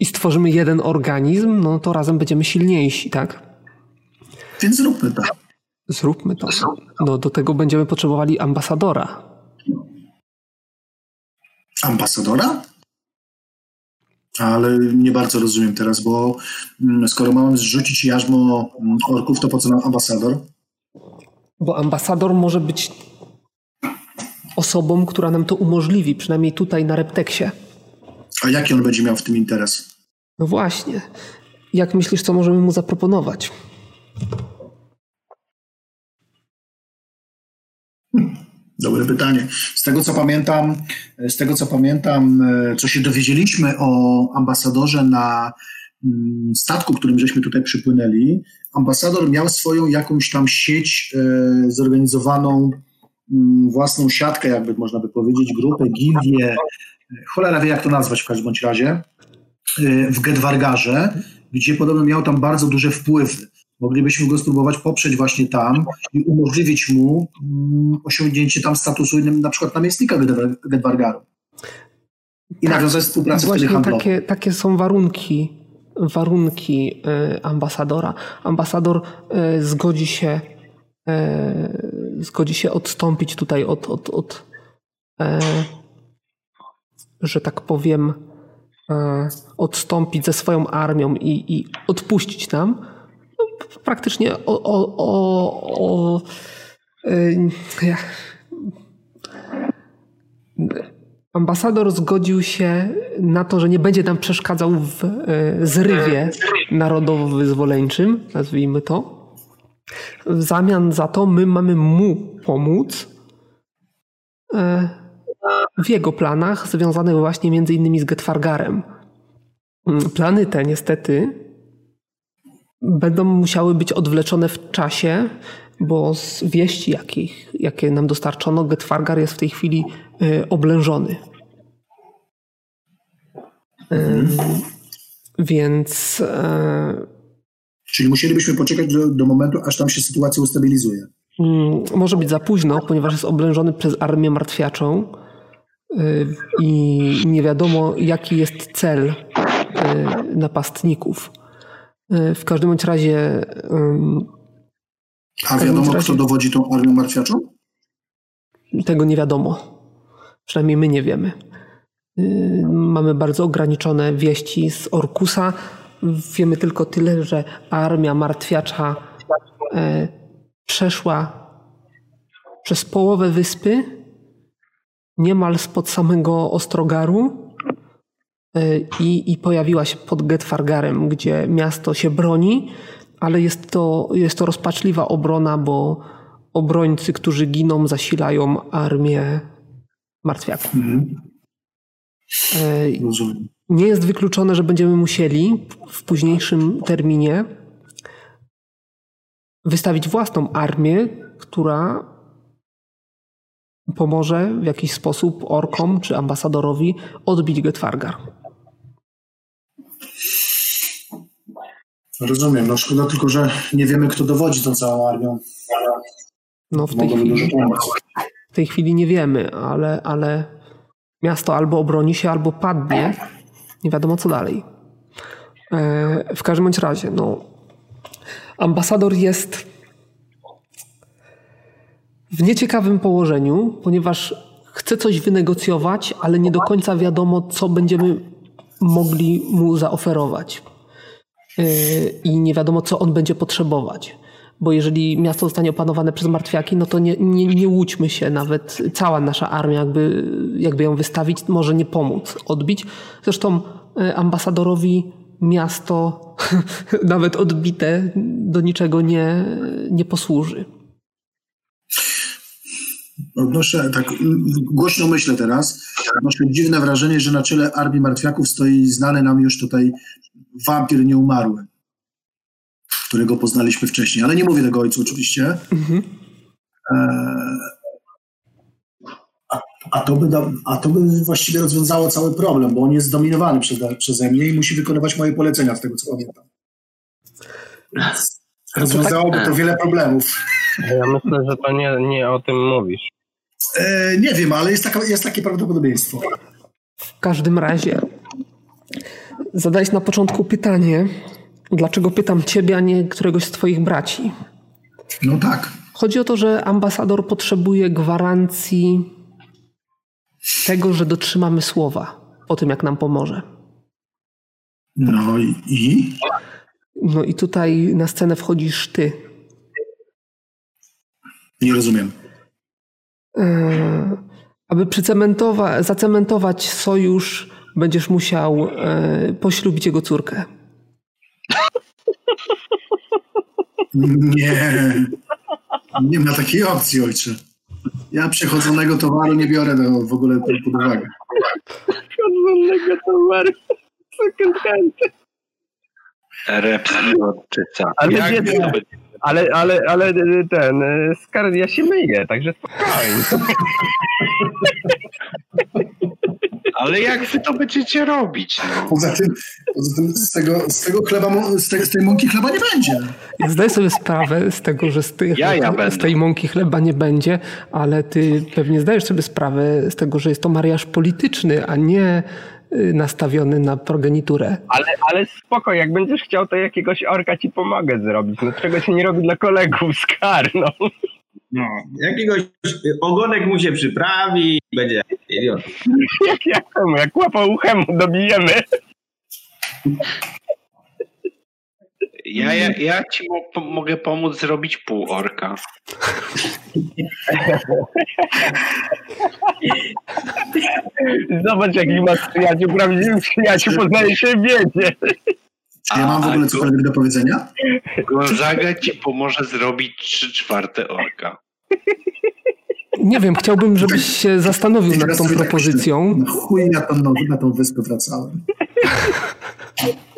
i stworzymy jeden organizm, no to razem będziemy silniejsi, tak? Więc zróbmy to. Zróbmy to. No, do tego będziemy potrzebowali ambasadora. Ambasadora? Ale nie bardzo rozumiem teraz, bo mm, skoro mamy zrzucić jarzmo mm, orków, to po co nam ambasador? Bo ambasador może być osobą, która nam to umożliwi, przynajmniej tutaj na Repteksie. A jaki on będzie miał w tym interes? No właśnie. Jak myślisz, co możemy mu zaproponować? Dobre pytanie. Z tego co pamiętam, z tego co pamiętam, e, co się dowiedzieliśmy o ambasadorze na mm, statku, którym żeśmy tutaj przypłynęli, ambasador miał swoją jakąś tam sieć e, zorganizowaną, mm, własną siatkę, jakby można by powiedzieć, grupę, gildię, cholera wie jak to nazwać w każdym bądź razie, e, w Gedwargarze, gdzie podobno miał tam bardzo duże wpływy moglibyśmy go spróbować poprzeć właśnie tam i umożliwić mu mm, osiągnięcie tam statusu na przykład namiestnika Gedwargaru. I tak, nawiązać współpracę właśnie wtedy Takie, takie są warunki, warunki y, ambasadora. Ambasador y, zgodzi się y, zgodzi się odstąpić tutaj od, od, od że tak powiem odstąpić ze swoją armią i, i odpuścić nam, praktycznie o, o, o, o ja, ambasador zgodził się na to, że nie będzie nam przeszkadzał w e, zrywie narodowo-wyzwoleńczym, nazwijmy to. W zamian za to my mamy mu pomóc e, w jego planach związanych właśnie między innymi z Getfargarem. Mm, plany te niestety będą musiały być odwleczone w czasie, bo z wieści, jakich, jakie nam dostarczono, Getfargar jest w tej chwili y, oblężony. Y, więc. Y, Czyli musielibyśmy poczekać do, do momentu, aż tam się sytuacja ustabilizuje. Mm, może być za późno, ponieważ jest oblężony przez armię martwiaczą i nie wiadomo, jaki jest cel y, napastników. Y, w każdym bądź razie a wiadomo, kto dowodzi tą armią martwiaczą? Tego nie wiadomo. Przynajmniej my nie wiemy. Y, mamy bardzo ograniczone wieści z Orkusa. Wiemy tylko tyle, że armia martwiacza przeszła przez połowę wyspy, niemal spod samego Ostrogaru e, i, i pojawiła się pod Getfargarem, gdzie miasto się broni ale jest to, jest to rozpaczliwa obrona, bo obrońcy, którzy giną, zasilają armię martwiaków. Mhm. Nie jest wykluczone, że będziemy musieli w późniejszym terminie wystawić własną armię, która pomoże w jakiś sposób orkom czy ambasadorowi odbić Getfargar. Rozumiem, no szkoda tylko, że nie wiemy, kto dowodzi tą całą armią. No w tej, chwili, w tej chwili nie wiemy, ale, ale miasto albo obroni się, albo padnie. Nie wiadomo, co dalej. E, w każdym bądź razie, no, ambasador jest w nieciekawym położeniu, ponieważ chce coś wynegocjować, ale nie do końca wiadomo, co będziemy mogli mu zaoferować. Yy, i nie wiadomo, co on będzie potrzebować. Bo jeżeli miasto zostanie opanowane przez martwiaki, no to nie, nie, nie łudźmy się, nawet cała nasza armia, jakby, jakby ją wystawić, może nie pomóc odbić. Zresztą yy, ambasadorowi miasto, nawet odbite, do niczego nie, nie posłuży. Odnoszę, tak głośno myślę teraz, odnoszę dziwne wrażenie, że na czele armii martwiaków stoi znany nam już tutaj wampir nieumarły, którego poznaliśmy wcześniej, ale nie mówię tego ojcu oczywiście. Mhm. A, a, to by da, a to by właściwie rozwiązało cały problem, bo on jest zdominowany przeze, przeze mnie i musi wykonywać moje polecenia, z tego co pamiętam. Więc rozwiązałoby to wiele problemów. Ja myślę, że to nie, nie o tym mówisz. E, nie wiem, ale jest, taka, jest takie prawdopodobieństwo. W każdym razie zadałeś na początku pytanie, dlaczego pytam ciebie, a nie któregoś z twoich braci. No tak. Chodzi o to, że ambasador potrzebuje gwarancji tego, że dotrzymamy słowa po tym, jak nam pomoże. No i? No i tutaj na scenę wchodzisz ty. Nie rozumiem. E, aby zacementować sojusz będziesz musiał e, poślubić jego córkę. Nie. Nie ma takiej opcji, ojcze. Ja przechodzonego towaru nie biorę do, w ogóle pod uwagę. Przechodzonego towaru. Second hand. Reprodczyca. Ale Jak nie, ale, ale, ale ten, skar ja się myję, także spokojnie. Ale jak wy to będziecie robić? No? Poza tym, poza tym z, tego, z tego chleba, z, tej, z tej mąki chleba nie będzie. Zdaję sobie sprawę z tego, że z, tej, ja, ja z tej mąki chleba nie będzie, ale ty pewnie zdajesz sobie sprawę z tego, że jest to mariaż polityczny, a nie y, nastawiony na progeniturę. Ale, ale spoko, jak będziesz chciał, to jakiegoś orka ci pomogę zrobić. No czego się nie robi dla kolegów z kar, no. No, jakiegoś ogonek mu się przyprawi i będzie idiot. Jak, jak, jak łapą uchem dobijemy. Ja, ja, ja ci mo- mogę pomóc zrobić pół orka. Zobacz, jaki masz przyjaciół, prawdziwy przyjaciół, poznaje się w wiedzie. Czy ja mam w ogóle cokolwiek do powiedzenia? Gonzaga ci pomoże zrobić trzy czwarte orka. Nie wiem, chciałbym, żebyś się zastanowił nad tą tak propozycją. No chuj na tą, na tą wyspę wracałem.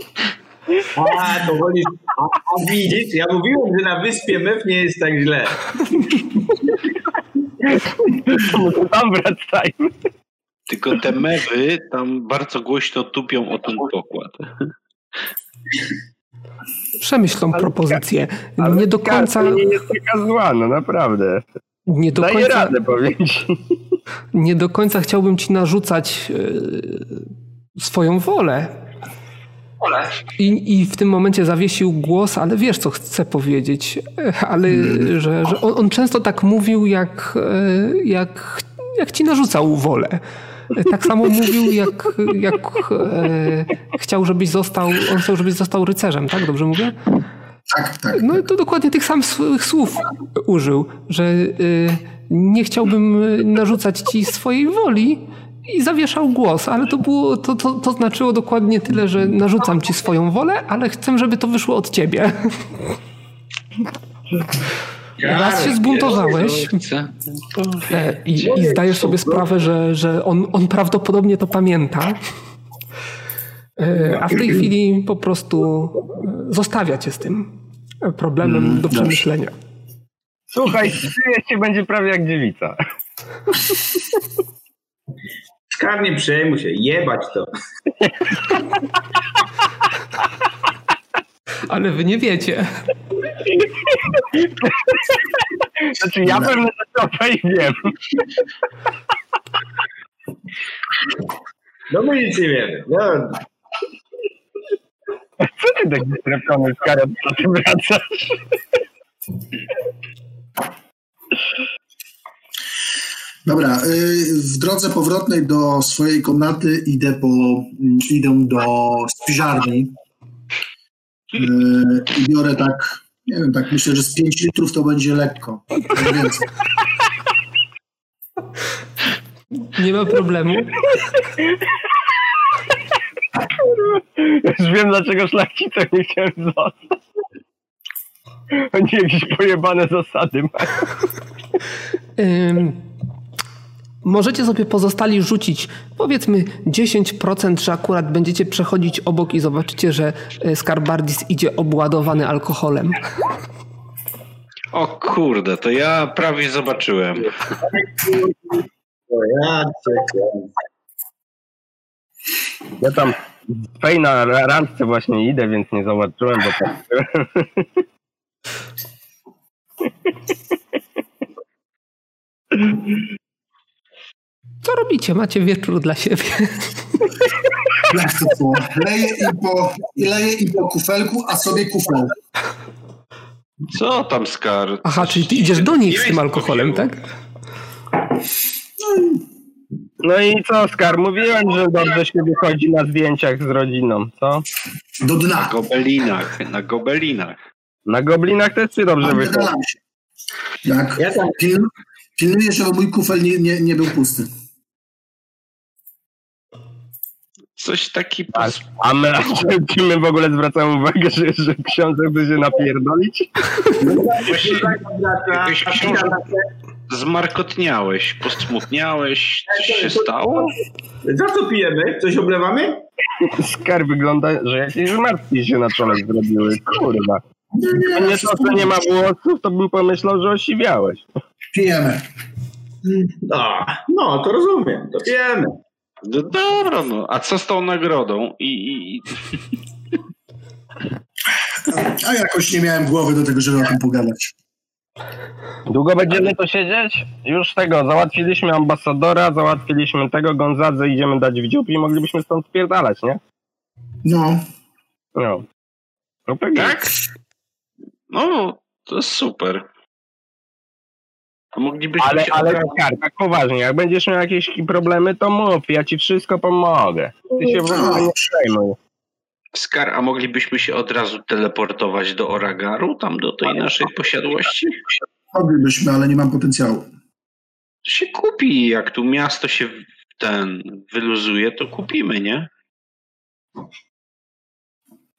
A, to wolisz. A, a widzisz, ja mówiłem, że na wyspie Mew nie jest tak źle. To tam wracajmy. Tylko te mewy tam bardzo głośno tupią o ten pokład. Przemyśl tą propozycję. Ale Nie do końca, nie jest taka zła, no naprawdę. nie do Daje końca, radę, powiem ci. nie do końca chciałbym ci narzucać yy, swoją wolę. I, I w tym momencie zawiesił głos, ale wiesz, co chcę powiedzieć. E, Ale że, że on, on często tak mówił, jak, e, jak, jak ci narzucał wolę. E, Tak samo mówił, jak, jak e, chciał, żebyś został, on chciał, żebyś został rycerzem, tak? Dobrze mówię? Tak, tak. No i to dokładnie tych samych słów użył, że y, nie chciałbym narzucać ci swojej woli i zawieszał głos, ale to było, to, to, to znaczyło dokładnie tyle, że narzucam ci swoją wolę, ale chcę, żeby to wyszło od ciebie. Raz się zbuntowałeś e, i, i zdajesz sobie sprawę, że, że on, on prawdopodobnie to pamięta. E, A w tej chwili po prostu e, zostawia cię z tym problemem do przemyślenia. Słuchaj, czuję się będzie prawie jak dziewica. Skar nie przejmuj się, jebać to. Ale wy nie wiecie. Znaczy ja pewnie to i wiem. No my nic nie wiemy. No, Co ty taki strefony z karet, co ty wracasz? Dobra, y, w drodze powrotnej do swojej komnaty idę po, mm, idę do spiżarni y, i biorę tak, nie wiem, tak myślę, że z 5 litrów to będzie lekko. Nie więcej. Nie ma problemu. Już wiem, dlaczego szlachcicą nie chciałem zostać. Oni jakieś pojebane zasady mają. Możecie sobie pozostali rzucić powiedzmy 10%, że akurat będziecie przechodzić obok i zobaczycie, że y, Skarbardis idzie obładowany alkoholem. O kurde, to ja prawie zobaczyłem. ja tam fej na ra- randce właśnie idę, więc nie zobaczyłem, bo tak... Co robicie? Macie wieczór dla siebie. Leję i po, i leję i po kufelku, a sobie kufel. Co tam skar? Aha, czyli ty idziesz do nich z tym alkoholem, tak? No i co, Skar, mówiłem, że dobrze się wychodzi na zdjęciach z rodziną, co? Do Na dna. gobelinach, na gobelinach. Na goblinach też ci dobrze wychodzi. Się. Jak Ja tam piln, pilnuję, żeby mój kufel nie, nie, nie był pusty. Coś taki A, pos... a my, czy my w ogóle zwracamy uwagę, że, że książę chce się napierdolić? Jakiś książę zmarkotniałeś, posmutniałeś, coś się stało? Za co pijemy? Coś oblewamy? Skar wygląda, że jakieś zmartwi się na czole zrobiły. Kurwa. Nie to, że nie ma włosów, to bym pomyślał, że osiwiałeś. Pijemy. No, no to rozumiem, to pijemy. No dobra, no. A co z tą nagrodą? I, i, i... A jakoś nie miałem głowy do tego, żeby o tym pogadać. Długo będziemy to siedzieć? Już tego, załatwiliśmy ambasadora, załatwiliśmy tego, Gonzadze idziemy dać w dziób i moglibyśmy stąd spierdalać, nie? No, No. No tak? Tak? No, to jest super. A moglibyśmy Ale, się ale Skar, tak poważnie, jak będziesz miał jakieś problemy, to mów, ja ci wszystko pomogę. Ty się w ogóle nie przejmuj. Skar, a moglibyśmy się od razu teleportować do Oragaru, tam do tej naszej posiadłości? Moglibyśmy, ale nie mam potencjału. To się kupi, jak tu miasto się ten wyluzuje, to kupimy, nie?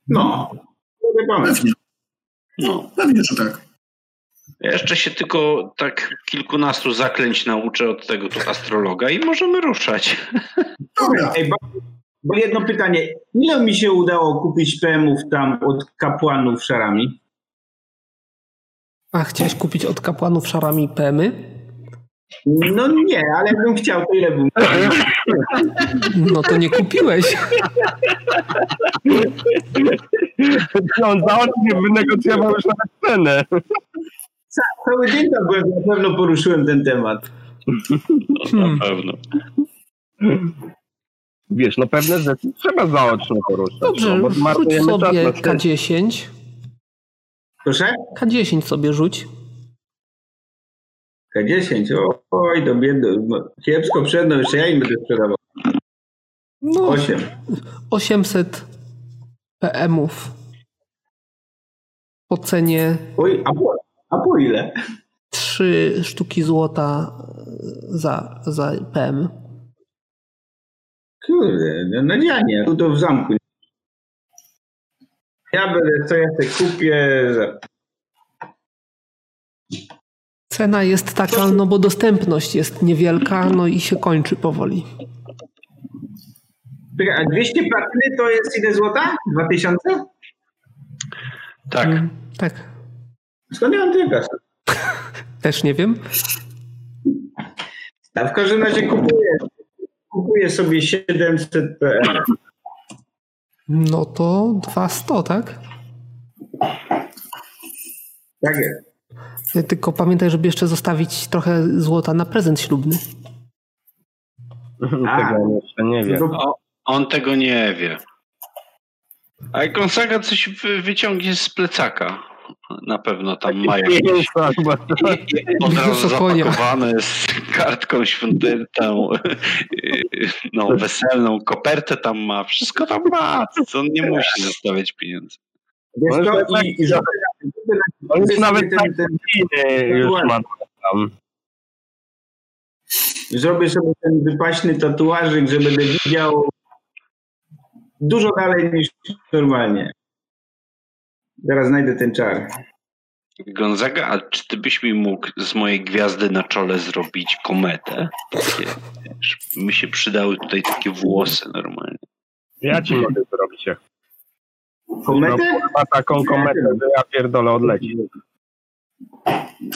No, dobry pomysł. Pewnie, No. pewnie, że tak. Ja jeszcze się tylko tak kilkunastu zaklęć nauczę od tego tu astrologa i możemy ruszać. Dobra, Ej, bo, bo jedno pytanie. Ile mi się udało kupić PM-ów tam od kapłanów szarami? A chciałeś kupić od kapłanów szarami PMy? No nie, ale jakbym chciał, to ile bym No to nie kupiłeś. On zaocznie wynegocjował już nawet cenę. Cały dzień tam byłem, na pewno poruszyłem ten temat. Hmm. Na pewno. Wiesz, no pewne rzeczy trzeba zaocznie poruszać. Dobrze, no, rzuć sobie na sesję. K10. Proszę? K10 sobie rzuć. K10, o, oj, do biedy. Kiepsko przedno, jeszcze ja im będę sprzedawał. No, 8. 800 PM-ów po cenie Oj, a po, a po ile? 3 sztuki złota za, za PM. Kurde, no, no ja nie, tu to w zamku. Ja będę, co ja sobie kupię. za- Cena jest taka, no bo dostępność jest niewielka, no i się kończy powoli. A 200 platyny to jest ile złota? 2000? Tak. Mm, Tak, Skąd ja mam tyle kasy? też nie wiem. A w każdym razie kupuję, kupuję sobie 700 PM. No to 200, tak? Tak jest. Tylko pamiętaj, żeby jeszcze zostawić trochę złota na prezent ślubny. A. Tego jeszcze nie wie. O, on tego nie wie. A jak Gonzaga coś wy, wyciągnie z plecaka, na pewno tam ma jakieś Pieniądze chyba. od razu zapakowane z kartką świąteczną, no weselną, kopertę tam ma, wszystko tam ma, on nie musi zostawiać pieniędzy. wiesz tak- i, i On już żeby nawet ten, tak ten, Chiny już ma tam. zrobię sobie ten wypaśny tatuażyk, że będę widział dużo dalej niż normalnie. Zaraz znajdę ten czar. Gonzaga, a czy ty byś mi mógł z mojej gwiazdy na czole zrobić kometę? Takie, wiesz, mi się przydały tutaj takie włosy normalnie. Ja ci mogę zrobić jak Kometę? ma taką kometę, że ja pierdolę odleci.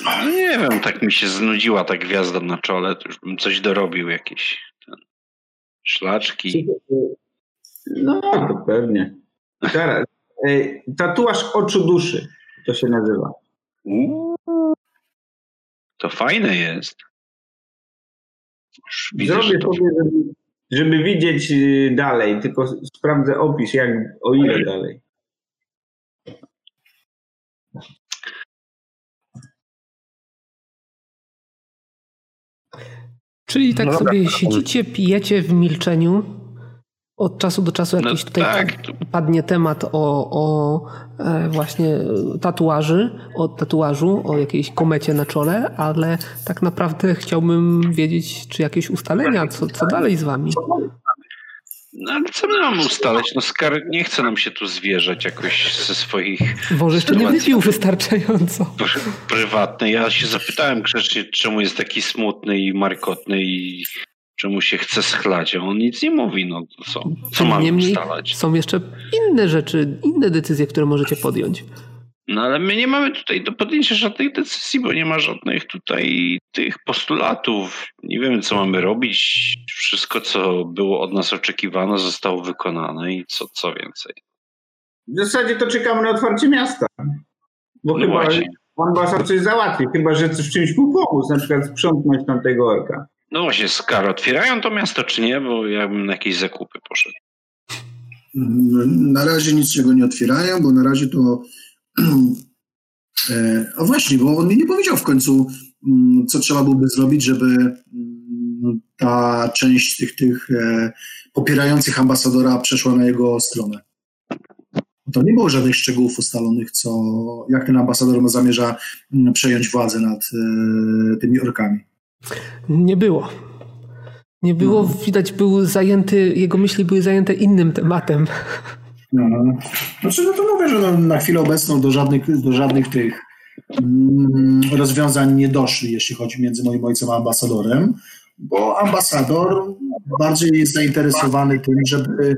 No nie wiem, tak mi się znudziła ta gwiazda na czole, to już bym coś dorobił, jakieś ten, szlaczki. No, to pewnie. Zaraz. Ej, Tatuaż oczu duszy to się nazywa. Uuu, to fajne jest. Widzę, że Zrobię to sobie, żeby, żeby widzieć y, dalej, tylko sprawdzę opis, jak, o ile dalej. Czyli tak No sobie siedzicie, pijecie w milczeniu. Od czasu do czasu No jakiś tutaj tak. pa- padnie temat o, o e, właśnie tatuaży, o tatuażu, o jakiejś komecie na czole, ale tak naprawdę chciałbym wiedzieć, czy jakieś ustalenia, co, co dalej z wami. No ale co my mamy ustalać? No Skar nie chce nam się tu zwierzać jakoś ze swoich Może jeszcze nie wypił wystarczająco. pr- prywatnych. Ja się zapytałem grzecznie, czemu jest taki smutny i markotny i czemu się chce schlać, a on nic nie mówi. No to co? Co mamy Niemniej ustalać? są jeszcze inne rzeczy, inne decyzje, które możecie podjąć. No ale my nie mamy tutaj do podjęcia żadnych decyzji, bo nie ma żadnych tutaj tych postulatów. Nie wiemy, co mamy robić. Wszystko, co było od nas oczekiwane, zostało wykonane i co, co więcej. W zasadzie to czekamy na otwarcie miasta. Bo No chyba właśnie. ambasador coś załatwi, chyba że w czymś mu pomóc, na przykład sprzątnąć tamtego orka. No właśnie, Skar, otwierają to miasto czy nie? Bo ja bym na jakieś zakupy poszedł. Mm, Na razie niczego nie otwierają, bo na razie to. E, A właśnie, bo on mi nie powiedział w końcu, mm, co trzeba byłoby zrobić, żeby mm, ta część tych, tych e, popierających ambasadora przeszła na jego stronę. to nie było żadnych szczegółów ustalonych, co, jak ten ambasador ma zamierza przejąć władzę nad e, tymi orkami. Nie było. Nie było, no. widać, był zajęty, jego myśli były zajęte innym tematem. No. Znaczy, no to mówię, że no, na chwilę obecną do żadnych, do żadnych tych mm, rozwiązań nie doszli, jeśli chodzi między moim ojcem a ambasadorem, bo ambasador bardziej jest zainteresowany tym, żeby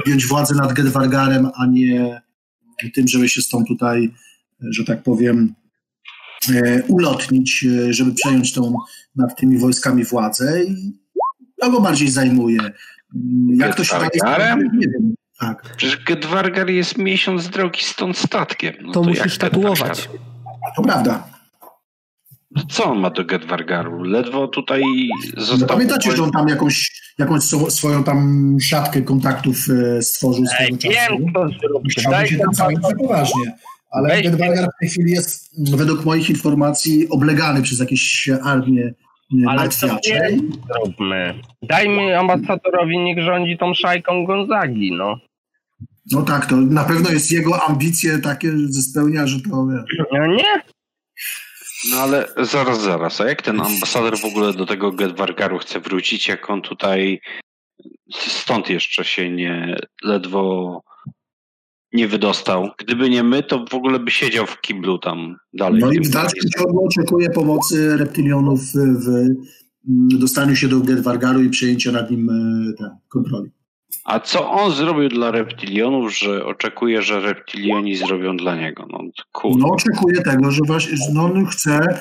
objąć władzę nad Gedwargarem, a nie tym, żeby się stąd tutaj, że tak powiem, e, ulotnić, e, żeby przejąć tą nad tymi wojskami władzę i to go bardziej zajmuje. Jak to się tak Nie wiem. Tak. Przecież Gedwargar jest miesiąc drogi stąd statkiem. No to, to musisz tatuować. To prawda. Co on ma do Gedwargaru? Ledwo tutaj został... No pamiętacie, że on tam jakąś, jakąś swoją tam siatkę kontaktów e, stworzył z tego czasu? Wiem, kto zrobił. Chciałby się tam całkiem poważnie. Ale Gedwargar w tej chwili jest, według moich informacji, oblegany przez jakieś armię ale co zróbmy. Dajmy ambasadorowi, niech rządzi tą szajką Gonzagi, no. No tak, to na pewno jest jego ambicje takie, że spełnia, że to... No nie? No ale zaraz, zaraz, a jak ten ambasador w ogóle do tego Gedwargaru chce wrócić, jak on tutaj stąd jeszcze się nie ledwo nie wydostał. Gdyby nie my, to w ogóle by siedział w kiblu tam dalej. No i w dalszym ciągu oczekuje pomocy reptylionów w dostaniu się do Gedwargaru i przejęcia nad nim e, kontroli. A co on zrobił dla reptilionów, że oczekuje, że reptilioni zrobią dla niego? No, no oczekuje tego, że właśnie no, on chce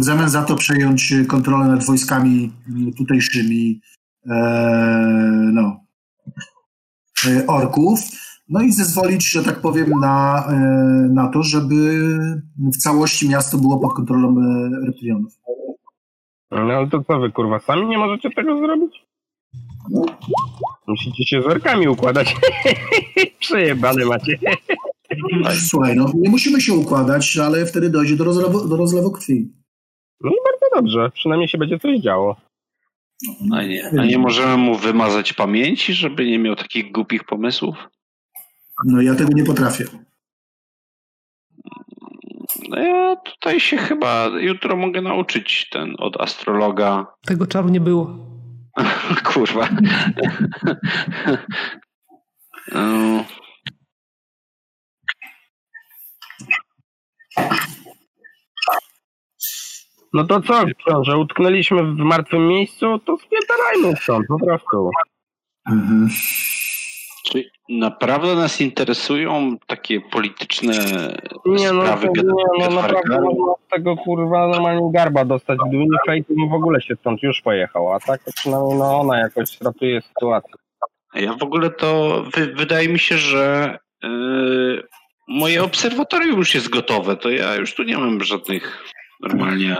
w zamian za to przejąć kontrolę nad wojskami tutejszymi e, no, e, orków no i zezwolić, że tak powiem, na, e, na to, żeby w całości miasto było pod kontrolą e, reptilionów. No ale to co wy, kurwa, sami nie możecie tego zrobić? No. Musicie się z orkami układać. Przejebane macie. Słuchaj, no nie musimy się układać, ale wtedy dojdzie do rozlewu, do rozlewu krwi. No i bardzo dobrze, przynajmniej się będzie coś działo. A nie, a nie możemy mu wymazać pamięci, żeby nie miał takich głupich pomysłów? No ja tego nie potrafię. No ja tutaj się chyba jutro mogę nauczyć ten od astrologa. Tego czaru nie było. Kurwa. no. No to co, że utknęliśmy w martwym miejscu, to spierdalajmy stąd, po prostu. Mhm. Czy naprawdę nas interesują takie polityczne nie, no, sprawy? Nie, no naprawdę można z tego kurwa normalnie garba dostać. Gdyby nie fejty, w ogóle się stąd już pojechał, a tak przynajmniej no, ona jakoś ratuje sytuację. Ja w ogóle to wy, wydaje mi się, że yy, moje obserwatorium już jest gotowe, to ja już tu nie mam żadnych normalnie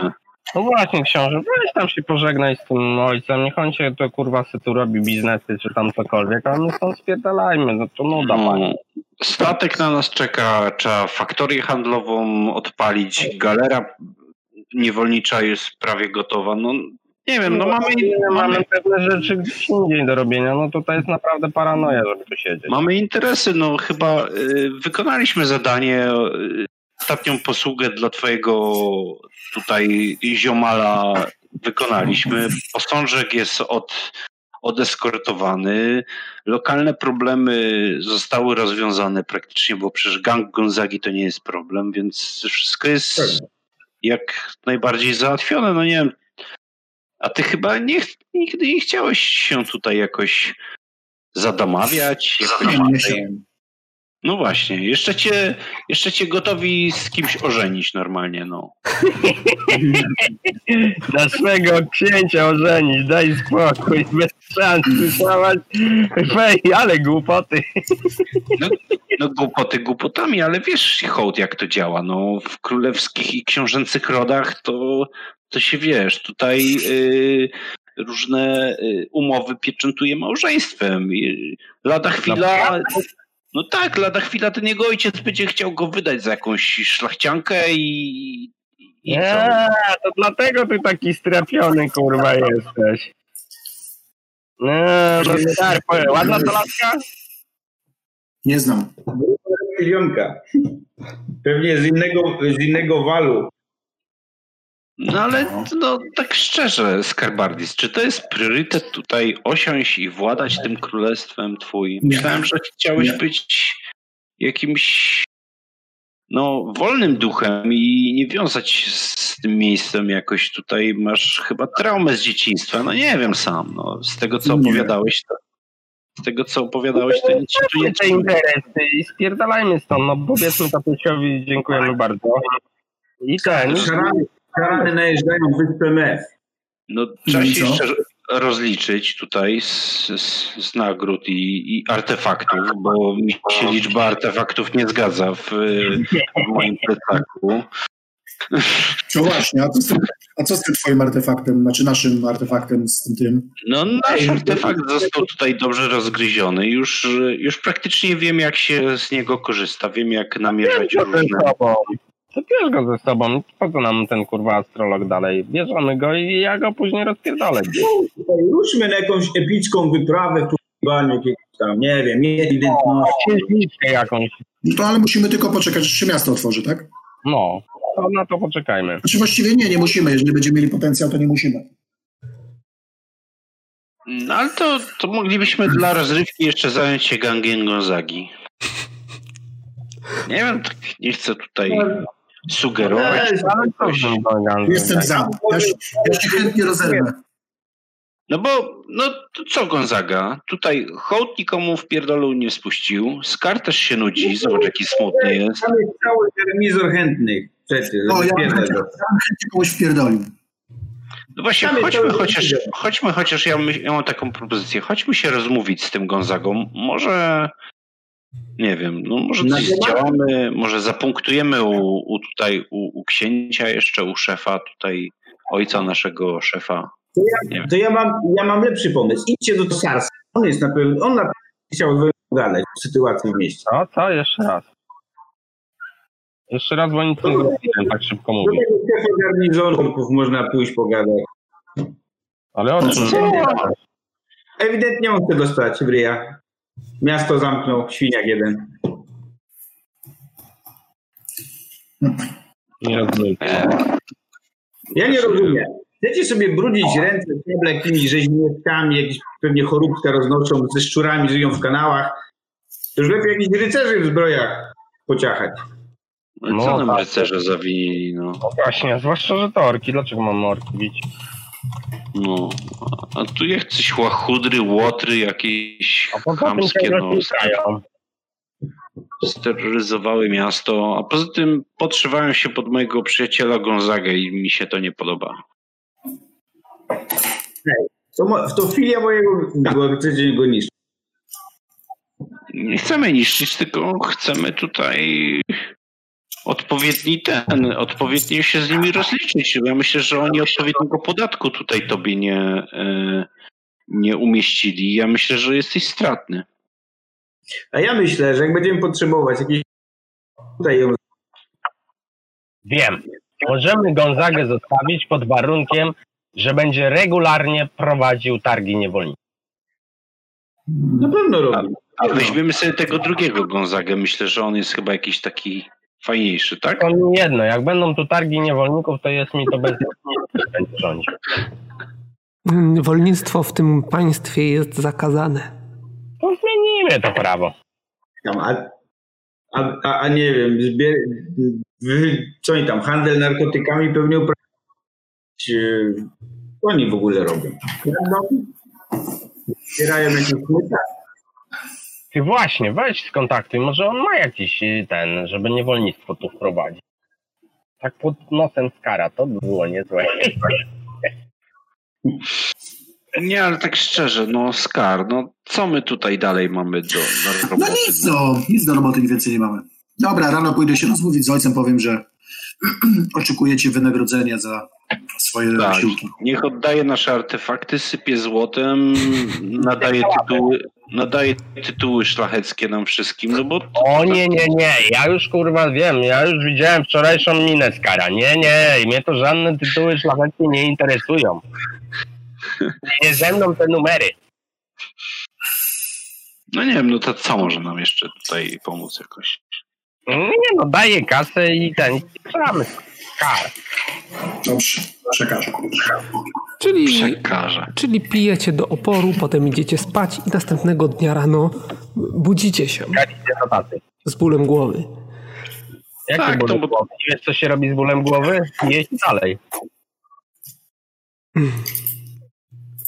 no właśnie, książę, weź tam się pożegnaj z tym ojcem, niech on się to kurwa sy tu robi biznesy czy tam cokolwiek, a my stąd spierdalajmy, no to nuda no, pani. Statek na nas czeka, trzeba faktorię handlową odpalić, galera niewolnicza jest prawie gotowa, no nie wiem, no, no mamy, mamy pewne rzeczy gdzieś indziej do robienia, no to to jest naprawdę paranoja, żeby tu siedzieć. Mamy interesy, no chyba y, wykonaliśmy zadanie ostatnią posługę dla twojego tutaj ziomala wykonaliśmy. Posążek jest od, odeskortowany. Lokalne problemy zostały rozwiązane praktycznie, bo przecież gang Gonzagi to nie jest problem, więc wszystko jest jak najbardziej załatwione. No nie wiem, a ty chyba nie, nigdy nie chciałeś się tutaj jakoś zadamawiać? Jakoś no właśnie, jeszcze cię, jeszcze cię gotowi z kimś ożenić normalnie, no. Naszego księcia ożenić, daj spokój, bez szans, słyszałaś? Fej, ale głupoty. No, no głupoty głupotami, ale wiesz hołd jak to działa, no w królewskich i książęcych rodach to, to się wiesz, tutaj y, różne y, umowy pieczętuje małżeństwem. Lada chwila... No tak, lada chwila ten jego ojciec będzie chciał go wydać za jakąś szlachciankę i... i nie, to dlatego ty taki strapiony kurwa jesteś. Nie, no tak, ładna to laska? Nie znam. milionka. Pewnie z innego, z innego walu. No ale no, tak szczerze, Skarbardis, czy to jest priorytet tutaj osiąść i władać tym królestwem twój? Myślałem, że chciałeś Nie. być jakimś no, wolnym duchem i nie wiązać się z tym miejscem jakoś tutaj. Masz chyba traumę z dzieciństwa. No nie wiem sam. No, z tego, co opowiadałeś, to, z tego, co opowiadałeś, to nic się tu nie te interesy i spierdalajmy stąd, no powiedzmy tatusiowi dziękujemy bardzo. I ten, Szarany, szarany najeżdżają wyspę Mef. No, trzeba się jeszcze rozliczyć tutaj z, z, z nagród i, i artefaktów, bo mi się liczba artefaktów nie zgadza w, w moim plecaku. No właśnie, a co, z tym, a co z tym twoim artefaktem, znaczy naszym artefaktem z tym tym? No, nasz artefakt został tutaj dobrze rozgryziony. Już, już praktycznie wiem, jak się z niego korzysta. Wiem, jak namierzać różne... To bierz go ze sobą. Po co nam ten kurwa astrolog dalej? Bierzemy go i ja go później rozpierdolę Ruszmy na jakąś epicką wyprawę, poszukiwanie jakiegoś tam, nie wiem, ewidentności. Księżniczkę jakąś. No to ale musimy tylko poczekać, aż się miasto otworzy, tak? No, to na to poczekajmy. Znaczy właściwie nie, nie musimy. Jeżeli będziemy mieli potencjał, to nie musimy. No, ale to, to moglibyśmy dla rozrywki jeszcze zająć się gangiem Gonzagi. Nie wiem, tak nie chcę tutaj sugerować. Jestem za. Ja się, ja się chętnie rozerwę. No bo, no to co Gonzaga? Tutaj hołd nikomu w pierdolu nie spuścił. Skar też się nudzi. Zobacz, jaki smutny jest. Jest cały termizor chętnych. Przecież, O, ja bym chętnie, komuś wpierdolił. No właśnie, chodźmy chociaż, chodźmy chociaż, ja, my, ja mam taką propozycję. Chodźmy się rozmówić z tym Gonzagą. Może, nie wiem, no może Na coś zdziałamy, może zapunktujemy u, u tutaj, u, u księcia jeszcze, u szefa tutaj, ojca naszego szefa. To ja, to ja, mam, ja mam lepszy pomysł. Idźcie do Tosarsa. On jest na pewno, on na pewno chciał o sytuacji w mieście. Co? Co? Jeszcze raz. Jeszcze raz, bo nic nie zrobiłem, tak szybko Do mówię. tego szefa garnizonów można pójść pogadać. Ale o czym? Co? Ewidentnie on chce dostać w ryja. Miasto zamknął, świniak jeden. Nie rozumiem. Ja nie rozumiem. Chcecie sobie brudzić ręce ciągle jakimiś rzeźniczkami, jakieś pewnie choróbka roznoszą, ze szczurami żyją w kanałach. To już lepiej jakichś rycerzy w zbrojach pociachać. No, No, co nam tak. rycerze zawinili, no. No właśnie, zwłaszcza, że to orki. Dlaczego mam orki bić? No. A tu jakieś łachudry, łotry, jakieś A chamskie, no, steroryzowały miasto, a poza tym podszywają się pod mojego przyjaciela Gonzagę i mi się to nie podoba. To, mo- to filia mojego chcecie go niszczyć. Nie chcemy niszczyć, tylko chcemy tutaj odpowiedni ten, odpowiednio się z nimi rozliczyć. Ja myślę, że oni odpowiedniego podatku tutaj tobie nie, e, nie umieścili. Ja myślę, że jesteś stratny. A ja myślę, że jak będziemy potrzebować jakiejś tutaj Wiem. Możemy Gonzagę zostawić pod warunkiem, że będzie regularnie prowadził targi niewolników. na pewno robi. A weźmiemy sobie tego drugiego Gonzagę. Myślę, że on jest chyba jakiś taki fajniejszy, tak? To mi jedno, jak będą tu targi niewolników, to jest mi to bez będzie rządził. Wolnictwo w tym państwie jest zakazane. To zmienimy to prawo. Tam, a, a, a, a nie wiem, zbier, co oni tam, handel narkotykami pewnie uprawiać. e, Co oni w ogóle robią? Zbierają jakieś? Ty właśnie, weź skontaktuj, może on ma jakiś y, ten, żeby niewolnictwo tu wprowadzić. Tak pod nosem skara, to by było niezłe. Nie, ale tak szczerze, no Skar, no co my tutaj dalej mamy do, do roboty? No nic, no, nic do roboty więcej nie mamy. Dobra, rano pójdę się rozmówić z ojcem, powiem, że oczekujecie wynagrodzenia za swoje Tak. wysiłki. Niech oddaje nasze artefakty, sypie złotem, nadaje tytuły, nadaje tytuły szlacheckie nam wszystkim, no bo O nie, nie, nie, ja już kurwa wiem, ja już widziałem wczorajszą minę skara. Nie, nie, mnie to żadne tytuły szlacheckie nie interesują. Nie ze mną te numery. no nie wiem, no to co może nam jeszcze tutaj pomóc jakoś? Nie no, daję kasę i ten, i. Kar. Dobrze, przekażę. Czyli, Przekażę. czyli pijecie do oporu, potem idziecie spać i następnego dnia rano budzicie się Jak z bólem głowy. Jaki Tak, to bo- głowy? Wiesz, co się robi z bólem głowy? Jeść dalej.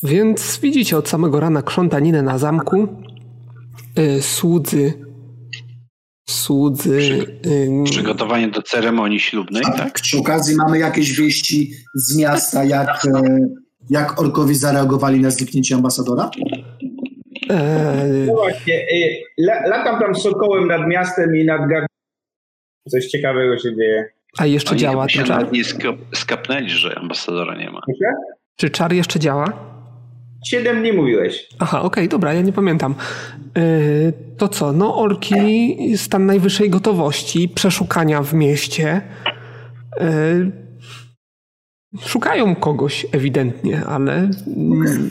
Więc widzicie od samego rana krzątaninę na zamku. Y, słudzy. Słudzy. y, Przygotowanie do ceremonii ślubnej, A tak? przy okazji mamy jakieś wieści z miasta, jak, e, jak orkowie zareagowali na zniknięcie ambasadora? No właśnie, y, la, latam tam sokołem nad miastem i nad gardłem. Coś ciekawego się dzieje. a jeszcze Oni działa ten czar? nie skap- skapnęli, że ambasadora nie ma. Czy czar jeszcze działa? Siedem dni mówiłeś. Aha, okej, dobra, ja nie pamiętam. Yy, to co? No, orki, stan najwyższej gotowości, przeszukania w mieście. Yy, szukają kogoś ewidentnie, ale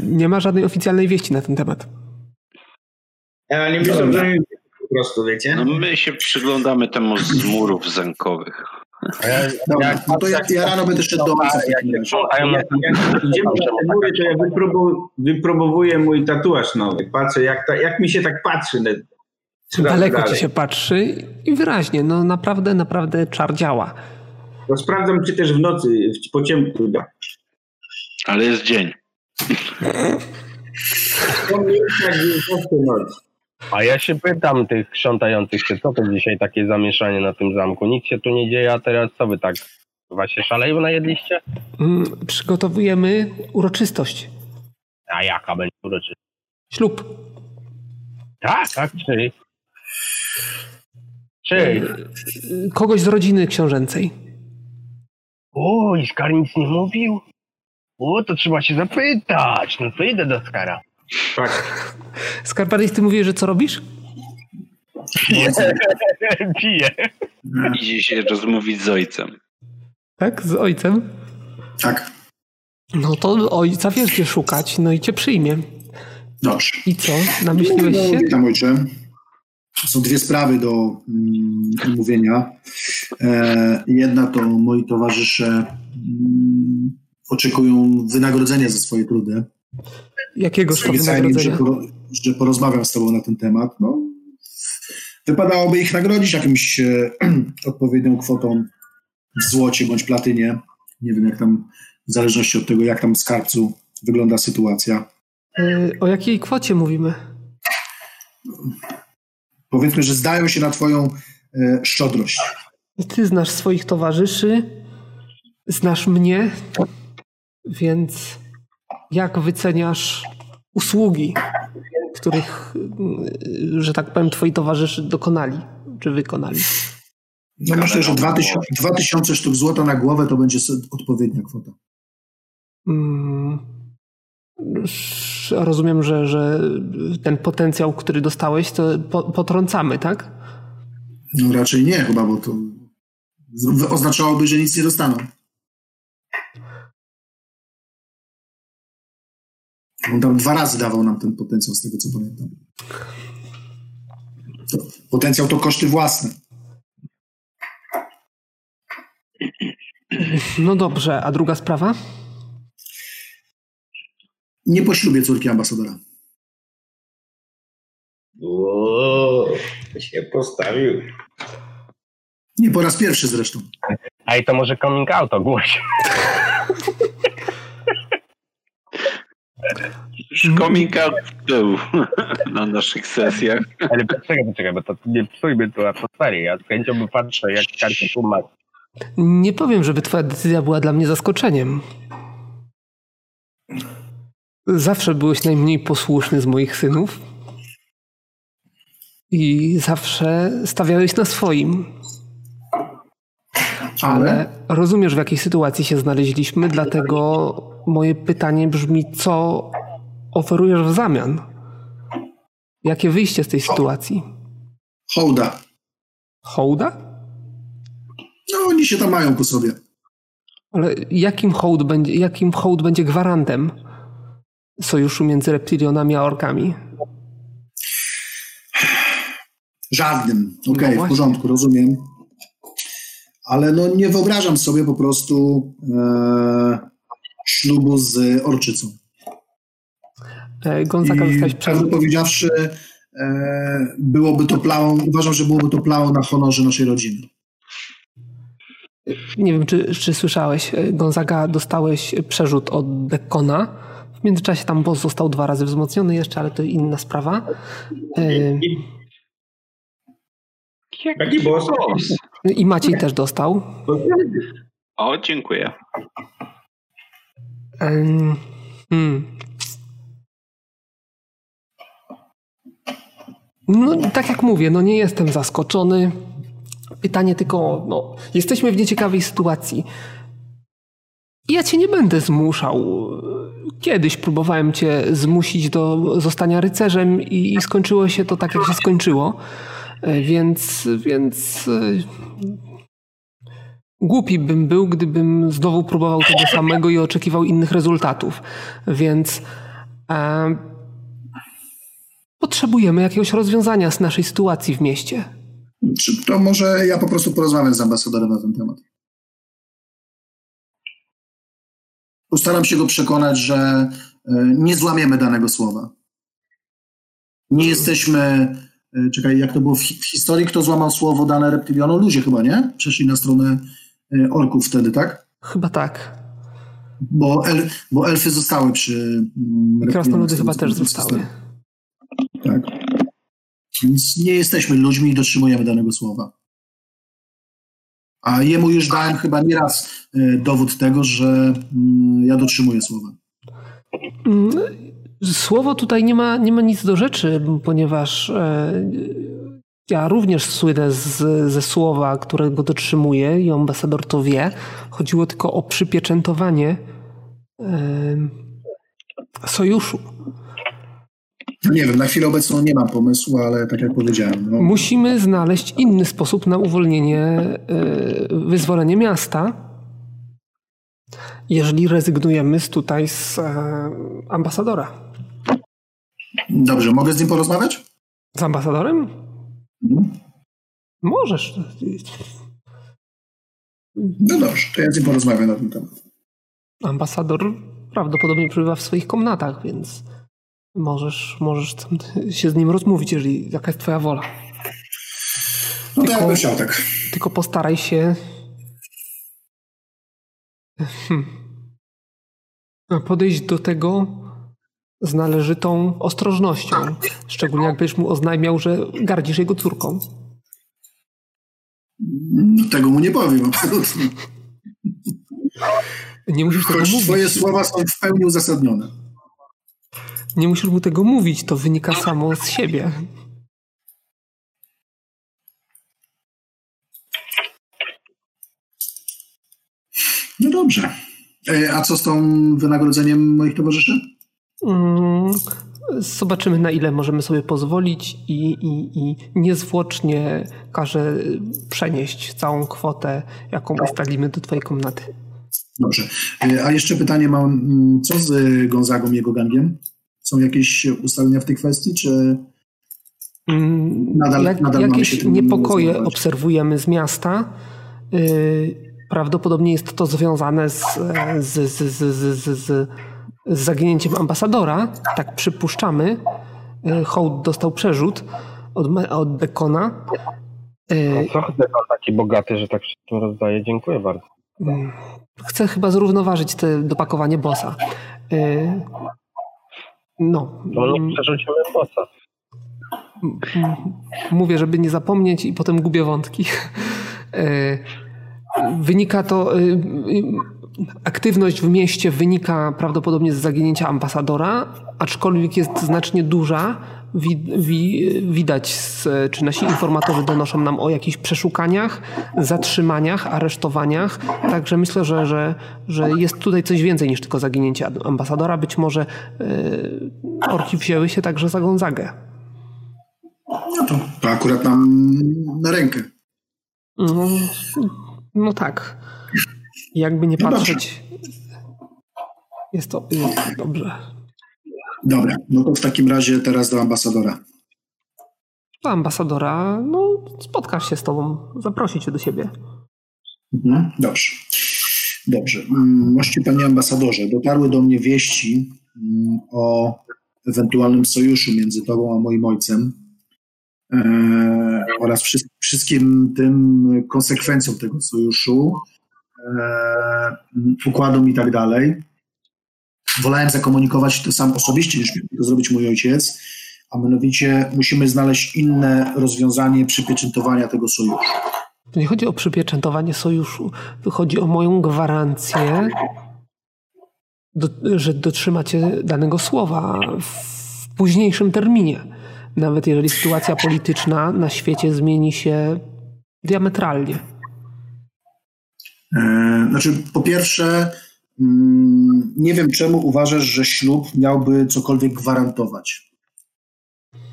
nie ma żadnej oficjalnej wieści na ten temat. A nie myślę, że po prostu, wiecie? No my się przyglądamy temu z murów zamkowych. A no to ja, ja rano będę szedł do w jak się na mury, to ja wypróbu, wypróbowuję mój tatuaż nowy. Patrzę, jak, ta, jak mi się tak patrzy. Daleko dalej. ci się patrzy i wyraźnie, no naprawdę, naprawdę czar działa. Bo sprawdzam, czy też w nocy, w, po ciemku da. Ale jest dzień. To mnie tak noc. A ja się pytam tych krzątających się, co to dzisiaj takie zamieszanie na tym zamku? Nic się tu nie dzieje, a teraz co wy tak się szaleją najedliście? Mm, Przygotowujemy uroczystość. A jaka będzie uroczystość? Ślub. Tak, tak, czy? Czy? Yy, Kogoś z rodziny książęcej. O, i Skar nic nie mówił? O, to trzeba się zapytać. No to idę do Skara. Tak. Skarparis, ty mówisz, że co robisz? Piję. Idzie się rozmówić z ojcem. Tak, z ojcem? Tak, No to ojca wiesz gdzie szukać, no i cię przyjmie. dobrze. I co? Namyśliłeś No, się? Witam ojcze. Są dwie sprawy do mm, omówienia. E, jedna to moi towarzysze mm, oczekują wynagrodzenia za swoje trudy. Jakiego Obiecałem że, poro, że porozmawiam z tobą na ten temat. No, wypadałoby ich nagrodzić jakimś e, odpowiednią kwotą w złocie bądź platynie. Nie wiem, jak tam, w zależności od tego, jak tam w skarbcu wygląda sytuacja. Y, O jakiej kwocie mówimy? Powiedzmy, że zdają się na twoją e, szczodrość. Ty znasz swoich towarzyszy, znasz mnie, więc jak wyceniasz usługi, których, że tak powiem, twoi towarzysze dokonali, czy wykonali? No myślę, że 2000, 2000 sztuk złota na głowę to będzie odpowiednia kwota. Mm, sz- Rozumiem, że, że ten potencjał, który dostałeś, to po, potrącamy, tak? No raczej nie chyba, bo to oznaczałoby, że nic nie dostaną. On tam dwa razy dawał nam ten potencjał, z tego co pamiętam. To, potencjał to koszty własne. No dobrze, a druga sprawa? Nie po ślubie córki ambasadora. O, się postawił. Nie po raz pierwszy zresztą. A i to może coming out ogłoś. Coming out był na naszych sesjach. Ale poczekaj, poczekaj, bo to nie psujmy tu atmosfery. Ja z chęcią by patrzę, jak karty tłumacz. Nie powiem, żeby twoja decyzja była dla mnie zaskoczeniem. Zawsze byłeś najmniej posłuszny z moich synów. I zawsze stawiałeś na swoim. Ale Ale rozumiesz, w jakiej sytuacji się znaleźliśmy, dlatego moje pytanie brzmi, co oferujesz w zamian? Jakie wyjście z tej sytuacji? hołda. Hołda? No oni się tam mają po sobie. Ale jakim hołd będzie, jakim hołd będzie gwarantem sojuszu między reptilionami a orkami? Żadnym. Okej, okay, No w porządku, rozumiem. Ale no nie wyobrażam sobie po prostu e, ślubu z Orczycą. E, Gonzaga zostałeś przerzut. powiedziawszy, e, byłoby to plałą, uważam, że byłoby to plałą na honorze naszej rodziny. Nie wiem, czy, czy słyszałeś, e, Gonzaga dostałeś przerzut od Dekona. W międzyczasie tam boss został dwa razy wzmocniony jeszcze, ale to inna sprawa. E, Jaki boss? I Maciej też dostał. O, dziękuję. Em, Hmm. No, tak jak mówię, no nie jestem zaskoczony. Pytanie tylko, no, jesteśmy w nieciekawej sytuacji. Ja cię nie będę zmuszał. Kiedyś próbowałem cię zmusić do zostania rycerzem i, i skończyło się to tak, jak się skończyło. E, Więc, więc e, Głupi bym był, gdybym znowu próbował tego samego i oczekiwał innych rezultatów. Więc e, potrzebujemy jakiegoś rozwiązania z naszej sytuacji w mieście. Czy to może ja po prostu porozmawiam z ambasadorem na ten temat? Postaram się go przekonać, że e, nie złamiemy danego słowa. Nie jesteśmy. e, Czekaj, jak to było w, hi- w historii? Kto złamał słowo dane reptylionom? Ludzie chyba, nie? Przeszli na stronę orków wtedy, tak? Chyba tak. Bo, el, bo elfy zostały przy. mm, Krasnoludy z chyba też zostały. Tak. Więc nie jesteśmy ludźmi i dotrzymujemy danego słowa. A jemu już dałem chyba nieraz e, dowód tego, że mm, ja dotrzymuję słowa. Mm, Słowo tutaj nie ma, nie ma nic do rzeczy, ponieważ e, ja również słynę z, ze słowa, którego dotrzymuję i ambasador to wie. Chodziło tylko o przypieczętowanie e, sojuszu. No nie wiem, na chwilę obecną nie mam pomysłu, ale tak jak powiedziałem. No, Musimy znaleźć inny sposób na uwolnienie, e, wyzwolenie miasta, jeżeli rezygnujemy z tutaj z e, ambasadora. Dobrze, mogę z nim porozmawiać? Z ambasadorem? Mhm. Możesz. No dobrze, to ja z nim porozmawiam na ten temat. Ambasador prawdopodobnie przebywa w swoich komnatach, więc możesz, możesz się z nim rozmówić, jeżeli jaka jest twoja wola. No to Tylko- ja bym chciał tak. Tylko postaraj się hmm, podejść do tego z należytą ostrożnością. Szczególnie jak będziesz mu oznajmiał, że gardzisz jego córką. No, tego mu nie powiem, absolutnie. Nie musisz tego Choć mówić. twoje słowa są w pełni uzasadnione. Nie musisz mu tego mówić, to wynika samo z siebie. No dobrze. E, A co z tą wynagrodzeniem moich towarzyszy? Mm, Zobaczymy, na ile możemy sobie pozwolić i, i, i niezwłocznie każę przenieść całą kwotę, jaką ustalimy do twojej komnaty. Dobrze. E, A jeszcze pytanie mam, mm, co z Gonzagą i jego gangiem? Są jakieś ustalenia w tej kwestii, czy Mm, Nadal- Jak, nadal mamy się jakieś niepokoje obserwujemy z miasta. Yy, Prawdopodobnie jest to związane z, z, z, z, z, zaginięciem ambasadora. Tak przypuszczamy. Yy, Hołd dostał przerzut od, od Bekona. Yy, No co taki bogaty, że tak wszystkim rozdaje? Dziękuję bardzo. Mm, Chcę chyba zrównoważyć te dopakowanie bossa. Yy, No. Mm, nie przerzucimy bossa. m- Mówię, żeby nie zapomnieć i potem gubię wątki. E, Wynika to. Aktywność w mieście wynika prawdopodobnie z zaginięcia ambasadora, aczkolwiek jest znacznie duża. Wi, wi, widać, z, czy nasi informatorzy donoszą nam o jakichś przeszukaniach, zatrzymaniach, aresztowaniach. Także myślę, że, że, że jest tutaj coś więcej niż tylko zaginięcie ambasadora. Być może e, orki wzięły się także za Gonzagę. no to, to akurat nam na rękę. No, no tak. Jakby nie patrzeć, jest to jest dobrze. Dobra, no to w takim razie teraz do ambasadora. ambasadora, no spotkasz się z tobą, zaprosi cię do siebie. Mhm, dobrze. Dobrze. Mm, Mości panie ambasadorze, dotarły do mnie wieści mm, o ewentualnym sojuszu między tobą a moim ojcem e, oraz wszy- wszystkim tym konsekwencjom tego sojuszu, układom i tak dalej. Wolałem zakomunikować to sam osobiście, niż miał to zrobić mój ojciec, a mianowicie musimy znaleźć inne rozwiązanie przypieczętowania tego sojuszu. To nie chodzi o przypieczętowanie sojuszu, to chodzi o moją gwarancję, do, że dotrzymacie danego słowa w późniejszym terminie. Nawet jeżeli sytuacja polityczna na świecie zmieni się diametralnie. E, Znaczy, po pierwsze, mm, nie wiem czemu uważasz, że ślub miałby cokolwiek gwarantować.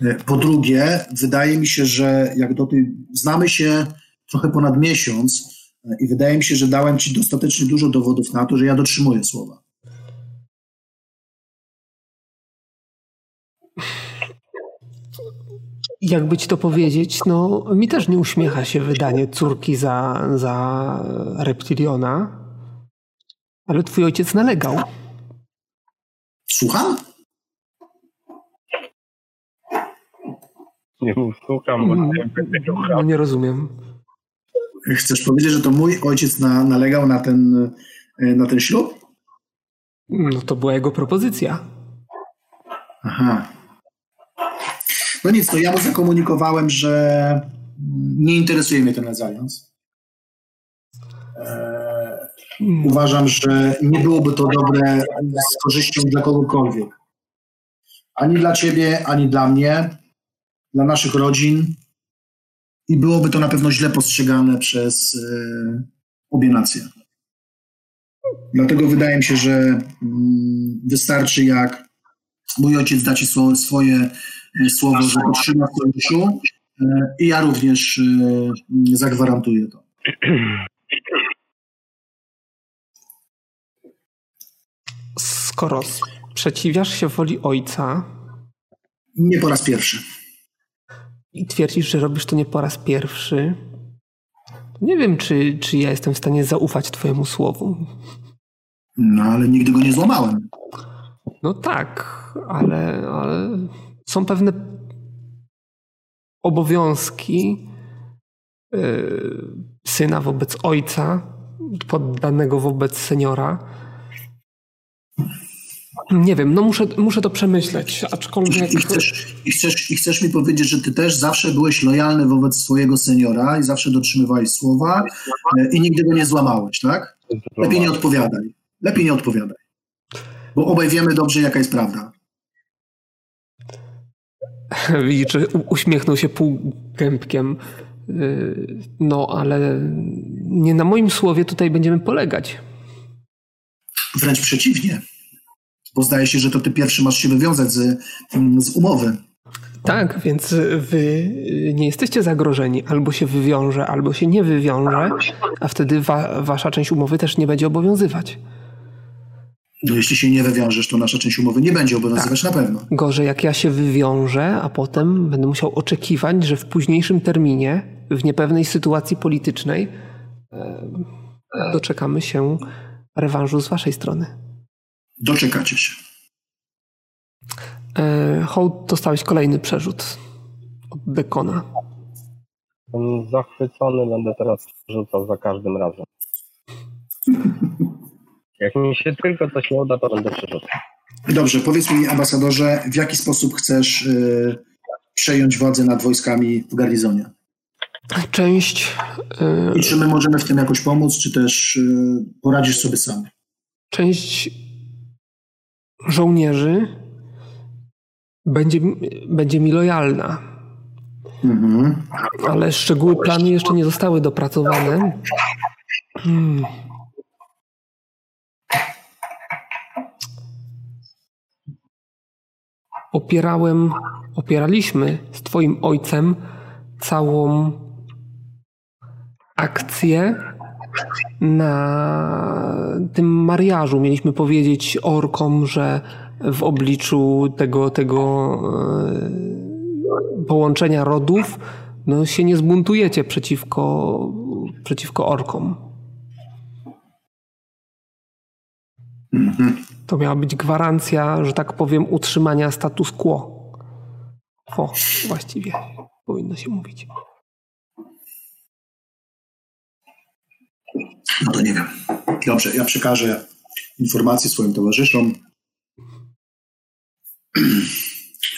E, Po drugie, wydaje mi się, że jak do tej znamy się trochę ponad miesiąc e, i wydaje mi się, że dałem ci dostatecznie dużo dowodów na to, że ja dotrzymuję słowa. Jakby ci to powiedzieć, no mi też nie uśmiecha się wydanie córki za, za reptiliona, ale twój ojciec nalegał. Słucham? Nie mów, słucham, bo Mm, nie No nie rozumiem. Chcesz powiedzieć, że to mój ojciec na, nalegał na ten, e, na ten ślub? No to była jego propozycja. Aha. No nic, to ja mu zakomunikowałem, że nie interesuje mnie ten. Eee, Mm. uważam, że nie byłoby to dobre z korzyścią dla kogokolwiek. Ani dla ciebie, ani dla mnie, dla naszych rodzin. I byłoby to na pewno źle postrzegane przez e, obie nacje. Dlatego wydaje mi się, że mm, wystarczy jak mój ojciec da ci swo- swoje e, słowo, że dotrzyma sojuszu e, i ja również e, zagwarantuję to. Skoro sprzeciwiasz się woli ojca Nie po raz pierwszy. i twierdzisz, że robisz to nie po raz pierwszy, nie wiem, czy, czy ja jestem w stanie zaufać twojemu słowu. No ale nigdy go nie złamałem. No tak, ale, ale są pewne obowiązki yy, syna wobec ojca, poddanego wobec seniora. Nie wiem, no muszę, muszę to przemyśleć, aczkolwiek... I chcesz, i, chcesz, I chcesz mi powiedzieć, że ty też zawsze byłeś lojalny wobec swojego seniora i zawsze dotrzymywałeś słowa e, i nigdy go nie złamałeś, tak? Lepiej nie odpowiadaj. Lepiej nie odpowiadaj. Bo obaj wiemy dobrze, jaka jest prawda. Widzisz, że uśmiechnął się półgębkiem. Yy, No, ale nie na moim słowie tutaj będziemy polegać. Wręcz przeciwnie. Bo zdaje się, że to ty pierwszy masz się wywiązać z, mm, z umowy. Tak, więc wy nie jesteście zagrożeni. Albo się wywiąże, albo się nie wywiąże, a wtedy wa- wasza część umowy też nie będzie obowiązywać. No, jeśli się nie wywiążesz, to nasza część umowy nie będzie obowiązywać na pewno. Gorzej, jak ja się wywiążę, a potem będę musiał oczekiwać, że w późniejszym terminie, w niepewnej sytuacji politycznej, e, doczekamy się rewanżu z waszej strony. Doczekacie się. E, Hołd, dostałeś kolejny przerzut od Dekona. Jestem zachwycony, będę teraz rzucał za każdym razem. Jak mi się tylko coś nie uda, to będę przerzucał. Dobrze, powiedz mi, ambasadorze, w jaki sposób chcesz y, przejąć władzę nad wojskami w garnizonie? Część, e, I czy my możemy w tym jakoś pomóc, czy też y, poradzisz sobie sam? część żołnierzy będzie, będzie mi lojalna, Mhm. ale szczegóły planu jeszcze nie zostały dopracowane. Hmm. Opierałem, opieraliśmy z Twoim ojcem całą akcję na tym mariażu. Mieliśmy powiedzieć orkom, że w obliczu tego, tego e, połączenia rodów, no się nie zbuntujecie przeciwko, przeciwko orkom. Mhm. To miała być gwarancja, że tak powiem, utrzymania status quo. O, właściwie powinno się mówić. No to nie wiem. Dobrze, ja przekażę informacje swoim towarzyszom.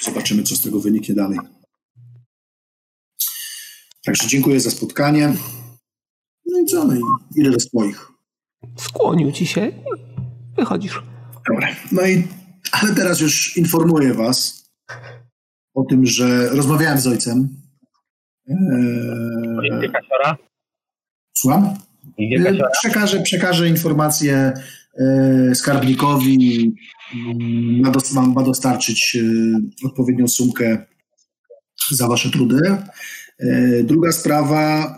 Zobaczymy, co z tego wyniknie dalej. Także dziękuję za spotkanie. No i co? No i ile do swoich. Skłonił ci się i wychodzisz. Dobra. No i, ale teraz już informuję Was o tym, że rozmawiałem z ojcem. Eee, słucham? Kasiora? Przekażę, przekażę informację e, skarbnikowi. Ma, dos, ma, ma dostarczyć odpowiednią sumkę za wasze trudy. Druga sprawa,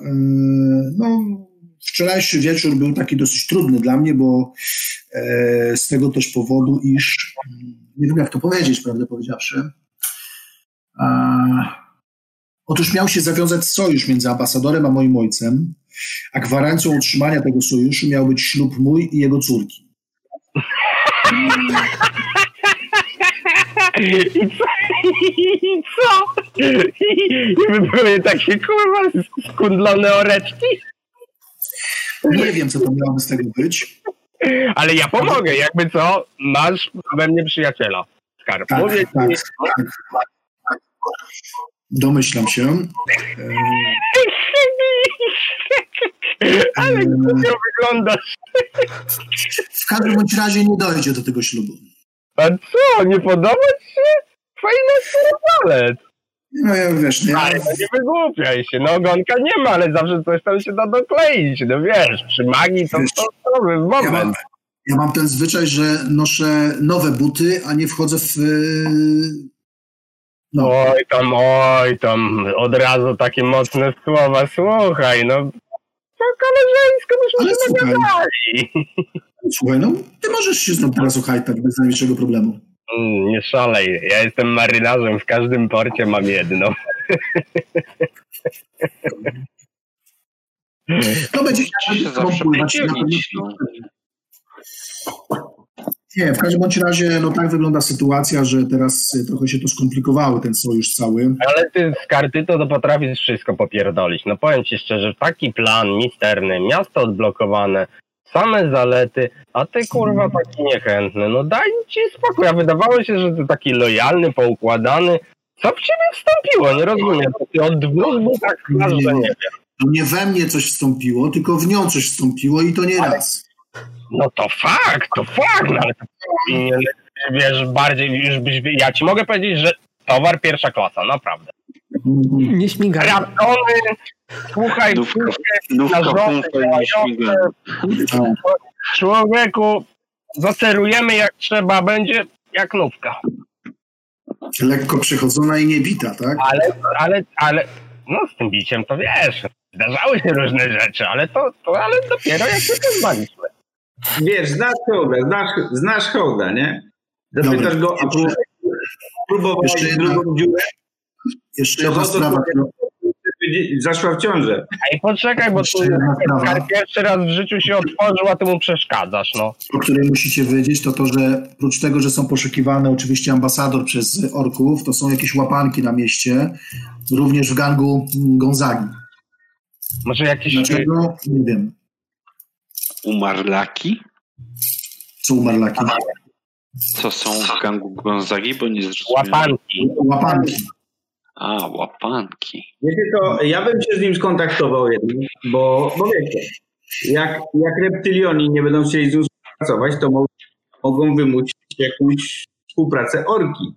no, wczorajszy wieczór był taki dosyć trudny dla mnie, bo e, z tego też powodu, iż mm, nie wiem jak to powiedzieć, prawdę powiedziawszy. Otóż miał się zawiązać sojusz między ambasadorem a moim ojcem, a gwarancją utrzymania tego sojuszu miał być ślub mój i jego córki. I co? I co? I by były takie kurwa skundlone oreczki? Nie wiem, co to miałoby z tego być. Ale ja pomogę, jakby co, masz we mnie przyjaciela. Skarb. Tak, Mówię tak, ci, tak. Domyślam się. Ale głupio wyglądasz. W każdym bądź razie nie dojdzie do tego ślubu. A co, nie podoba ci się? Fajny surwalet. No ja wiesz, ja, Ale nie wygłupiaj się, no ogonka nie ma, ale zawsze coś tam się da dokleić, no wiesz, przy magii to Wiesz, to, to, to ja, mam, moment. ja mam ten zwyczaj, że noszę nowe buty, a nie wchodzę w. e, No, Oj tam, oj tam, od razu takie mocne słowa, słuchaj, no po koleżeńsku byśmy się nagadali. słuchaj, no, ty możesz się z nią teraz ohajtać bez najmniejszego problemu. Mm, Nie szalej, ja jestem marynarzem, w każdym porcie mam jedno. To będzie na pewno-. No. Nie, w każdym bądź razie no tak wygląda sytuacja, że teraz y, trochę się to skomplikowało, ten sojusz cały. Ale ty z karty to, to potrafisz wszystko popierdolić. No powiem ci szczerze, taki plan misterny, miasto odblokowane, same zalety, a ty kurwa taki niechętny. No daj ci spokój, a wydawało się, że ty taki lojalny, poukładany. Co w ciebie wstąpiło? Nie rozumiem. To ty od dwóch tak masz, że nie wiem. To nie we mnie coś wstąpiło, tylko w nią coś wstąpiło i to nie raz. No to fakt, to fakt, no ale to wiesz, bardziej, już byś, ja ci mogę powiedzieć, że towar pierwsza klasa, naprawdę. Nie śmigaj. Raptony, słuchaj, nie śmiga. Człowieku, zaserujemy jak trzeba, będzie jak nówka. Lekko przechodzona i niebita, tak? Ale, ale, ale, no z tym biciem to wiesz, zdarzały się różne rzeczy, ale to, to ale dopiero jak się pozbaliśmy. Wiesz, znasz hołda, znasz, znasz hołda, nie? Zapytasz Dobra. go, a prób- próbowałeś drugą dziurę, Jeszcze jedna sprawa, zaszła w ciążę. Ej, poczekaj, bo tu pierwszy raz w życiu się otworzył, a ty mu przeszkadzasz, no. o której musicie wiedzieć, to to, że oprócz tego, że są poszukiwane oczywiście ambasador przez orków, to są jakieś łapanki na mieście, również w gangu Gonzagi. Może jakiś... Dlaczego? Nie wiem. Umarlaki? Co umarlaki? Co są w gangu Gonzagi, bo nie zrozumiałem. Łapanki. Łapanki. A, łapanki. Wiecie co, ja bym się z nim skontaktował jednak, bo, bo wiecie, jak, jak reptylioni nie będą chcieli z nim współpracować, to mo- mogą wymusić jakąś współpracę orki.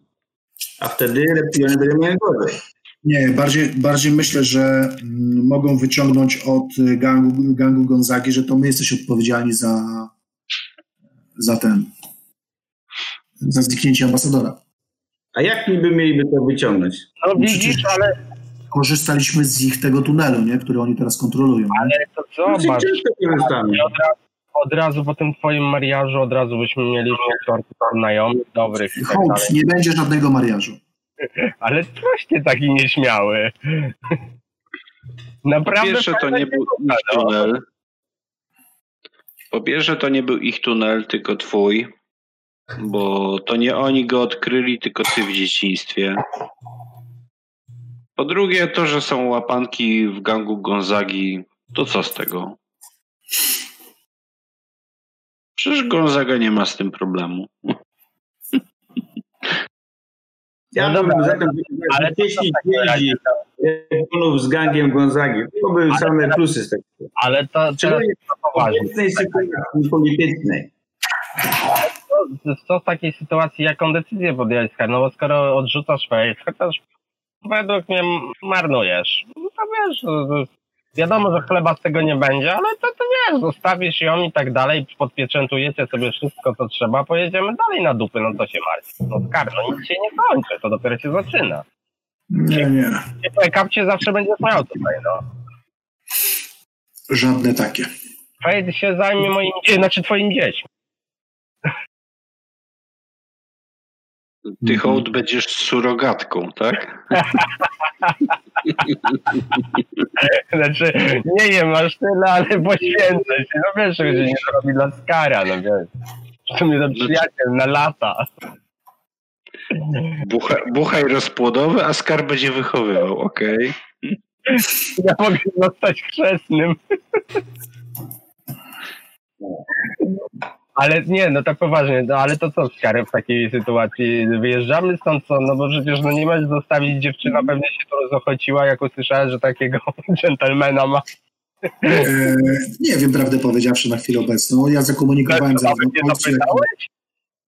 A wtedy reptyliony będą miały gorzej. Nie, bardziej, bardziej myślę, że mm, mogą wyciągnąć od gangu, gangu Gonzagi, że to my jesteśmy odpowiedzialni za, za ten, za zniknięcie ambasadora. A jak niby mieliby to wyciągnąć? No widzisz, ale, Korzystaliśmy z ich tego tunelu, nie, który oni teraz kontrolują. Ale to Znaczy, zobacz. I od razu, od razu po tym twoim mariażu od razu byśmy mieli wśród znajomych, dobrych i tak dalej. Hołd, nie będzie żadnego mariażu. Ale coście taki nieśmiały. Po Naprawdę pierwsze, to nie był ich no. tunel. Po pierwsze, to nie był ich tunel, tylko twój. Bo to nie oni go odkryli, tylko ty w dzieciństwie. Po drugie, to, że są łapanki w gangu Gonzagi, to co z tego? Przecież Gonzaga nie ma z tym problemu. Ja No bym dobra, za tym ale ale to jeśli w takim jeździ z gangiem Gonzagi, to były Ale same plusy z tego. Ale to Szczególnie to w obecnej sytuacji politycznej. Co, w takiej sytuacji, jaką decyzję Skar? No bo skoro odrzucasz face, chociaż według mnie marnujesz, no to wiesz, no, wiadomo, że chleba z tego nie będzie, ale to, to wiesz, zostawisz ją i tak dalej, podpieczętujecie sobie wszystko, co trzeba, pojedziemy dalej na dupy, no to się martwi. No Skar, no nic się nie kończy, to dopiero się zaczyna. Nie, nie. Ciepłe kapcie zawsze będziesz miał tutaj, no. Żadne takie. Fade się zajmie moim, znaczy twoim dziećmi. Ty Mhm. hołd będziesz surogatką, tak? Znaczy, nie wiem, aż tyle, ale poświęcę się. No wiesz, że nie zrobi dla Skara, no wiesz. W sumie to przyjaciel na lata. Bucha, buchaj rozpłodowy, a skarb będzie wychowywał, okej? Ja mogę zostać chrzestnym. Ale nie, no tak poważnie, no ale to co Skary w takiej sytuacji? Wyjeżdżamy stąd co? No bo przecież no nie możesz zostawić dziewczyna, pewnie się to rozochociła, jak usłyszała, że takiego dżentelmena ma. E, nie wiem, prawdę powiedziawszy na chwilę obecną. Ja zakomunikowałem za nie zapytałeś?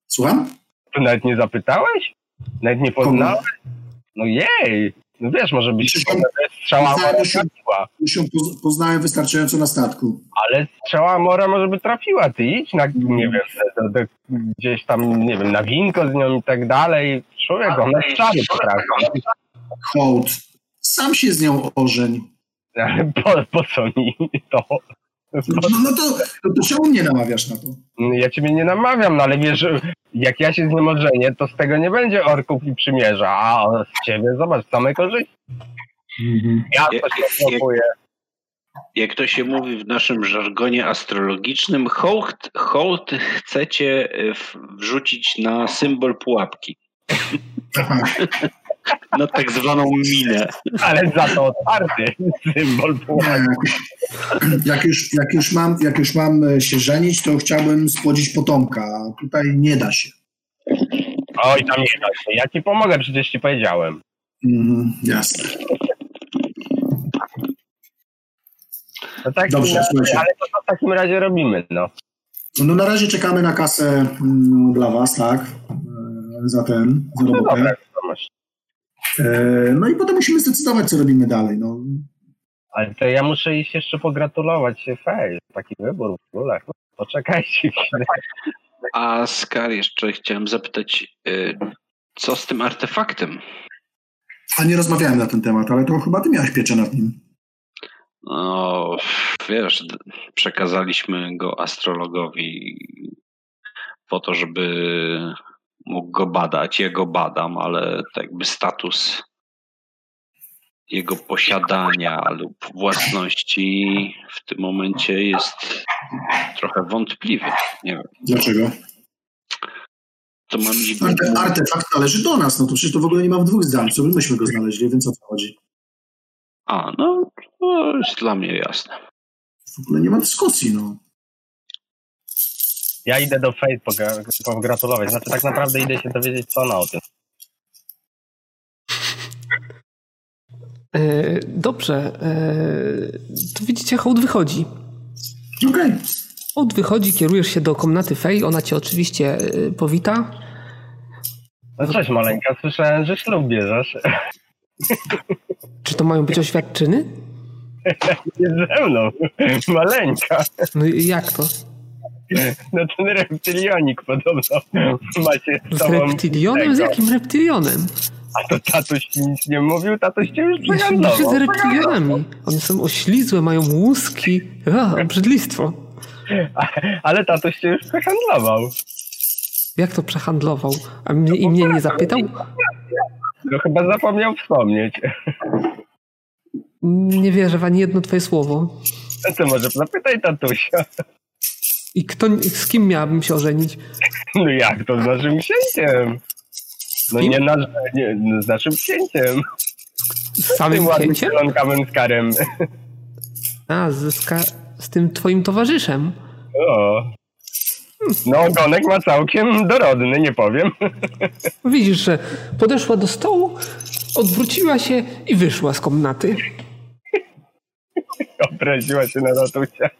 Słucham? To nawet nie zapytałeś? Nawet nie poznałeś? No jej! No wiesz, może być strzała trafiła. Już ją poznałem wystarczająco na statku. Ale strzała Amora może by trafiła. Ty idź na, nie wiem, do, do, gdzieś tam, nie wiem, na winko z nią i tak dalej. Człowiek, ona strzany potrafi. Hołd. Sam się z nią ożeń. Ale po, po co mi to? No, no to, to, to czemu mnie namawiasz na to? Ja ciebie nie namawiam, no ale wiesz, jak ja się z nim ożenię, to z tego nie będzie orków i przymierza, a z ciebie, zobacz, same korzyści. Ja Jak- coś jak- kupuję. Jak to się mówi w naszym żargonie astrologicznym, hołd, hołd chcecie e, wrzucić na symbol pułapki. Na tak zwaną minę. Ale za to otwarty symbol jak, już, jak, już mam, jak już mam się żenić, to chciałbym spłodzić potomka. A tutaj nie da się. Oj, tam nie da się. Ja ci pomogę, przecież ci powiedziałem. Mhm, jasne. No tak, Dobrze, no, słuchajcie. ale to co w takim razie robimy, no? No na razie czekamy na kasę mm, dla was, tak? E, Za ten, za No robotę. dobra, wiadomość. E, No i potem musimy zdecydować, co robimy dalej. No, Ale to ja muszę iść jeszcze pogratulować się Fej. Taki wybór w ogóle. Poczekajcie. A Skar, jeszcze chciałem zapytać, e, co z tym artefaktem? a nie rozmawiałem na ten temat, ale to chyba ty miałeś pieczę nad nim. No, wiesz, przekazaliśmy go astrologowi po to, żeby mógł go badać. Ja go badam, ale tak jakby status jego posiadania lub własności w tym momencie jest trochę wątpliwy. Nie wiem, Dlaczego? to mam. Arte, artefakt należy do nas, no to przecież to w ogóle nie ma w dwóch zdań. Co myśmy go znaleźli, więc o co chodzi? A, no, to jest dla mnie jasne. W ogóle nie ma dyskusji, no. Ja idę do Fate pogra- pogratulować. Znaczy tak naprawdę idę się dowiedzieć, co ona o tym. E, Dobrze. e, To widzicie, hołd wychodzi. Okej. Hołd wychodzi, kierujesz się do komnaty Fej. Ona cię oczywiście e, powita. No cześć maleńka, słyszałem, że ślub bierzesz. Czy to mają być oświadczyny? Nie ze mną. Maleńka. No i jak to? No ten reptylionik podobno macie z reptilionem? Z jakim reptilionem? A to tatuś ci nic nie mówił, tatuś cię już Ja się liczę z reptilionami. One są oślizłe, mają łuski. A, obrzydlistwo. Ale tatuś cię już przehandlował. Jak to przehandlował? A mnie, i mnie nie zapytał? No chyba zapomniał wspomnieć. Nie wierzę w ani jedno twoje słowo. No to może zapytaj tatusia. I kto, z kim miałabym się ożenić? No jak to z naszym księciem? No nie, nasz, nie no z naszym księciem. Z samym Tym ładnym księciem? zielonkamym skarem. A, z, z tym twoim towarzyszem. O. No ogonek ma całkiem dorodny, nie powiem. Widzisz, że podeszła do stołu, odwróciła się i wyszła z komnaty. Obraziła się na tatusia.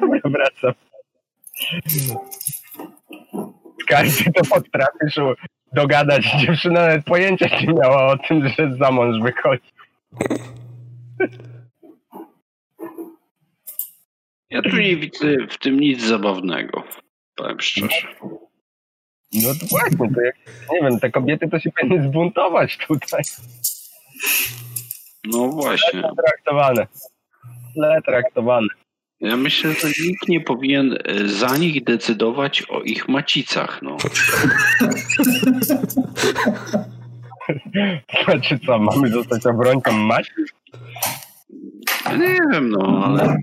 Dobra, wracam. Skarby to potrafisz dogadać. Dziewczyna nawet pojęcia nie miała o tym, że za mąż wychodzi. Ja tu nie widzę w tym nic zabawnego. Powiem szczerze. No to właśnie, to jak, nie wiem, te kobiety to się powinny zbuntować tutaj. No właśnie. Traktowane. Źle traktowane. Ja myślę, że nikt nie powinien e, za nich decydować o ich macicach. No. Znaczy co, mamy zostać obrońcą maci? Ja Nie wiem, no ale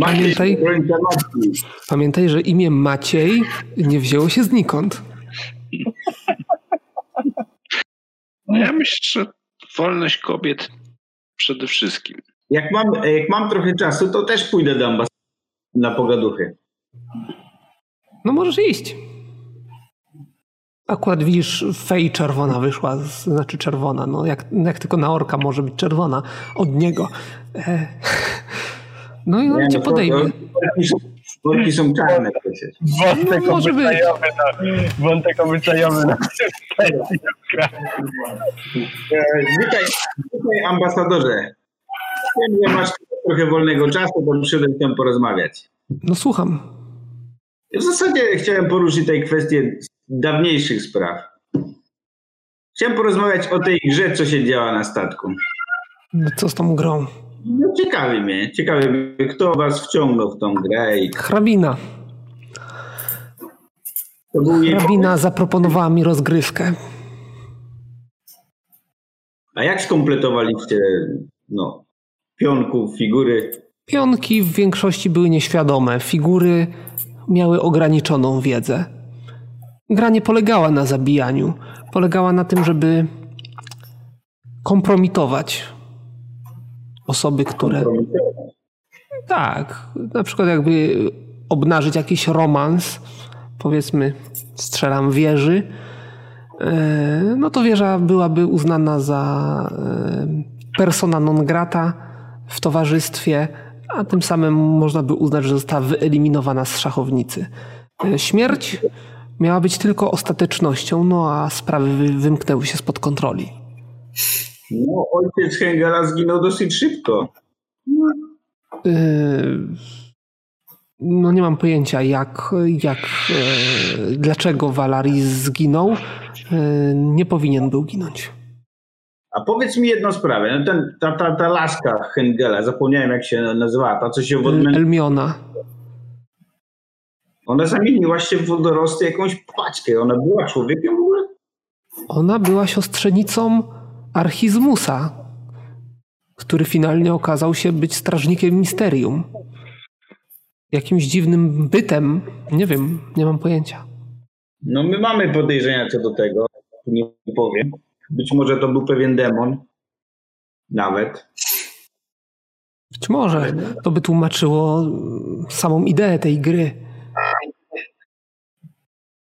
Pamiętaj, pamiętaj, że imię Maciej nie wzięło się znikąd. no ja myślę, że wolność kobiet przede wszystkim. Jak mam, jak mam trochę czasu, to też pójdę do ambasady na pogaduchy. No możesz iść. Akurat widzisz, fej czerwona wyszła, znaczy czerwona, no jak, jak tylko na orka może być czerwona od niego. E, no i on Nie, cię no to- podejmie. Worki są, czarne przecież. Wątek No, może być. na, wątek obyczajowy na witaj, witaj ambasadorze. Wiem, że masz trochę wolnego czasu, bo przyszedłem z tym porozmawiać. No słucham. W zasadzie chciałem poruszyć tej kwestię dawniejszych spraw. Chciałem porozmawiać o tej grze, co się działa na statku. No Co z tą grą? No, ciekawi mnie, ciekawi mnie, kto was wciągnął w tą grę i Hrabina. był jej... Hrabina zaproponowała mi rozgrywkę. A jak skompletowaliście no, pionków, figury? Pionki w większości były nieświadome, figury miały ograniczoną wiedzę. Gra nie polegała na zabijaniu, polegała na tym, żeby kompromitować osoby, które. Tak, na przykład jakby obnażyć jakiś romans, powiedzmy, strzelam wieży, e, no to wieża byłaby uznana za e, persona non grata w towarzystwie, a tym samym można by uznać, że została wyeliminowana z szachownicy. E, Śmierć miała być tylko ostatecznością, no a sprawy wy- wymknęły się spod kontroli. No, ojciec Hengela zginął dosyć szybko. Yy, No nie mam pojęcia jak, jak yy, dlaczego Valaris zginął. Yy, Nie powinien był ginąć. A powiedz mi jedną sprawę. No ten, ta, ta, ta laska Hengela, zapomniałem jak się nazywała, ta co się w odmę... Elmiona. Ona zamieniła się w wodorosty jakąś paćkę. Ona była człowiekiem w ogóle? Ona była siostrzenicą Archizmusa, który finalnie okazał się być strażnikiem misterium. Jakimś dziwnym bytem, nie wiem, nie mam pojęcia. No my mamy podejrzenia co do tego. Nie powiem. Być może to był pewien demon. Nawet. Być może to by tłumaczyło mm, samą ideę tej gry.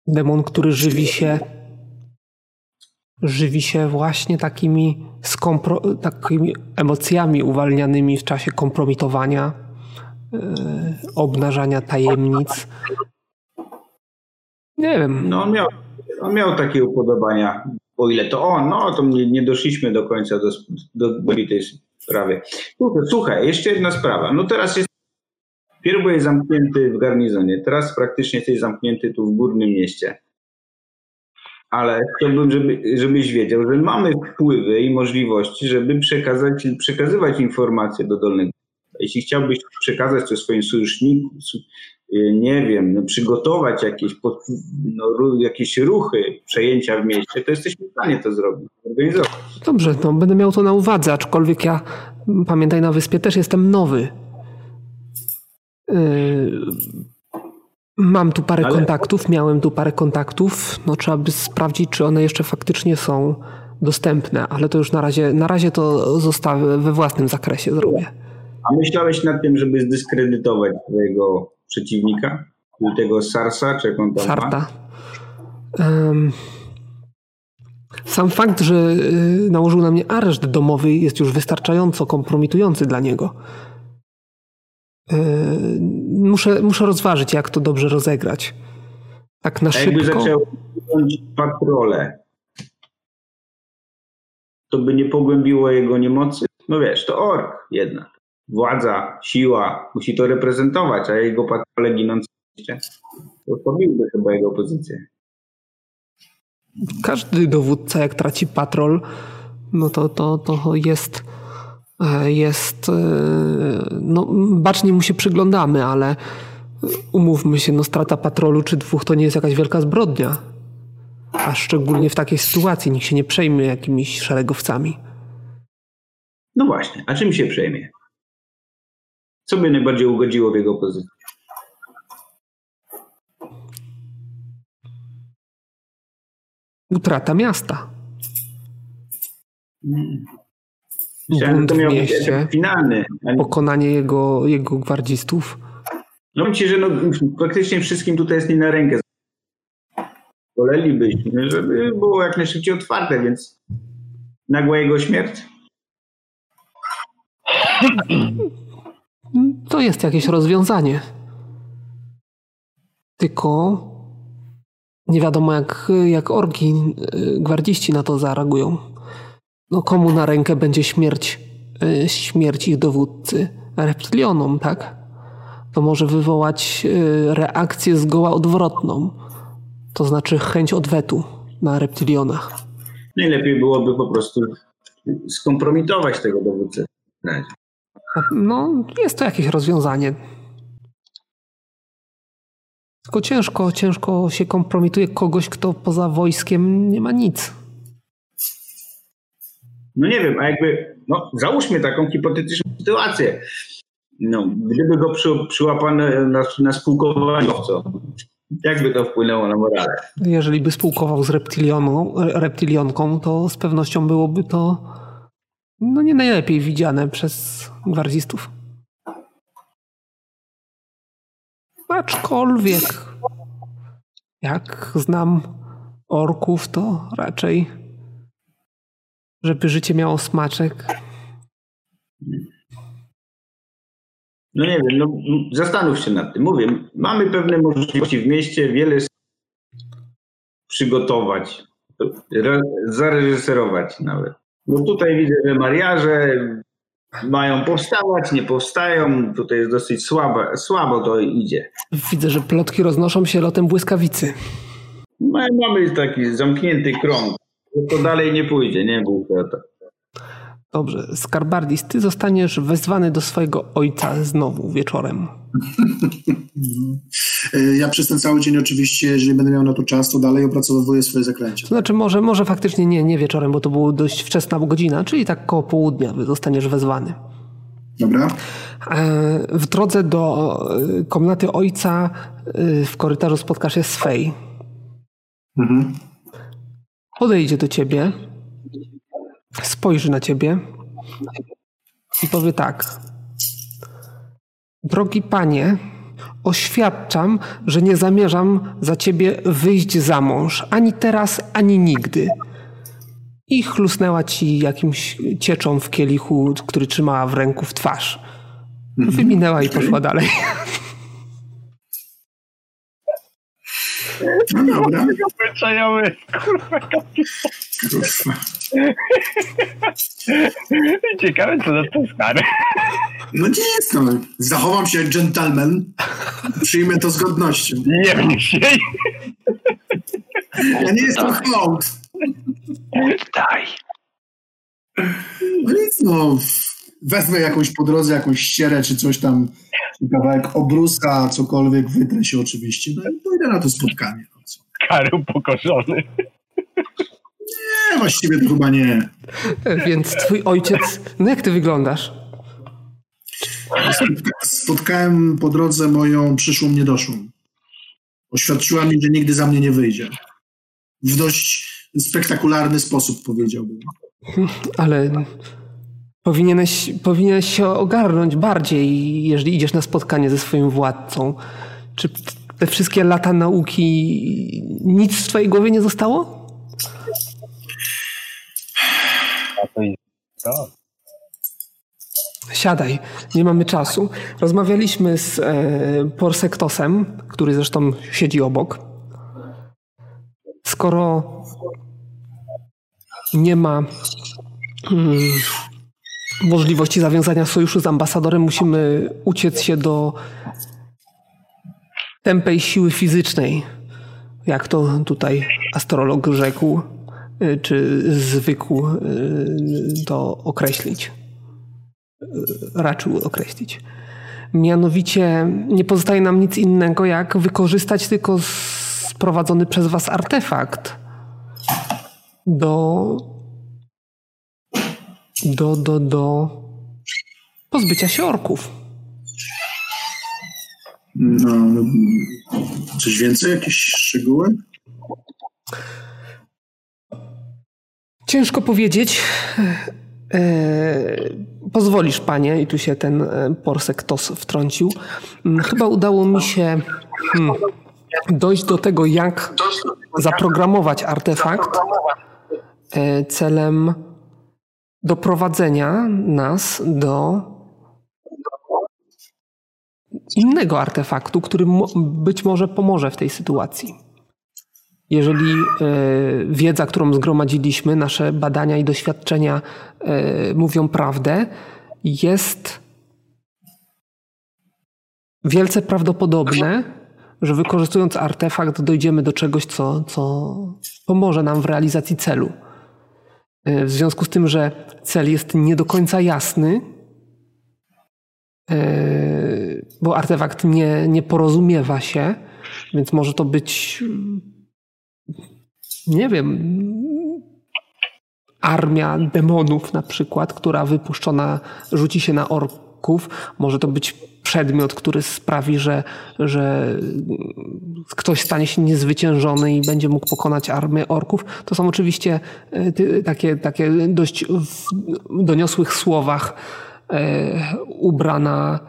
Demon, który żywi się żywi się właśnie takimi, skompro, takimi emocjami uwalnianymi w czasie kompromitowania, yy, obnażania tajemnic. Nie wiem. No on miał, on miał takie upodobania. O ile to on, no to nie, nie doszliśmy do końca do, do, do tej sprawy. Słuchaj, słuchaj, jeszcze jedna sprawa. No teraz jest Pierw byłeś zamknięty w garnizonie, teraz praktycznie jesteś zamknięty tu w górnym mieście. Ale chciałbym, żeby, żebyś wiedział, że mamy wpływy i możliwości, żeby przekazać, przekazywać informacje do Dolnego. Jeśli chciałbyś przekazać to swoim sojusznikom, nie wiem, no, przygotować jakieś, pod, no, jakieś ruchy przejęcia w mieście, to jesteśmy w stanie to zrobić, zorganizować. Dobrze, no będę miał to na uwadze, aczkolwiek ja, pamiętaj, na wyspie też jestem nowy. Yy, Mam tu parę Ale- kontaktów, miałem tu parę kontaktów. No trzeba by sprawdzić, czy one jeszcze faktycznie są dostępne, ale to już na razie, na razie to zostawię we własnym zakresie zrobię. A myślałeś nad tym, żeby zdyskredytować twojego przeciwnika? Tego Sarsa, czy jak on tam? Sarta. Em, Sam fakt, że y, nałożył na mnie areszt domowy jest już wystarczająco kompromitujący dla niego. Y, Muszę, muszę rozważyć, jak to dobrze rozegrać. Tak na A jakby szybko. zaczął wziąć patrolę, to by nie pogłębiło jego niemocy? No wiesz, to ork jednak. Władza, siła, musi to reprezentować, a jego patrole ginące w mieście, to pobiłby chyba jego pozycję. Każdy dowódca, jak traci patrol, no to, to, to jest. e, Jest. e, No, bacznie mu się przyglądamy, ale umówmy się, no strata patrolu czy dwóch to nie jest jakaś wielka zbrodnia. A szczególnie w takiej sytuacji nikt się nie przejmie jakimiś szeregowcami. No właśnie, a czym się przejmie? Co by najbardziej ugodziło w jego pozycji? Utrata miasta. Że Bunt w mieście. finalny. a nie- Pokonanie jego, jego gwardzistów. No ci, że no, praktycznie wszystkim tutaj jest nie na rękę. Wolelibyśmy, żeby było jak najszybciej otwarte, więc nagła jego śmierć? To jest jakieś rozwiązanie. Tylko nie wiadomo, jak, jak orgi, y, gwardziści na to zareagują. No komu na rękę będzie śmierć, y, śmierć ich dowódcy? Reptilionom, tak? To może wywołać y, reakcję zgoła odwrotną. To znaczy chęć odwetu na reptilionach. Najlepiej byłoby po prostu skompromitować tego dowódcę. No, jest to jakieś rozwiązanie. Tylko ciężko, ciężko się kompromituje kogoś, kto poza wojskiem nie ma nic. No nie wiem, a jakby, no załóżmy taką hipotetyczną sytuację. No, gdyby go przy, przyłapano na, na spółkowaniu, co? Jak by to wpłynęło na morale? Jeżeli by spółkował z reptilioną, reptilionką, to z pewnością byłoby to no nie najlepiej widziane przez gwardzistów. Aczkolwiek, jak znam orków, to raczej, żeby życie miało smaczek, No nie wiem, no zastanów się nad tym. Mówię, mamy pewne możliwości w mieście, wiele przygotować, re, zareżyserować nawet. No tutaj widzę, że mariaże mają powstawać, nie powstają. Tutaj jest dosyć słabo, słabo to idzie. Widzę, że plotki roznoszą się lotem błyskawicy. No, i mamy taki zamknięty krąg. To dalej nie pójdzie, nie o to. Dobrze, Skarbardis, ty zostaniesz wezwany do swojego ojca znowu wieczorem. Y, Ja przez ten cały dzień oczywiście, jeżeli będę miał na to czas, to dalej opracowuję swoje zaklęcia. To znaczy, może, może faktycznie nie, nie wieczorem, bo to była dość wczesna godzina, czyli tak koło południa zostaniesz wezwany. Dobra? E, W drodze do e, komnaty ojca e, w korytarzu spotkasz się z Fej. Mhm. Podejdzie do ciebie, spojrzy na ciebie i powie tak. Drogi panie, oświadczam, że nie zamierzam za ciebie wyjść za mąż, ani teraz, ani nigdy. I chlusnęła ci jakimś cieczą w kielichu, który trzymała w ręku w twarz. Wyminęła i poszła dalej. No dobra. Obyczajowy, kurwa. Kurwa. Ciekawe, co za to stary. No nie jest no. Zachowam się jak gentleman. Przyjmę to z godnością. Nie wiem się. Ja nie jestem hołd. Oddaj. No nic no. Wezmę jakąś po drodze, jakąś ścierę czy coś tam. kawałek obruska, cokolwiek, wytrę się oczywiście, no i pójdę na to spotkanie. No co? Karł pokorzony. Nie, właściwie to chyba nie. Więc twój ojciec... No jak ty wyglądasz? Spotka- Spotkałem po drodze moją przyszłą niedoszłą. Oświadczyła mi, że nigdy za mnie nie wyjdzie. W dość spektakularny sposób, powiedziałbym. Ale powinieneś, powinieneś się ogarnąć bardziej, jeżeli idziesz na spotkanie ze swoim władcą. Czy te wszystkie lata nauki, nic w twojej głowie nie zostało? A to i co? Siadaj, nie mamy czasu. Rozmawialiśmy z e, Porsektosem, który zresztą siedzi obok. Skoro nie ma mm, możliwości zawiązania sojuszu z ambasadorem, musimy uciec się do tępej siły fizycznej, jak to tutaj astrolog rzekł, y, czy zwykł y, to określić raczył określić. Mianowicie nie pozostaje nam nic innego, jak wykorzystać tylko sprowadzony przez was artefakt do do, do, do pozbycia się orków. No, no, coś więcej? Jakieś szczegóły? Ciężko powiedzieć. E, pozwolisz, panie, i tu się ten e, Porsektos wtrącił. Mm, Chyba udało mi się hmm, dojść do tego, jak zaprogramować artefakt e, celem doprowadzenia nas do innego artefaktu, który być może pomoże w tej sytuacji. Jeżeli e, wiedza, którą zgromadziliśmy, nasze badania i doświadczenia e, mówią prawdę, jest wielce prawdopodobne, że wykorzystując artefakt dojdziemy do czegoś, co, co pomoże nam w realizacji celu. E, W związku z tym, że cel jest nie do końca jasny, bo artefakt nie, nie porozumiewa się, więc może to być nie wiem, armia demonów na przykład, która wypuszczona rzuci się na orków. Może to być przedmiot, który sprawi, że, że ktoś stanie się niezwyciężony i będzie mógł pokonać armię orków. To są oczywiście ty- takie, takie dość w doniosłych słowach ubrana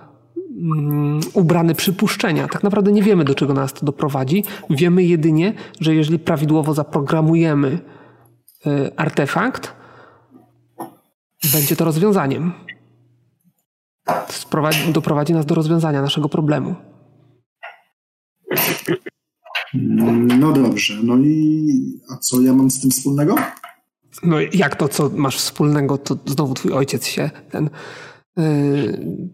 mm, ubrane przypuszczenia. Tak naprawdę nie wiemy, do czego nas to doprowadzi. Wiemy jedynie, że jeżeli prawidłowo zaprogramujemy y, artefakt, będzie to rozwiązaniem. Sprowadzi, doprowadzi nas do rozwiązania naszego problemu. No dobrze, no i a co ja mam z tym wspólnego? No jak to, co masz wspólnego, to znowu twój ojciec się ten. Y,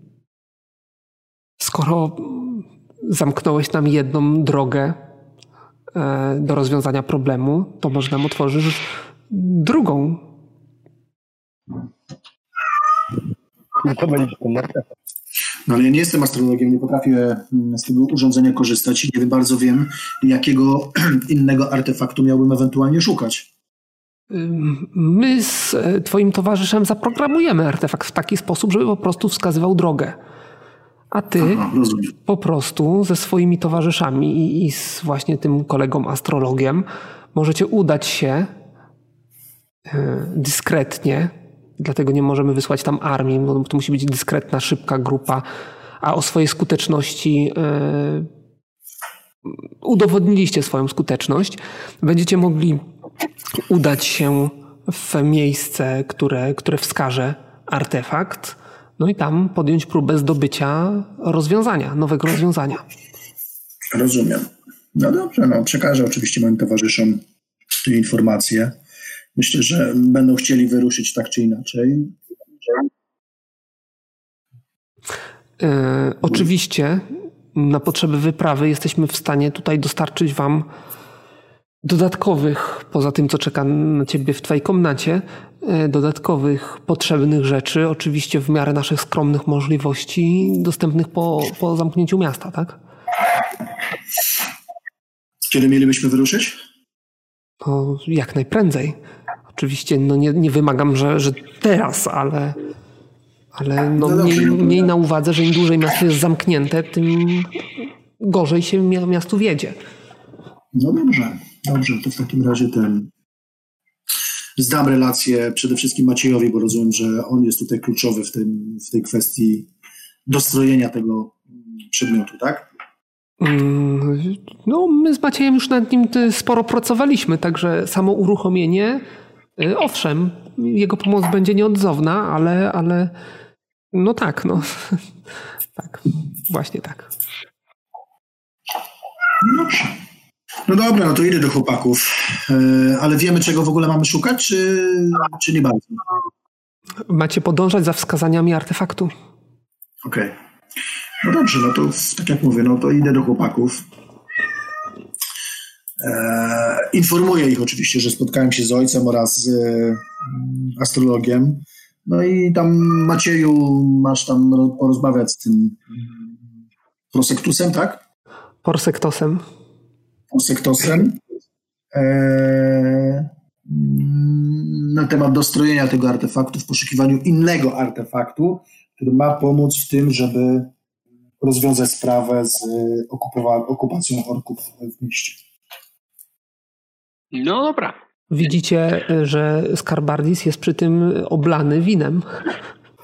skoro zamknąłeś nam jedną drogę y, do rozwiązania problemu, to może nam otworzysz drugą. I to będzie ten artefakt. No ale ja nie jestem astrologiem, nie potrafię mm, z tego urządzenia korzystać i nie bardzo wiem, jakiego innego artefaktu miałbym ewentualnie szukać. My z e, Twoim towarzyszem zaprogramujemy artefakt w taki sposób, żeby po prostu wskazywał drogę. A Ty Aha, po prostu ze swoimi towarzyszami i, i z właśnie tym kolegą astrologiem możecie udać się e, dyskretnie, dlatego nie możemy wysłać tam armii, bo to musi być dyskretna, szybka grupa, a o swojej skuteczności e, udowodniliście swoją skuteczność. Będziecie mogli udać się w miejsce, które, które wskaże artefakt, no i tam podjąć próbę zdobycia rozwiązania, nowego rozwiązania. Rozumiem. No dobrze, no przekażę oczywiście moim towarzyszom te informacje. Myślę, że będą chcieli wyruszyć tak czy inaczej. E, oczywiście na potrzeby wyprawy jesteśmy w stanie tutaj dostarczyć Wam dodatkowych, poza tym, co czeka na ciebie w twojej komnacie, e, dodatkowych potrzebnych rzeczy, oczywiście w miarę naszych skromnych możliwości, dostępnych po, po zamknięciu miasta, tak? Kiedy mielibyśmy wyruszyć? No, jak najprędzej. Oczywiście no nie, nie wymagam, że, że teraz, ale, ale no, No miej, no miej na uwadze, że im dłużej miasto jest zamknięte, tym gorzej się mia- miastu wiedzie. No dobrze, dobrze, to w takim razie ten. Zdam relację przede wszystkim Maciejowi, bo rozumiem, że on jest tutaj kluczowy w, tym, w tej kwestii dostrojenia tego przedmiotu, tak? Mm, No, my z Maciejem już nad nim y, sporo pracowaliśmy, także samo uruchomienie, y, owszem, jego pomoc będzie nieodzowna, ale, ale no tak, no. tak, właśnie tak. No dobrze. No dobra, no to idę do chłopaków. E, ale wiemy, czego w ogóle mamy szukać, czy, czy nie bardzo? Macie podążać za wskazaniami artefaktu. Okej. No dobrze, no to tak jak mówię, no to idę do chłopaków. E, informuję ich oczywiście, że spotkałem się z ojcem oraz z e, astrologiem. No i tam Macieju masz tam ro- porozmawiać z tym mm, prosektusem, tak? Porsektosem. Prosektosem. E, mm, na temat dostrojenia tego artefaktu w poszukiwaniu innego artefaktu, który ma pomóc w tym, żeby rozwiązać sprawę z okupowa- okupacją orków w mieście. No dobra. Widzicie, że Skarbardis jest przy tym oblany winem.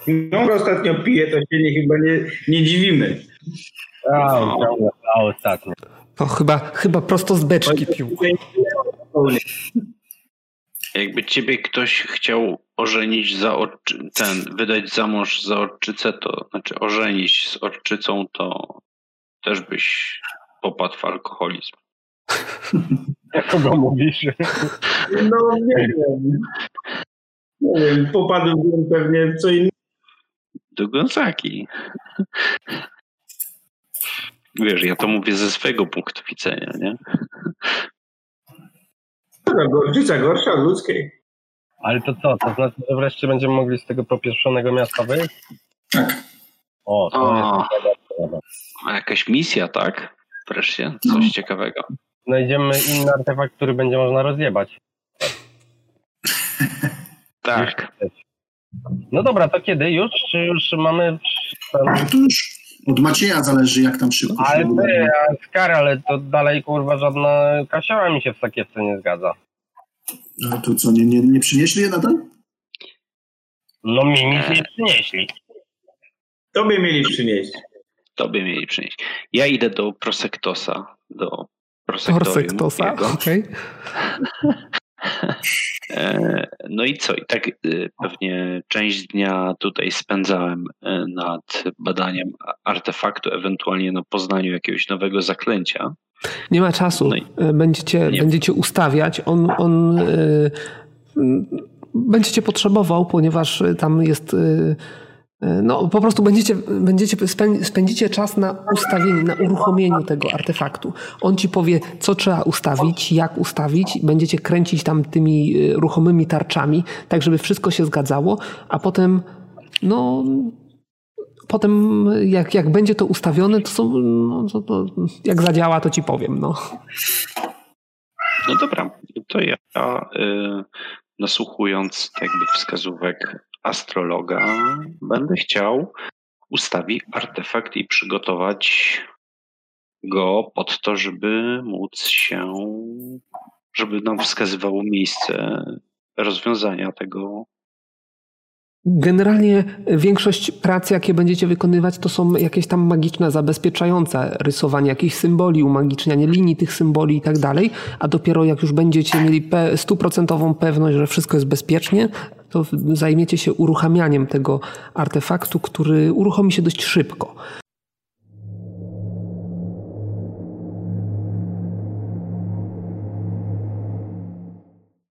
No, ostatnio pije, to się nie, chyba nie, nie dziwimy. A, ciągle, a ostatnio. To chyba, chyba prosto z beczki pił. Jakby ciebie ktoś chciał ożenić za orczy, ten, wydać za mąż za orczycę, to znaczy ożenić z orczycą, to też byś popadł w alkoholizm. Jak kogo mówisz? No nie wiem. Nie wiem, popadłbym pewnie w co innego. Do Gonzaki. Wiesz, ja to mówię ze swojego punktu widzenia, nie? Gorczyca gorsza od ludzkiej. Ale to co? To znaczy, że wreszcie będziemy mogli z tego popieprzonego miasta wyjść? Tak. O, to O. jest jakaś misja, tak? Wreszcie, coś ciekawego. Znajdziemy inny artefakt, który będzie można rozjebać. Tak. No dobra, to kiedy? Już? Czy już mamy... No to już od Macieja zależy, jak tam szybko się Ale uda. ty, Skar, ale to dalej kurwa żadna kasioła mi się w sakiewce nie zgadza. A to co, nie, nie, nie przynieśli je nadal? No mi nic nie przynieśli. Tobie mieli przynieść. Tobie mieli przynieść. Ja idę do Prosektosa, do Prosektorium Porsektosa, jego. okej. E, No i co? I tak e, pewnie część dnia tutaj spędzałem e, nad badaniem artefaktu, ewentualnie na poznaniu jakiegoś nowego zaklęcia. Nie ma czasu. No i- Będziecie, Nie. będziecie ustawiać. On, on y, y, będziecie potrzebował, ponieważ tam jest. y, y, no, po prostu będziecie, będziecie spę- spędzicie czas na ustawieniu, na uruchomieniu tego artefaktu. On ci powie, co trzeba ustawić, jak ustawić. Będziecie kręcić tam tymi y, ruchomymi tarczami, tak żeby wszystko się zgadzało, a potem, no, potem jak, jak będzie to ustawione, to są, no, to, to, jak zadziała, to ci powiem, no. No dobra, to ja y, nasłuchując jakby wskazówek astrologa, będę chciał ustawić artefakt i przygotować go pod to, żeby móc się, żeby nam wskazywało miejsce rozwiązania tego. Generalnie większość prac, jakie będziecie wykonywać, to są jakieś tam magiczne, zabezpieczające rysowanie jakichś symboli, umagicznianie linii tych symboli i tak dalej, a dopiero jak już będziecie mieli stuprocentową pewność, że wszystko jest bezpiecznie, to zajmiecie się uruchamianiem tego artefaktu, który uruchomi się dość szybko.